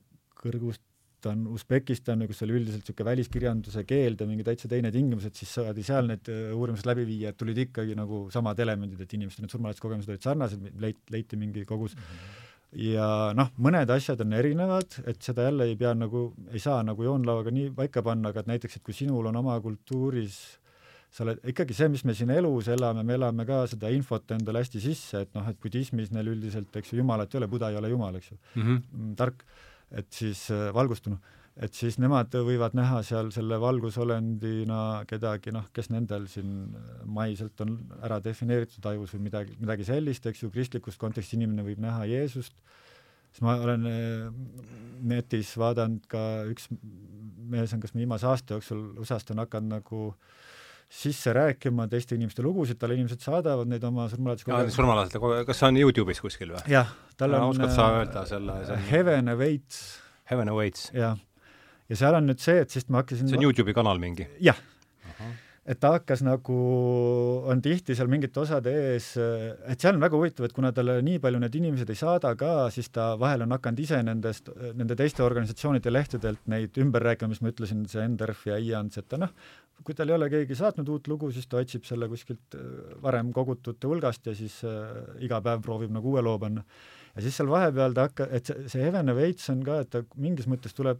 Kõrgustan, Usbekistan, kus oli üldiselt niisugune väliskirjanduse keeld ja mingi täitsa teine tingimus, et siis saadi seal need äh, uurimused läbi viia, et tulid ikkagi nagu samad elemendid, et inimeste need surmalähetuskogemused olid sarnased, leit-, leiti mingi kogus mm, -hmm ja noh, mõned asjad on erinevad, et seda jälle ei pea nagu, ei saa nagu joonlauaga nii paika panna, aga et näiteks, et kui sinul on oma kultuuris sa oled ikkagi see, mis me siin elus elame, me elame ka seda infot endale hästi sisse, et noh, et budismis neil üldiselt, eks ju, jumalat ei ole, Buda ei ole jumal, eks ju mhm. mm, -hmm. tark, et siis äh, valgustunu, et siis nemad võivad näha seal selle valgusolendina kedagi, noh, kes nendel siin maiselt on ära defineeritud ajus või midagi, midagi sellist, eks ju, kristlikus kontekstis inimene võib näha Jeesust, siis ma olen äh, netis vaadanud ka üks mees on kas viimase aasta jooksul USA-st on hakanud nagu äh, sisse rääkima teiste inimeste lugusid, talle inimesed saadavad neid oma kogemusi. surmalähedase, kas see on Youtube'is kuskil või? jah, tal on oskad sa öelda selle, selle Heaven Awaits. Heaven Awaits. jah. ja seal on nüüd see, et siis ma hakkasin see on Youtube'i kanal mingi? jah et ta hakkas nagu, on tihti seal mingite osade ees, et seal on väga huvitav, et kuna talle nii palju need inimesed ei saada ka, siis ta vahel on hakanud ise nendest, nende teiste organisatsioonide lehtedelt neid ümber rääkima, mis ma ütlesin, see Enderf ja Ians, et ta noh, kui tal ei ole keegi saatnud uut lugu, siis ta otsib selle kuskilt äh, varem kogutute hulgast ja siis äh, iga päev proovib nagu uue loo panna. ja siis seal vahepeal ta hakka-, et see, see Evene veits on ka, et ta mingis mõttes tuleb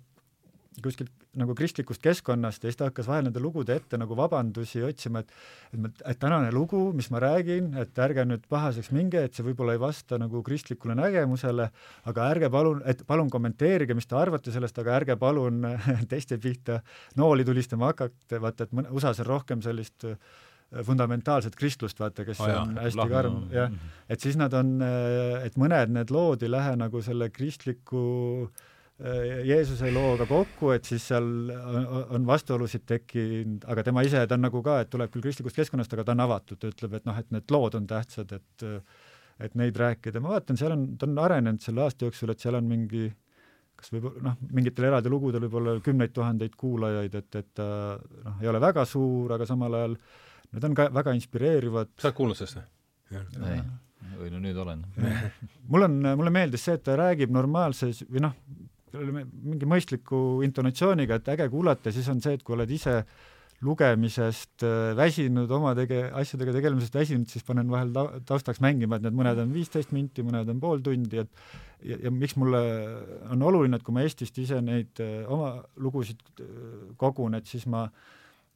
kuskilt nagu kristlikust keskkonnast ja siis ta hakkas vahel nende lugude ette nagu vabandusi otsima, et et ma, et tänane lugu, mis ma räägin, et ärge nüüd pahaseks minge, et see võib-olla ei vasta nagu kristlikule nägemusele, aga ärge palun, et palun kommenteerige, mis te arvate sellest, aga ärge palun teiste pihta nooli tulistama hakata, vaata, et USA-s on rohkem sellist äh, fundamentaalset kristlust, vaata, kes oh, jah, on hästi karm, jah, et siis nad on, äh, et mõned need lood ei lähe nagu selle kristliku Äh, Jeesuse looga kokku, et siis seal on vastuolusid tekkinud, aga tema ise, ta on nagu ka, et tuleb küll kristlikust keskkonnast, aga ta on avatud, ta ütleb, et noh, et need lood on tähtsad, et et neid rääkida, ma vaatan, seal on, ta on arenenud selle aasta jooksul, et seal on mingi kas võib-olla noh, mingitel eraldi lugudel võib olla kümneid tuhandeid kuulajaid, et, et ta noh, ei ole väga suur, aga samal ajal need on ka väga inspireerivad. sa oled kuulnud sellest või? ei, või no nüüd olen. Mul on, mulle meeldis see, et ta räägib normaalses või noh, mingi mõistliku intonatsiooniga, et äge kuulata, siis on see, et kui oled ise lugemisest äh, väsinud, oma tege-, asjadega tegelemisest väsinud, siis panen vahel ta-, taustaks mängima, et need mõned on viisteist minti, mõned on pool tundi, et ja, ja miks mulle on oluline, et kui ma Eestist ise neid äh, oma lugusid äh, kogun, et siis ma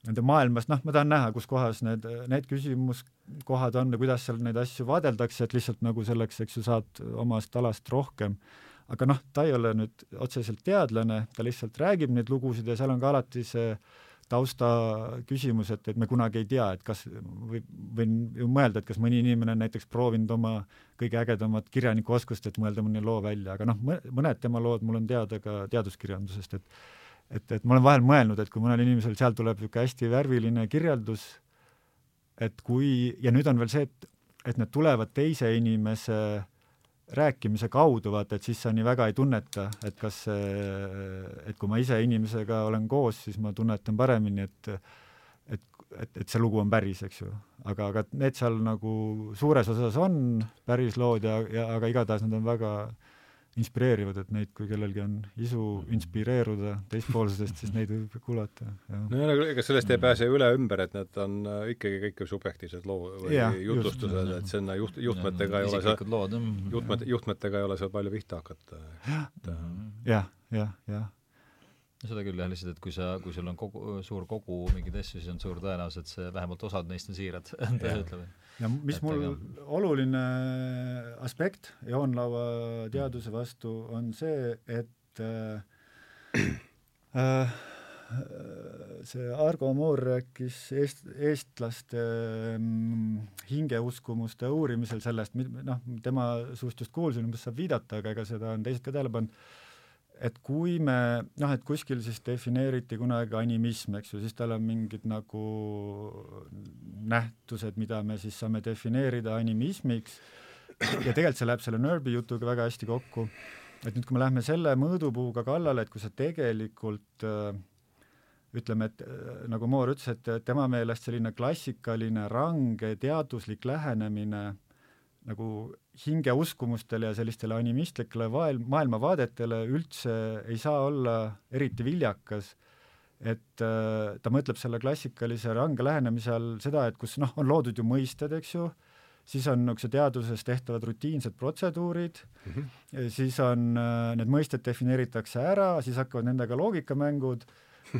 nende maailmast, noh, ma tahan näha, kus kohas need, need küsimuskohad on ja kuidas seal neid asju vaadeldakse, et lihtsalt nagu selleks, eks ju, saad omast alast rohkem aga noh, ta ei ole nüüd otseselt teadlane, ta lihtsalt räägib neid lugusid ja seal on ka alati see tausta küsimus, et, et me kunagi ei tea, et kas või võin ju mõelda, et kas mõni inimene on näiteks proovinud oma kõige ägedamat kirjanikuoskust, et mõelda mõni loo välja, aga noh, mõned tema lood mul on teada ka teaduskirjandusest, et et, et ma olen vahel mõelnud, et kui mõnel inimesel seal tuleb niisugune hästi värviline kirjeldus, et kui, ja nüüd on veel see, et, et need tulevad teise inimese äh, rääkimise kaudu, vaata, et siis sa nii väga ei tunneta, et kas et kui ma ise inimesega olen koos, siis ma tunnetan paremini, et et, et, et see lugu on päris, eks ju. aga, aga need seal nagu suures osas on päris lood ja, ja aga igatahes nad on väga äh, inspireerivad, et neid, kui kellelgi on isu mhm. inspireeruda teispoolsetest, siis neid võib kuulata. no ja ega sellest ei pääse üle ümber, et need on äh, ikkagi kõik subjektiivsed loo- või ja, jutustused, et sinna juht, juhtmetega ei ole seal, juhtmed, juhtmetega ei ole seal palju pihta hakata. Äh, jah, jah, jah no seda küll jah, lihtsalt et kui sa, kui sul on kogu, suur kogu mingeid asju, siis on suur tõenäosus, et see vähemalt osad neist on siirad, ütleme ja mis mul aga... oluline aspekt joonlaua teaduse vastu on see, et äh, äh, see Argo Moor rääkis eest, eestlaste mm, hingeuskumuste uurimisel sellest, noh, tema suust just kuulsin, umbes saab viidata, aga ega seda on teised ka tähele pannud et kui me noh, et kuskil siis defineeriti kunagi animism, eks ju, siis tal on mingid nagu nähtused, mida me siis saame defineerida animismiks. Ja tegelikult see läheb selle Nörbi jutuga väga hästi kokku, et nüüd, kui me lähme selle mõõdupuuga kallale, et kui sa tegelikult äh, ütleme, et äh, nagu Moor ütles, et tema meelest selline klassikaline range teaduslik lähenemine nagu hingeuskumustele ja sellistele animistlikele vael-, maailmavaadetele üldse ei saa olla eriti viljakas, et äh, ta mõtleb selle klassikalise range lähenemise all seda, et kus noh, on loodud ju mõisted, eks ju, siis on niisuguse teaduses tehtavad rutiinsed protseduurid mm, -hmm. siis on äh,, need mõisted defineeritakse ära, siis hakkavad nendega loogikamängud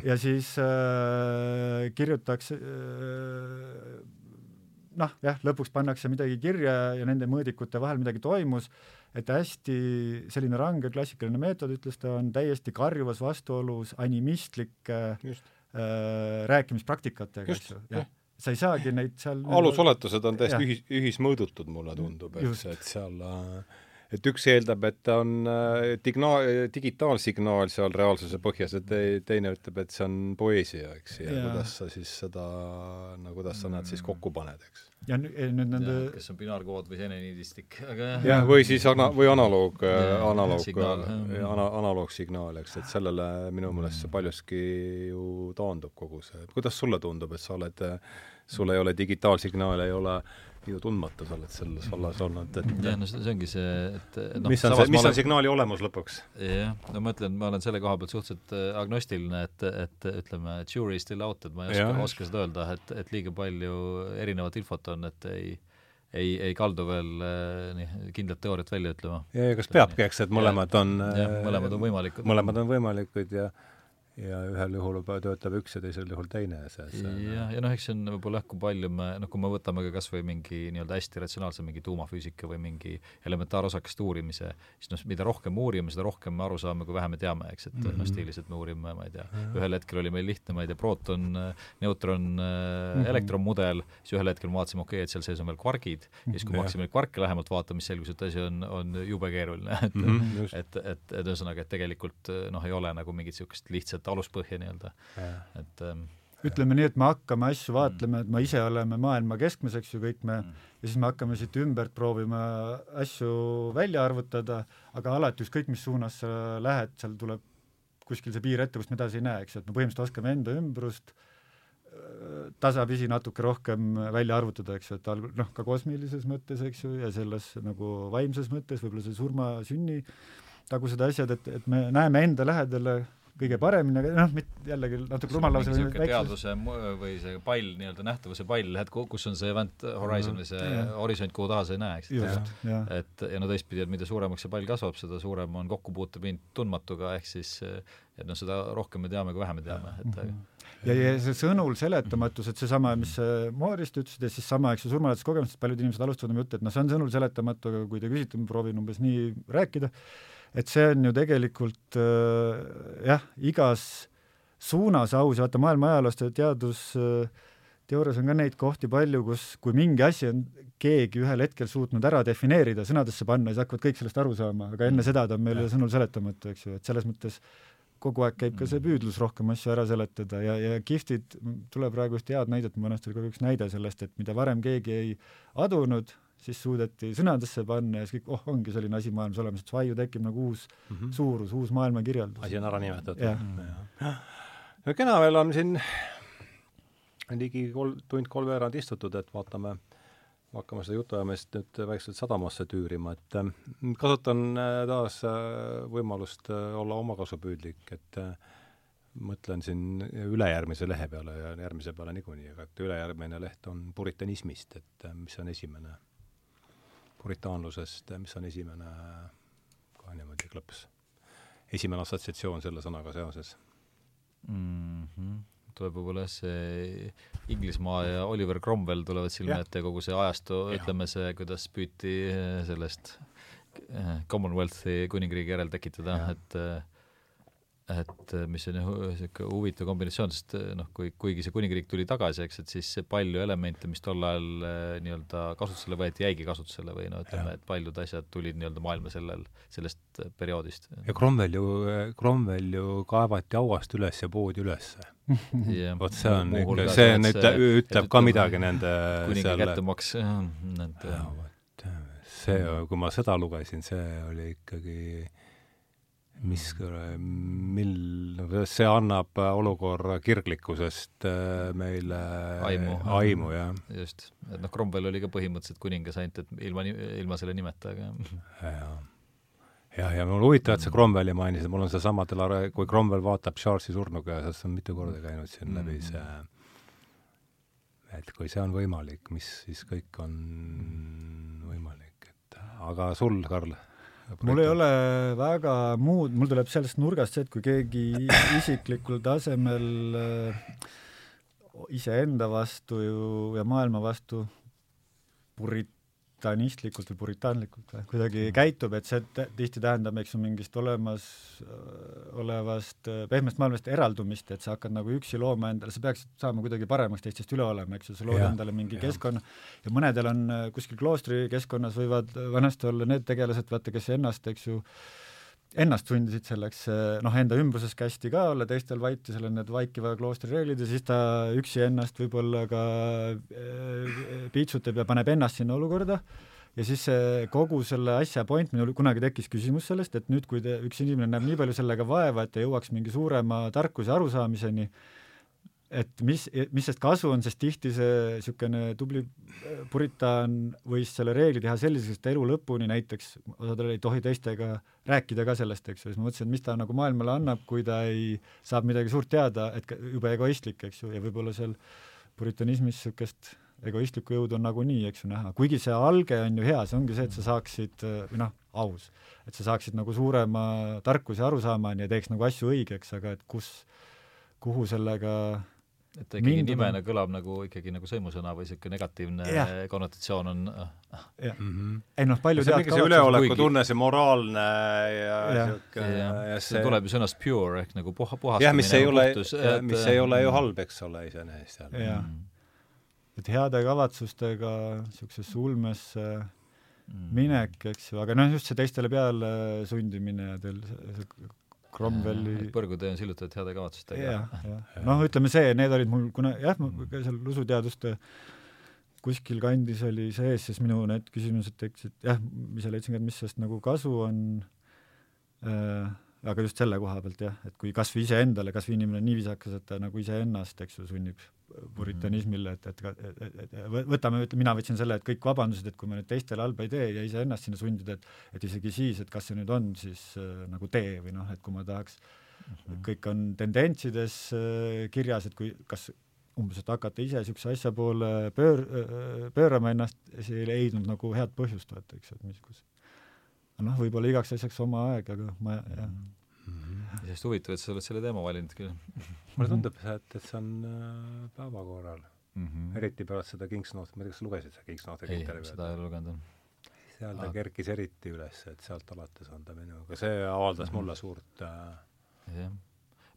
ja siis äh, kirjutatakse äh, noh, jah, lõpuks pannakse midagi kirja ja nende mõõdikute vahel midagi toimus, et hästi selline range klassikaline meetod, ütles ta, on täiesti karjuvas vastuolus animistlike äh, rääkimispraktikatega, eks ju, jah. sa ei saagi neid seal alusoletused on täiesti ühis, ühismõõdutud, mulle tundub, eks, et seal äh, et üks eeldab, et ta on äh, digna-, digitaalsignaal seal reaalsuse põhjas ja te-, teine ütleb, et see on poeesia, eks, ja, ja kuidas sa siis seda, no kuidas sa nad siis kokku paned, eks. Ja nüüd nende kas on binaarkood või seneniidistik, aga jah. jah, või siis ana-, või analoog, analoog, ana-, analoogsignaal, eks, et sellele minu meelest see paljuski ju taandub kogu see, kuidas sulle tundub, et sa oled, sul ei ole digitaalsignaale, ei ole äh, ju tundmata sa oled selles vallas olnud, et jah, no see ongi see, et noh, mis on see, mis olen... on signaali olemus lõpuks? jah, no ma ütlen, ma olen selle koha pealt suhteliselt äh, agnostiline, et, et ütleme, jury still out, et ma ei oska, oska seda öelda, et, et liiga palju erinevat infot on, et ei ei, ei kaldu veel äh, nii kindlat teooriat välja ütlema. ja, ja kas peabki, eks, et mõlemad on jah, mõlemad on võimalikud. mõlemad on võimalikud ja ja ühel juhul töötab üks ja teisel juhul teine see, see jah, ja noh, eks see on võib-olla jah, kui palju me, noh, kui me võtame ka kas või mingi nii-öelda hästi ratsionaalse mingi tuumafüüsika või mingi elementaarosakeste uurimise, siis noh, mida rohkem uurime, seda rohkem me aru saame, kui vähe me teame, eks, et mm -hmm. noh, stiilis, et me uurime, ma ei tea, ühel hetkel oli meil lihtne, ma ei tea, prooton, neutron mm, -hmm. elektronmudel, siis ühel hetkel me vaatasime, okei okay,, et seal sees on veel kvargid mm, -hmm. ja siis, kui me hakkasime kvarke lähemalt vaatama, siis selgus, et asi on, on jube keeruline, et mm -hmm, et, et, et ühesõnaga, et tegelikult noh, ei ole nagu mingit niisugust lihtsat aluspõhja nii-öelda, et ähm, ütleme nii, et me hakkame asju vaatlema, et me ise oleme maailma keskmes, eks ju, kõik me mm., ja siis me hakkame siit ümbert proovima asju välja arvutada, aga alati ükskõik, mis suunas sa lähed, seal tuleb kuskil see piir ette, kust me edasi ei näe, eks ju, et me põhimõtteliselt oskame enda ümbrust äh, tasapisi natuke rohkem välja arvutada, eks ju, et algul noh, ka kosmilises mõttes, eks ju, ja selles nagu vaimses mõttes, võib-olla see surma, sünni tagused asjad, et, et me näeme enda lähedale kõige paremini, aga noh, mitte jällegi natuke rumal lause teadvuse või see pall, nii-öelda nähtavuse pall, et kus on see event horizon või see ja. horisont, kuhu taha sa ei näe, eks. et ja no teistpidi, et mida suuremaks see pall kasvab, seda suurem on kokkupuutepind tundmatuga, ehk siis et noh, seda rohkem me teame, kui vähe me teame, et mm -hmm ja, ja see sõnul seletamatus, et seesama, mis Moorist ütlesid ja siis sama, eks ju, surmalähetuste kogemustest paljud inimesed alustavad oma juttu, et noh, see on sõnul seletamatu, aga kui te küsite, ma proovin umbes nii rääkida, et see on ju tegelikult äh, jah, igas suunas aus. Ja vaata maailma ajaloost ja teadusteoorias äh, on ka neid kohti palju, kus kui mingi asi on keegi ühel hetkel suutnud ära defineerida, sõnadesse panna, siis hakkavad kõik sellest aru saama, aga enne seda ta on meile sõnul seletamatu, eks ju, et selles mõttes kogu aeg käib ka see püüdlus rohkem asju ära seletada ja, ja kihvtid, tuleb praegu just head näidet, mõnest oli ka üks näide sellest, et mida varem keegi ei adunud, siis suudeti sõnadesse panna ja siis kõik, oh, ongi selline asi maailmas olemas, et Svaiu tekib nagu uus mm -hmm. suurus, uus maailmakirjeldus. asi on ära nimetatud. no kena, meil on siin ligi kol-, tund kolmveerand istutud, et vaatame, hakkame seda jutuajamist nüüd vaikselt sadamasse tüürima, et äh, kasutan äh, taas äh, võimalust olla omakasupüüdlik, et mõtlen siin ülejärgmise lehe peale ja järgmise peale niikuinii, aga et ülejärgmine leht on puritanismist, et mis on esimene puritaanlusest, mis on esimene, kohe niimoodi klõps, esimene assotsiatsioon selle sõnaga seoses. Mm? -hmm tuleb võib-olla see Inglismaa ja Oliver Cromwell tulevad silme ette, kogu see ajastu, ütleme see, kuidas püüti sellest eh, Commonwealthi kuningriigi järel tekitada, et äh, et äh, mis on niisugune huvitav kombinatsioon, sest äh, noh, kui, kuigi see kuningriik tuli tagasi, eks, et siis palju elemente, mis tol ajal äh, nii-öelda kasutusele võeti, jäigi kasutusele või no ütleme, et paljud asjad tulid nii-öelda maailma sellel, sellest perioodist. ja Cromwell ju, Cromwell ju kaevati hauast üles ja poodi ülesse vot see on ikka, see on, ütleb, ka midagi nende kuninga kättemaks, nende see, kui ma seda lugesin, see oli ikkagi mis, mil, see annab olukorra kirglikkusest äh, meile aimu, aimu, jah. just, et noh, Cromwell oli ka põhimõtteliselt kuningas, ainult et ilma, ilma selle nimeta, aga jah jah, ja mul huvitav, et sa Cromwelli mainisid, mul on seesama kui Cromwell vaatab Charlesi surnuga, sest on mitu korda käinud siin mm. läbi see et kui see on võimalik, mis siis kõik on võimalik, et aga sul, Karl? Mul ei ole väga muud, mul tuleb sellest nurgast see, et kui keegi isiklikul tasemel äh, iseenda vastu ju ja maailma vastu purit-, puritanistlikult või puritaanlikult või kuidagi mm. käitub, et see tihti tähendab, eks ju, mingist olemas olevast pehmest maailmast eraldumist, et sa hakkad nagu üksi looma endale, sa peaksid saama kuidagi paremaks teistest üle olema, eks ju, sa lood ja, endale mingi ja. keskkonna ja mõnedel on kuskil kloostri keskkonnas võivad vanasti olla need tegelased, vaata, kes ennast, eks ju, ennast sundisid selleks, noh, enda ümbruses kästi ka olla, teistel vaiti, seal on need vaikiva kloostri reeglid ja siis ta üksi ennast võib-olla ka äh, piitsutab ja paneb ennast sinna olukorda. Ja siis kogu selle asja point, minul kunagi tekkis küsimus sellest, et nüüd, kui te, üks inimene näeb nii palju sellega vaeva, et ta jõuaks mingi suurema tarkuse arusaamiseni, et mis, mis sest kasu on, sest tihti see niisugune tubli äh, puritaan võis selle reegli teha selliseks, et elu lõpuni näiteks osadel ei tohi teistega rääkida ka sellest, eks ju, siis ma mõtlesin, et mis ta nagu maailmale annab, kui ta ei, saab midagi suurt teada, et jube egoistlik, eks ju, ja võib-olla seal puritanismis niisugust egoistlikku jõudu on nagunii, eks ju, näha, kuigi see alge on ju hea, see ongi see, et sa saaksid, või noh, aus, et sa saaksid nagu suurema tarkuse arusaamani ja teeks nagu asju õigeks, aga et kus, kuhu sellega et ta ikkagi Minduna. nimena kõlab nagu ikkagi nagu sõimusõna või niisugune negatiivne ja. konnotatsioon on ah. jah mm -hmm. ei noh, palju see on mingi see üleolekutunne, see moraalne ja niisugune ja, ja see, see tuleb ju sõnast pure ehk nagu puha, puhastamine jah, mis ei ole, mis ei ole ju halb, eks ole, iseenesest seal. jah, et heade kavatsustega niisugusesse ulmesse mm. minek, eks ju, aga noh, just see teistele peale sundimine ja teil see Cromwelli põrgutee on sillutatud heade kavatsustega. jah, jah. noh, ütleme see, need olid mul, kuna jah, ma ka seal usuteaduste kuskil kandis oli sees, siis minu need küsimused tekkisid, jah, ise leidsin ka, et mis sellest nagu kasu on äh,, aga just selle koha pealt jah, et kui kas või iseendale, kas või inimene on nii viisakas, et ta nagu iseennast, eks ju, sunnib puritanismile, et, et, et, et, võtame, ütleme, mina võtsin selle, et kõik vabandused, et kui ma nüüd teistele halba ei tee ja iseennast sinna sundida, et et isegi siis, et kas see nüüd on siis äh, nagu tee või noh, et kui ma tahaks mm, -hmm. kõik on tendentsides äh, kirjas, et kui kas umbes, et hakata ise niisuguse asja poole pöör-, äh, pöörama ennast, siis ei leidnud nagu head põhjust, vaata, eks, et mis, kus noh, võib-olla igaks asjaks oma aeg, aga ma jah mm. -hmm. Iseenesest huvitav, et sa oled selle teema valinud küll. mulle tundub, et, et see on äh, päevakorral mm. -hmm. eriti pärast seda Kingsnorth, ma ei tea, kas sa lugesid seda Kingsnorthi intervjuud? ei, seda ei ole lugenud. seal ta ah. kerkis eriti üles, et sealt alates on ta minuga, see avaldas -hmm. mulle suurt äh, jah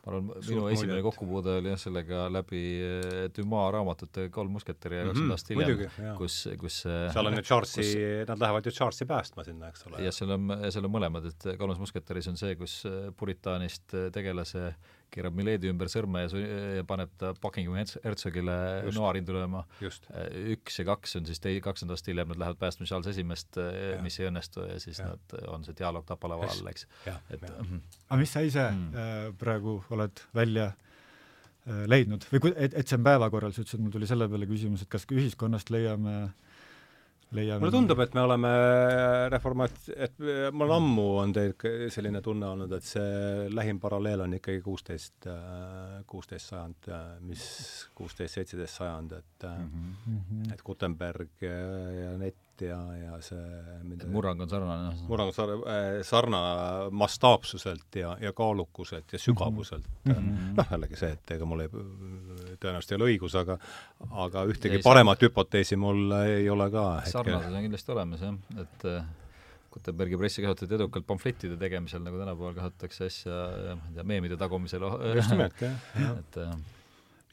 ma arvan, minu esimene kokkupuude oli jah, sellega läbi eh, Dumas raamatute Kolm musketäri ja kakskümmend mhm, aastat hiljem, kus, kus seal on ju Charlesi nad lähevad ju Charlesi päästma sinna, eks ole. jah, seal on, seal on mõlemad, et Kolmas musketäris on see, kus eh, Puritaanist eh, tegelase keerab Miledi ümber sõrme ja, ja paneb ta Buckingham hertsogile noarindu lööma. üks ja kaks on siis tei-, kakskümmend aastat hiljem, nad lähevad päästma Charles Esimest, mis ei õnnestu ja siis ja. nad, on see dialoog Tapalava all, eks. et mm. aga mis sa ise mm. äh, praegu oled välja äh, leidnud või ku-, et, et see on päevakorral, sa ütlesid, mul tuli selle peale küsimus, et kas ühiskonnast leiame äh, leiame mulle tundub, et me oleme reformat-, et mul on ammu, on teil selline tunne olnud, et see lähim paralleel on ikkagi kuusteist, kuusteist sajand, mis kuusteist, seitseteist sajand, et mm -hmm. et Gutenberg ja, ja net ja, ja see mida, murrang on sarnane. murrang on sarnane, äh, sarnane mastaapsuselt ja, ja kaalukuselt ja sügavuselt mm. -hmm. noh, jällegi see, et ega mul ei, tõenäoliselt ei ole õigus, aga aga ühtegi ei, paremat hüpoteesi mul ei ole ka. sarnasus on kindlasti olemas, jah, et äh, Gutenbergi pressi kasutati edukalt pamflettide tegemisel, nagu tänapäeval kasutatakse asja, ma ei tea, meemide tagumisel. just nimelt, jah. et äh.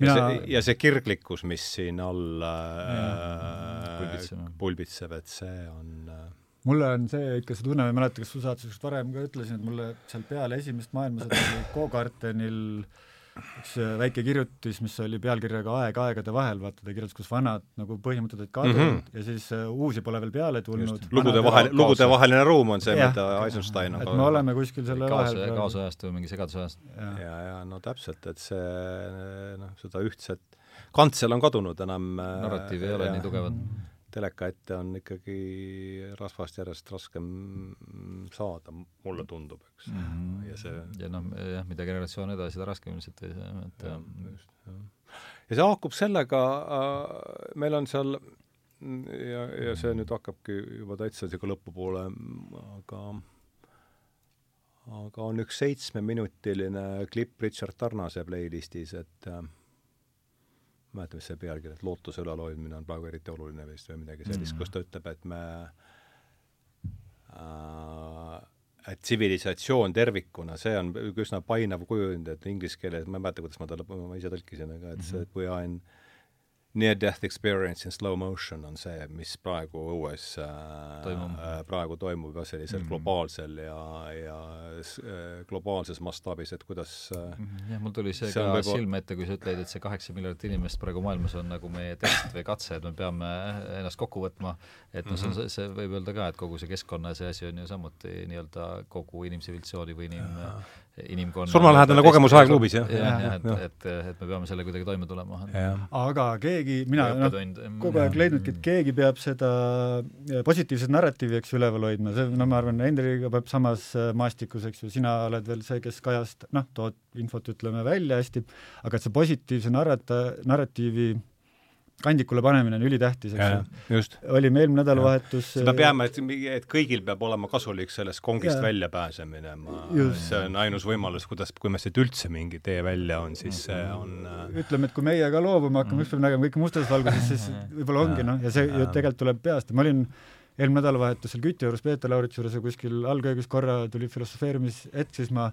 Ja see, ja see kirglikkus, mis siin all äh, pulbitseb, et see on äh... mulle on see ikka see tunne, ma ei mäleta, kas su saates varem ka ütlesin, et mulle seal peale esimest maailmasõda oli Go-Kartenil äh, üks äh, väike kirjutis, mis oli pealkirjaga Aeg aegade vahel, vaata ta kirjutas, kus vanad nagu põhimõtted olid kadunud mm -hmm. ja siis uh, uusi pole veel peale tulnud. lugude vahel, lugude vaheline ruum on see, mida Eisenstein on et me oleme kuskil selle kaasa, vahel kaasajast või mingi segaduse ajast. ja, ja, ja no täpselt, et see noh, seda ühtset, kantsel on kadunud enam narratiiv ei ole nii tugevat teleka ette on ikkagi rasvast järjest raskem saada, mulle tundub, eks mm. -hmm. ja see ja noh, jah, mida generatsioon edasi, seda raskem ilmselt, et jah, just, jah. ja see haakub sellega äh,, meil on seal ja, ja see nüüd hakkabki juba täitsa niisugune lõpupoole, aga aga on üks seitsmeminutiline klipp Richard Tarnase playlistis, et äh, ei mäleta, mis see pealkiri, et lootuse ülalhoidmine on praegu eriti oluline vist või midagi sellist mm., kus ta ütleb, et me äh, et tsivilisatsioon tervikuna, see on üsna painav kujund, et inglise keeles, ma ei mäleta, kuidas ma talle, ma ise tõlkisin, aga et see, et kui on near-death experience in slow motion on see, mis praegu õues äh, toimub. äh, praegu toimub jah, sellisel mm -hmm. globaalsel ja, ja äh, globaalses mastaabis, et kuidas -hmm. jah, mul tuli see, see ka võib... silme ette, kui sa ütled, et see kaheksa miljardit inimest praegu maailmas on nagu meie test või katse, et me peame ennast kokku võtma, et noh see on, see võib öelda ka, et kogu see keskkonna see asi on ju samuti nii-öelda kogu inimtsivilisatsiooni või inim inimkonna surmalähedane kogemus aegluubis, jah? jah, jah, et, et, et me peame selle kuidagi toime tulema. aga keegi, mina noh, kogu aeg leidnudki, et keegi peab seda äh, positiivset narratiivi, eks ju, üleval hoidma, see, no ma arvan, Hendriga peab samas äh, maastikus, eks ju, sina oled veel see, kes kajast-, noh, tood infot, ütleme, välja hästi, aga et see positiivse narrata-, narratiivi kandikule panemine on ülitähtis, eks ju. olime eelmine nädalavahetus me peame, et, et kõigil peab olema kasulik sellest kongist ja. välja pääsemine, ma, see on ainus võimalus, kuidas, kui meil siit üldse mingi tee välja on, siis see on äh, ütleme, et kui meie ka loobuma hakkame, üks päev nägema kõike mustas valguses, siis võib-olla ongi noh, ja see ju tegelikult tuleb peast. Ja ma olin eelmine nädalavahetus seal Küti juures, Peeter Lauritsa juures ja kuskil algõigus korra tuli filosofeerimishetk, siis ma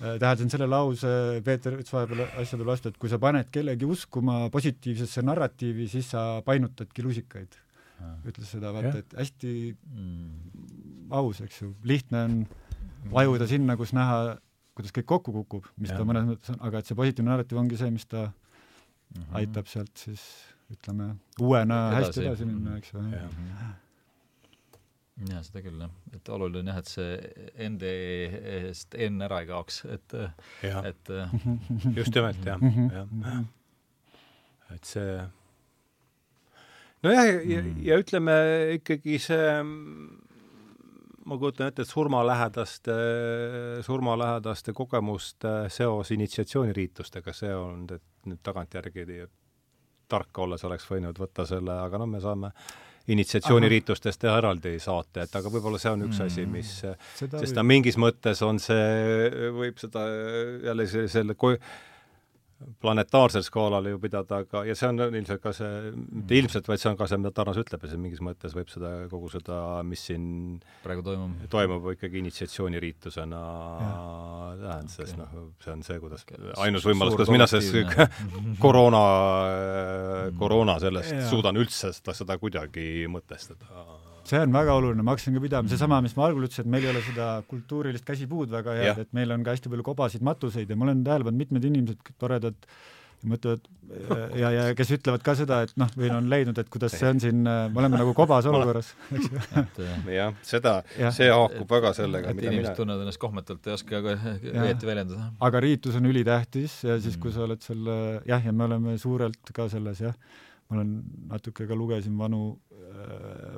äh, Äh, tähendasin selle lause, Peeter ütles vahepeal asjade vastu, et kui sa paned kellegi uskuma positiivsesse narratiivi, siis sa painutadki lusikaid. ütles seda, vaata, et hästi mm. aus, eks ju, lihtne on vajuda sinna, kus näha, kuidas kõik kokku kukub, mis ja. ta mõnes mõttes on, aga et see positiivne narratiiv ongi see, mis ta mm -hmm. aitab sealt siis ütleme, uuena edasi. hästi edasi minna, eks ju. Jaa, seda küll, jah. et oluline jah, et see enda eest N ära ei kaoks, et, et just nimelt, jah, jah. et see nojah, ja, ja, ja ütleme ikkagi see ma kujutan ette, et surmalähedaste, surmalähedaste kogemuste seos initsiatsiooniriitustega, see on nüüd tagantjärgi tark olles oleks võinud võtta selle, aga noh, me saame initsiatsiooniriitustest eraldi saate, et aga võib-olla see on üks asi, mm. mis, sest ta mingis mõttes on see, võib seda jälle selle ko-, planetaarsel skaalal ju pidada, aga, ja see on ilmselt ka see, mitte ilmselt, vaid see on ka see, mida Tarnas ütleb, ja see mingis mõttes võib seda, kogu seda, mis siin praegu toimub, toimub ikkagi initsiatsiooniriitusena tähendab, sest okay. noh, see on see, kuidas okay. ainus võimalus, kuidas mina sellest koroona, koroona sellest ja. suudan üldse seda, seda kuidagi mõtestada see on väga oluline, ma hakkasin ka pidama, seesama, mis ma algul ütlesin, et meil ei ole seda kultuurilist käsipuud väga head, et meil on ka hästi palju kobasid matuseid ja ma olen tähele pannud, mitmed inimesed, toredad mõtlevad ja, ja kes ütlevad ka seda, et noh, või on leidnud, et kuidas see on siin, me oleme nagu kobas olukorras, eks ju. jah, seda, see haakub väga sellega, mida inimesed mina... tunnevad ennast kohmetult, ei oska ka õieti väljendada. aga riitus on ülitähtis ja siis, kui sa oled selle, jah, ja me oleme suurelt ka selles, jah, ma olen natuke ka lugesin vanu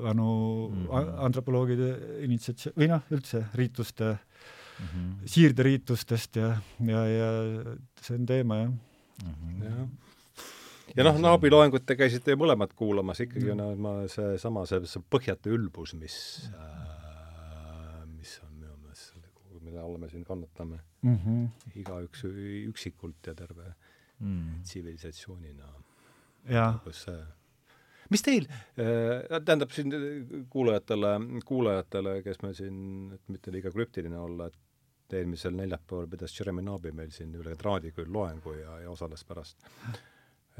vanu mm -hmm. antropoloogide initsiatsioon, või noh, üldse riituste mm, -hmm. siirderiitustest ja, ja, ja see on teema, jah mm. -hmm. jah ja noh, Naabi loengut te käisite ju mõlemad kuulamas, ikkagi on mm. ma seesama, see, see põhjatu ülbus, mis äh,, mis on minu meelest selle, mille alla me siin kannatame mm. -hmm. igaüks üksikult ja terve mm. tsivilisatsioonina mm.. Kus see. Mis teil äh,, tähendab siin kuulajatele, kuulajatele, kes me siin, et mitte liiga krüptiline olla, et eelmisel neljapäeval pidas Jeremy Nabi meil siin üle traadi küll loengu ja, ja osales pärast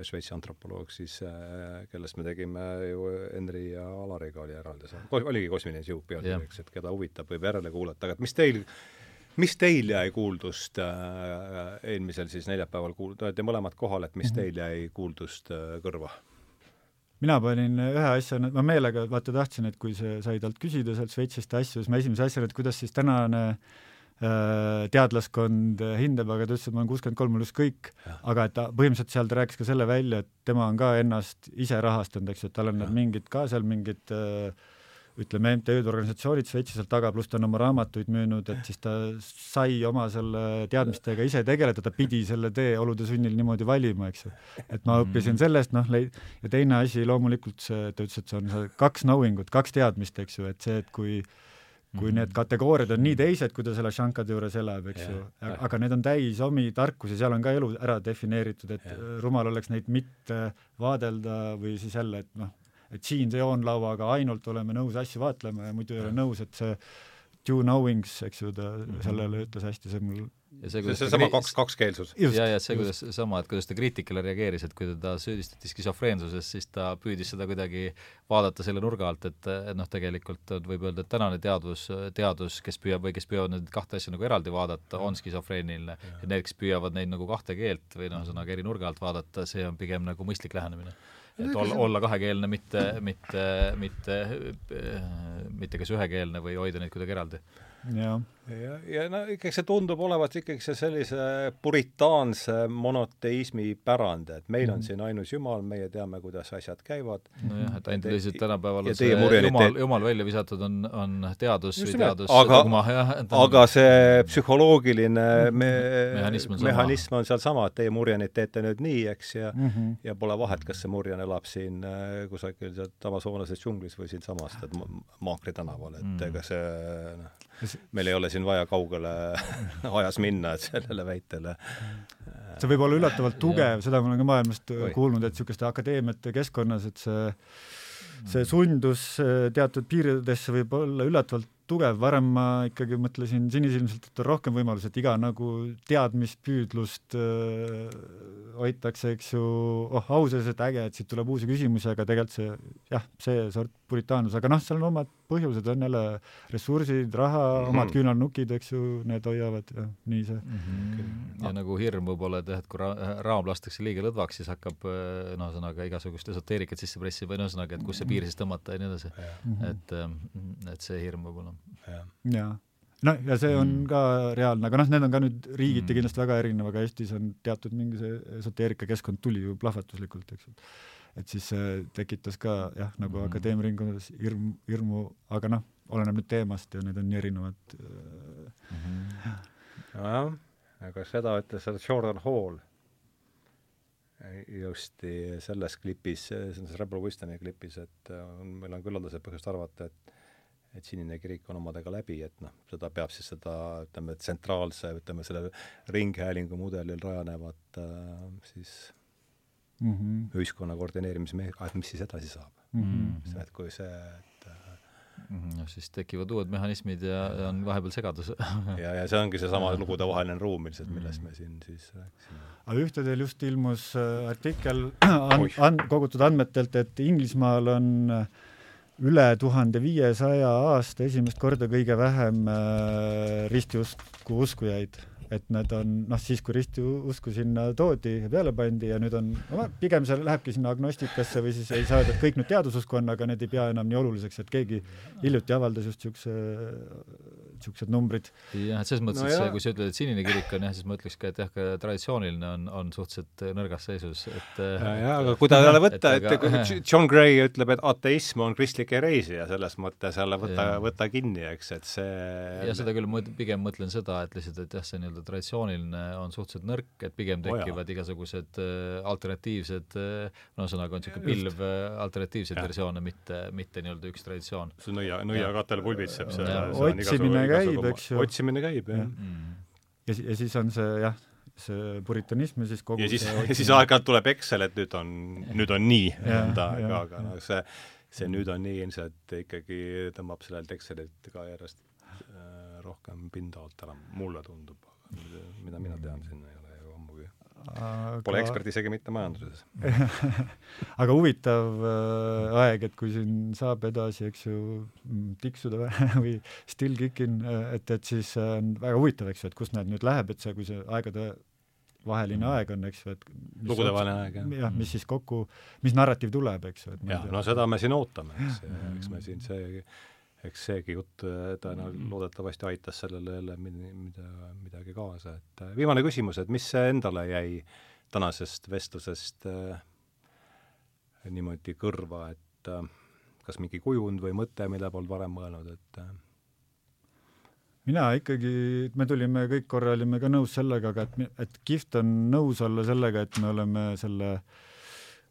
Šveitsi antropoloog siis äh,, kellest me tegime ju Henri ja Alariga oli eraldi oligi kosmiline sihuke pealkirjaks, et keda huvitab, võib järele kuulata, aga mis teil mis teil jäi kuuldust äh, eelmisel siis neljapäeval kuul-, te olete mõlemad kohal, et mis mhm. teil jäi kuuldust äh, kõrva? mina panin ühe asja, ma meelega vaata tahtsin, et kui see sai talt küsida sealt Šveitsist asju, siis ma esimese asjana, et kuidas siis tänane äh, teadlaskond hindab, aga ta ütles, et ma olen kuuskümmend kolm, mul ükskõik, aga et ta põhimõtteliselt seal ta rääkis ka selle välja, et tema on ka ennast ise rahastanud, eks ju, et tal on need mingid ka seal mingid äh, ütleme, MTÜ-d, organisatsioonid Šveitsis seal taga, pluss ta on oma raamatuid müünud, et siis ta sai oma selle teadmistega ise tegeleda, ta pidi selle tee olude sunnil niimoodi valima, eks ju. et ma õppisin mm. sellest, noh, ja teine asi loomulikult see, ta ütles, et see on see kaks knowing ut, kaks teadmist, eks ju, et see, et kui kui mm. need kategooriad on nii teised, kui ta selle Shankade juures elab, eks ju, aga need on täis omi tarkusi, seal on ka elu ära defineeritud, et ja. rumal oleks neid mitte vaadelda või siis jälle, et noh, et siin see joonlauaga ainult oleme nõus asju vaatlema ja muidu ei ole nõus, et see due knowings, eks ju, ta -hmm. sellele ütles hästi, see mul ja see, see, seesama kaks, kakskeelsus. ja, ja see, kuidas sama, et kuidas ta kriitikale reageeris, et kui teda süüdistati skisofreensuses, siis ta püüdis seda kuidagi vaadata selle nurga alt, et, et noh, tegelikult võib öelda, et tänane teadus, teadus, kes püüab või kes püüavad neid kahte asja nagu eraldi vaadata, on skisofreeniline. ja need, kes püüavad neid nagu kahte keelt või noh, ühesõnaga eri nurga alt vaadata, see on pigem nagu mõistlik lähenemine et olla, olla kahekeelne, mitte, mitte, mitte, mitte kas ühekeelne või hoida neid kuidagi eraldi ja, ja, ja no ikkagi see tundub olevat ikkagi see sellise puritaanse monoteismi pärand, et meil on mm. siin ainus Jumal, meie teame, kuidas asjad käivad. nojah, et ainult lihtsalt tänapäeval on see Jumal, Jumal välja visatud, on, on teadus Just või teadus aga, dogma, jah. aga see psühholoogiline me, mehhanism on, mehhanism on sealsama, et teie murjanid teete nüüd nii, eks, ja mm -hmm. ja pole vahet, kas see murjan elab siin äh, kusagil sealt Amazonases džunglis või siinsamast, et Maakri tänaval, et mm -hmm. ega see noh meil ei ole siin vaja kaugele ajas minna, et sellele väitele see võib olla üllatavalt tugev, seda ma olen ka maailmast Oi. kuulnud, et niisuguste akadeemiate keskkonnas, et see see sundus teatud piiridesse võib olla üllatavalt tugev, varem ma ikkagi mõtlesin sinisilmselt, et on rohkem võimalusi, et iga nagu teadmispüüdlust äh, hoitakse, eks ju, oh, au sees, et äge, et siit tuleb uusi küsimusi, aga tegelikult see jah, see sort puritaanlus, aga noh, seal on omad põhjused, on jälle ressursid, raha mm, -hmm. omad küünalnukid, eks ju, need hoiavad ja nii see mm. -hmm. ja ah. nagu hirm võib-olla, et jah, et kui ra-, raam lastakse liiga lõdvaks, siis hakkab äh, noh, ühesõnaga igasugust esoteerikat sisse pressima, või no ühesõnaga, et kus see piir siis tõmmata ja nii edasi. et, ähm, et see hirm võib-olla. jaa noh, ja see on mm. ka reaalne, aga noh, need on ka nüüd riigiti mm. kindlasti väga erinev, aga Eestis on teatud mingi see esoteerikakeskkond tuli ju plahvatuslikult, eks ju. Et siis see tekitas ka jah, nagu mm. akadeemiaringkondades hirm, hirmu, aga noh, oleneb nüüd teemast ja need on nii erinevad mm. -hmm. nojah, aga seda ütles Jordan Hall justi selles klipis, selles Rebel Wisdoni klipis, et on, meil on küllaldased põhjust arvata, et et Sinine kirik on omadega läbi, et noh, seda peab siis seda, ütleme, tsentraalse, ütleme, selle ringhäälingu mudelil rajanevat äh, siis mm -hmm. ühiskonna koordineerimisme-, et mis siis edasi saab mm. -hmm. et kui see, et äh, noh, siis tekivad uued mehhanismid ja, ja on vahepeal segadus ja, ja see ongi seesama lugudevaheline ruum ilmselt, millest me siin siis rääkisime. aga ühtedel just ilmus äh, artikkel an-, an-, kogutud andmetelt, et Inglismaal on äh, üle tuhande viiesaja aasta esimest korda kõige vähem äh, ristiusku uskujaid et nad on noh, siis kui ristiusku sinna toodi ja peale pandi ja nüüd on no,, pigem see lähebki sinna agnostikasse või siis ei saa öelda, et kõik nüüd teadususku on, aga need ei pea enam nii oluliseks, et keegi hiljuti avaldas just niisuguse, niisugused numbrid. jah, et selles mõttes no, et kui sa ütled, et sinine kirik on jah, siis ma ütleks ka, et jah, ka traditsiooniline on, on suhteliselt nõrgas seisus, et ja, ja aga kui ta jälle võtta, et, et aga... John Gray ütleb, et ateism on kristlik hereesia, selles mõttes jälle võta, võta kinni, eks, et see jah, seda küll, ma pigem mõtlen seda, et lihtsalt, et jah, see nii-öelda nii-öelda traditsiooniline on suhteliselt nõrk, et pigem tekivad oh, igasugused äh, alternatiivsed äh,, no ühesõnaga on niisugune pilv äh, alternatiivseid ja. versioone, mitte, mitte nii-öelda üks traditsioon. see nõia, nõiakatel pulbitseb see, see otsimine käib, eks ju. otsimine käib, jah. Mm.. ja, ja siis on see jah, see puritanism ja siis kogu ja siis, ja siis aeg-ajalt tuleb Excel, et nüüd on, nüüd on nii, nõnda, aga, aga noh, see see nüüd on nii ilmselt ikkagi tõmbab sellelt Excelilt ka järjest äh, rohkem pinda alt ära, mulle tundub mida mina tean, siin ei ole ju ammugi aga... Pole ekspert isegi mitte majanduses aga huvitav äh, aeg, et kui siin saab edasi, eks ju, tiksuda või still kickin, äh, et, et siis on äh, väga huvitav, eks ju, et kus näed nüüd läheb, et see, kui see aegade vaheline mm. aeg on, eks ju, et lugudevaheline aeg, jah. jah, mis siis kokku, mis narratiiv tuleb, eks ju. jah, no seda me siin ootame, eks, eks me siin see eks seegi jutt äh, tõenäoliselt mm. loodetavasti aitas sellele jälle mida, midagi kaasa, et äh, viimane küsimus, et mis endale jäi tänasest vestlusest äh, niimoodi kõrva, et äh, kas mingi kujund või mõte, mille polnud varem mõelnud, et äh... mina ikkagi, me tulime kõik korra, olime ka nõus sellega, aga et, et kihvt on nõus olla sellega, et me oleme selle Äh,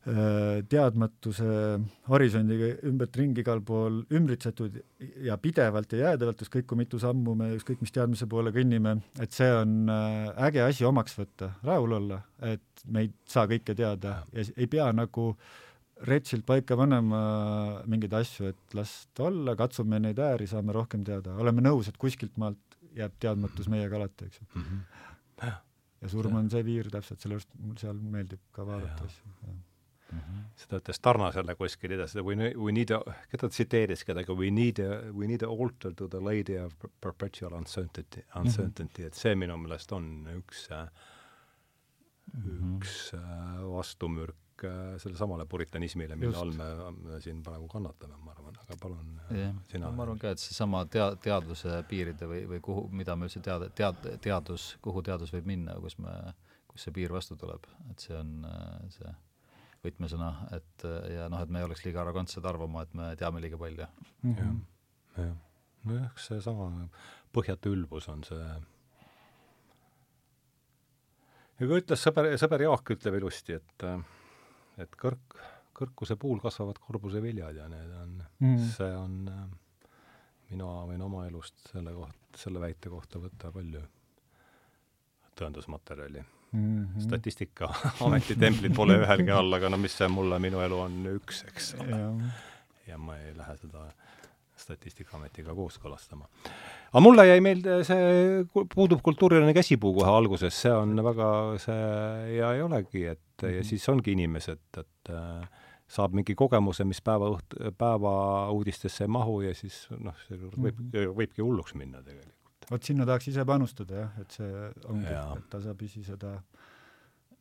teadmatuse horisondiga ümbert ringi igal pool ümbritsetud ja pidevalt ja jäädavalt, ükskõik kui mitu sammu me ükskõik mis teadmise poole kõnnime, et see on äh, äge asi omaks võtta, rahul olla, et me ei saa kõike teada. Ja ei pea nagu retsilt paika panema mingeid asju, et las ta olla, katsume neid ääri, saame rohkem teada, oleme nõus, et kuskilt maalt jääb teadmatus meiega alati, eks ju. Mm. -hmm. ja surm on see piir täpselt, sellepärast mul seal meeldib ka vaadata asju mm. -hmm. seda ütles Tarna selle kuskil edasi, we, we need keda ta tsiteeris kedagi, we need we need a altar to the lady of perpetual uncertainty, uncertainty mm, -hmm. et see minu meelest on üks mm, -hmm. üks äh, vastumürk äh, sellesamale puritanismile, mille all me, me siin praegu kannatame, ma arvan, aga palun yeah. sina no,. ma arvan ka, et seesama tea-, teadvuse piiride või, või kuhu, mida me üldse teada, tead-, teadus, kuhu teadus võib minna, kus me, kus see piir vastu tuleb, et see on see võtmesõna, et ja noh, et me ei oleks liiga arrogantsed arvama, et me teame liiga palju mm. -hmm. jah, jah. nojah, seesama põhjatu ülbus on see kui ütles sõber, sõber Jaak ütleb ilusti, et et kõrk, kõrkuse puhul kasvavad kurbuse viljad ja need on mm., see on, mina võin oma elust selle koht-, selle väite kohta võtta palju tõendusmaterjali mm -hmm. Statistikaameti templid pole ühelgi all, aga no mis see mulle, minu elu on üks, eks ole. ja ma ei lähe seda Statistikaametiga kooskõlastama. aga mulle jäi meelde see, puudub kultuuriline käsipuu kohe alguses, see on väga see, ja ei olegi, et mm -hmm. ja mhm. siis ongi inimesed, et äh, saab mingi kogemuse, mis päeva õht-, päevauudistesse ei mahu ja siis noh, see võib mm, -hmm. võibki hulluks minna tegelikult. Vot sinna tahaks ise panustada jah, et see ongi, et tasapisi seda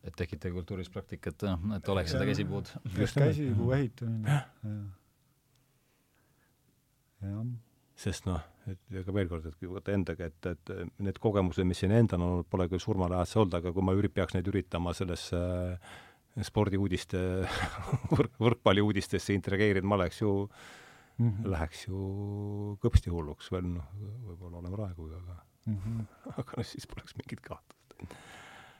et tekitage kultuuris praktikat, et oleks ja, seda käsipuud. just käsipuu ehitamine, jah. Jah. sest noh, et ega veel kord, et kui võtta endaga, et, et need kogemused, mis siin endal on olnud, pole küll surmalähedased olnud, aga kui ma üri-, peaks neid üritama sellesse äh, spordiuudiste võrk, võrkpalliuudistesse integreerida, ma oleks ju mm, -hmm. läheks ju kõpsti hulluks veel, noh, võib-olla olen praegu, aga mm, -hmm. aga noh, siis poleks mingit kahtlust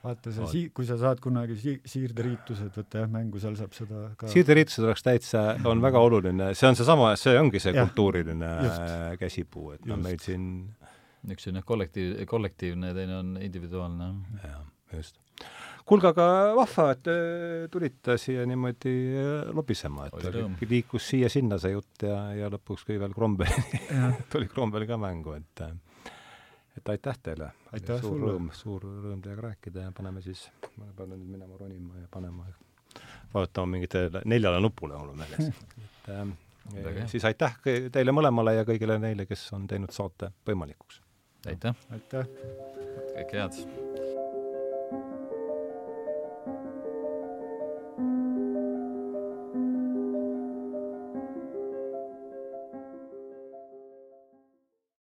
vaata see sii-, kui sa saad kunagi sii-, siirderiitused võtta jah mängu, seal saab seda ka siirderiitused oleks täitsa, on väga oluline, see on seesama, see ongi see ja, kultuuriline just. käsipuu, et noh, meil siin üks on jah kollektiiv, kollektiivne, teine on individuaalne. jah, just. Kuulge, aga vahva, et äh, tulite siia niimoodi äh, lobisema, et liikus siia-sinna see jutt ja, ja lõpuks kui veel Krombeli tuli Krombeli ka mängu, et äh, et aitäh teile. suur sulle. rõõm, suur rõõm teiega rääkida ja paneme siis, ma pean nüüd minema ronima ja panema, vajutama mingitele neljale nupule mul on meeles et ähm, siis aitäh teile mõlemale ja kõigile neile, kes on teinud saate võimalikuks. aitäh! aitäh! kõike head!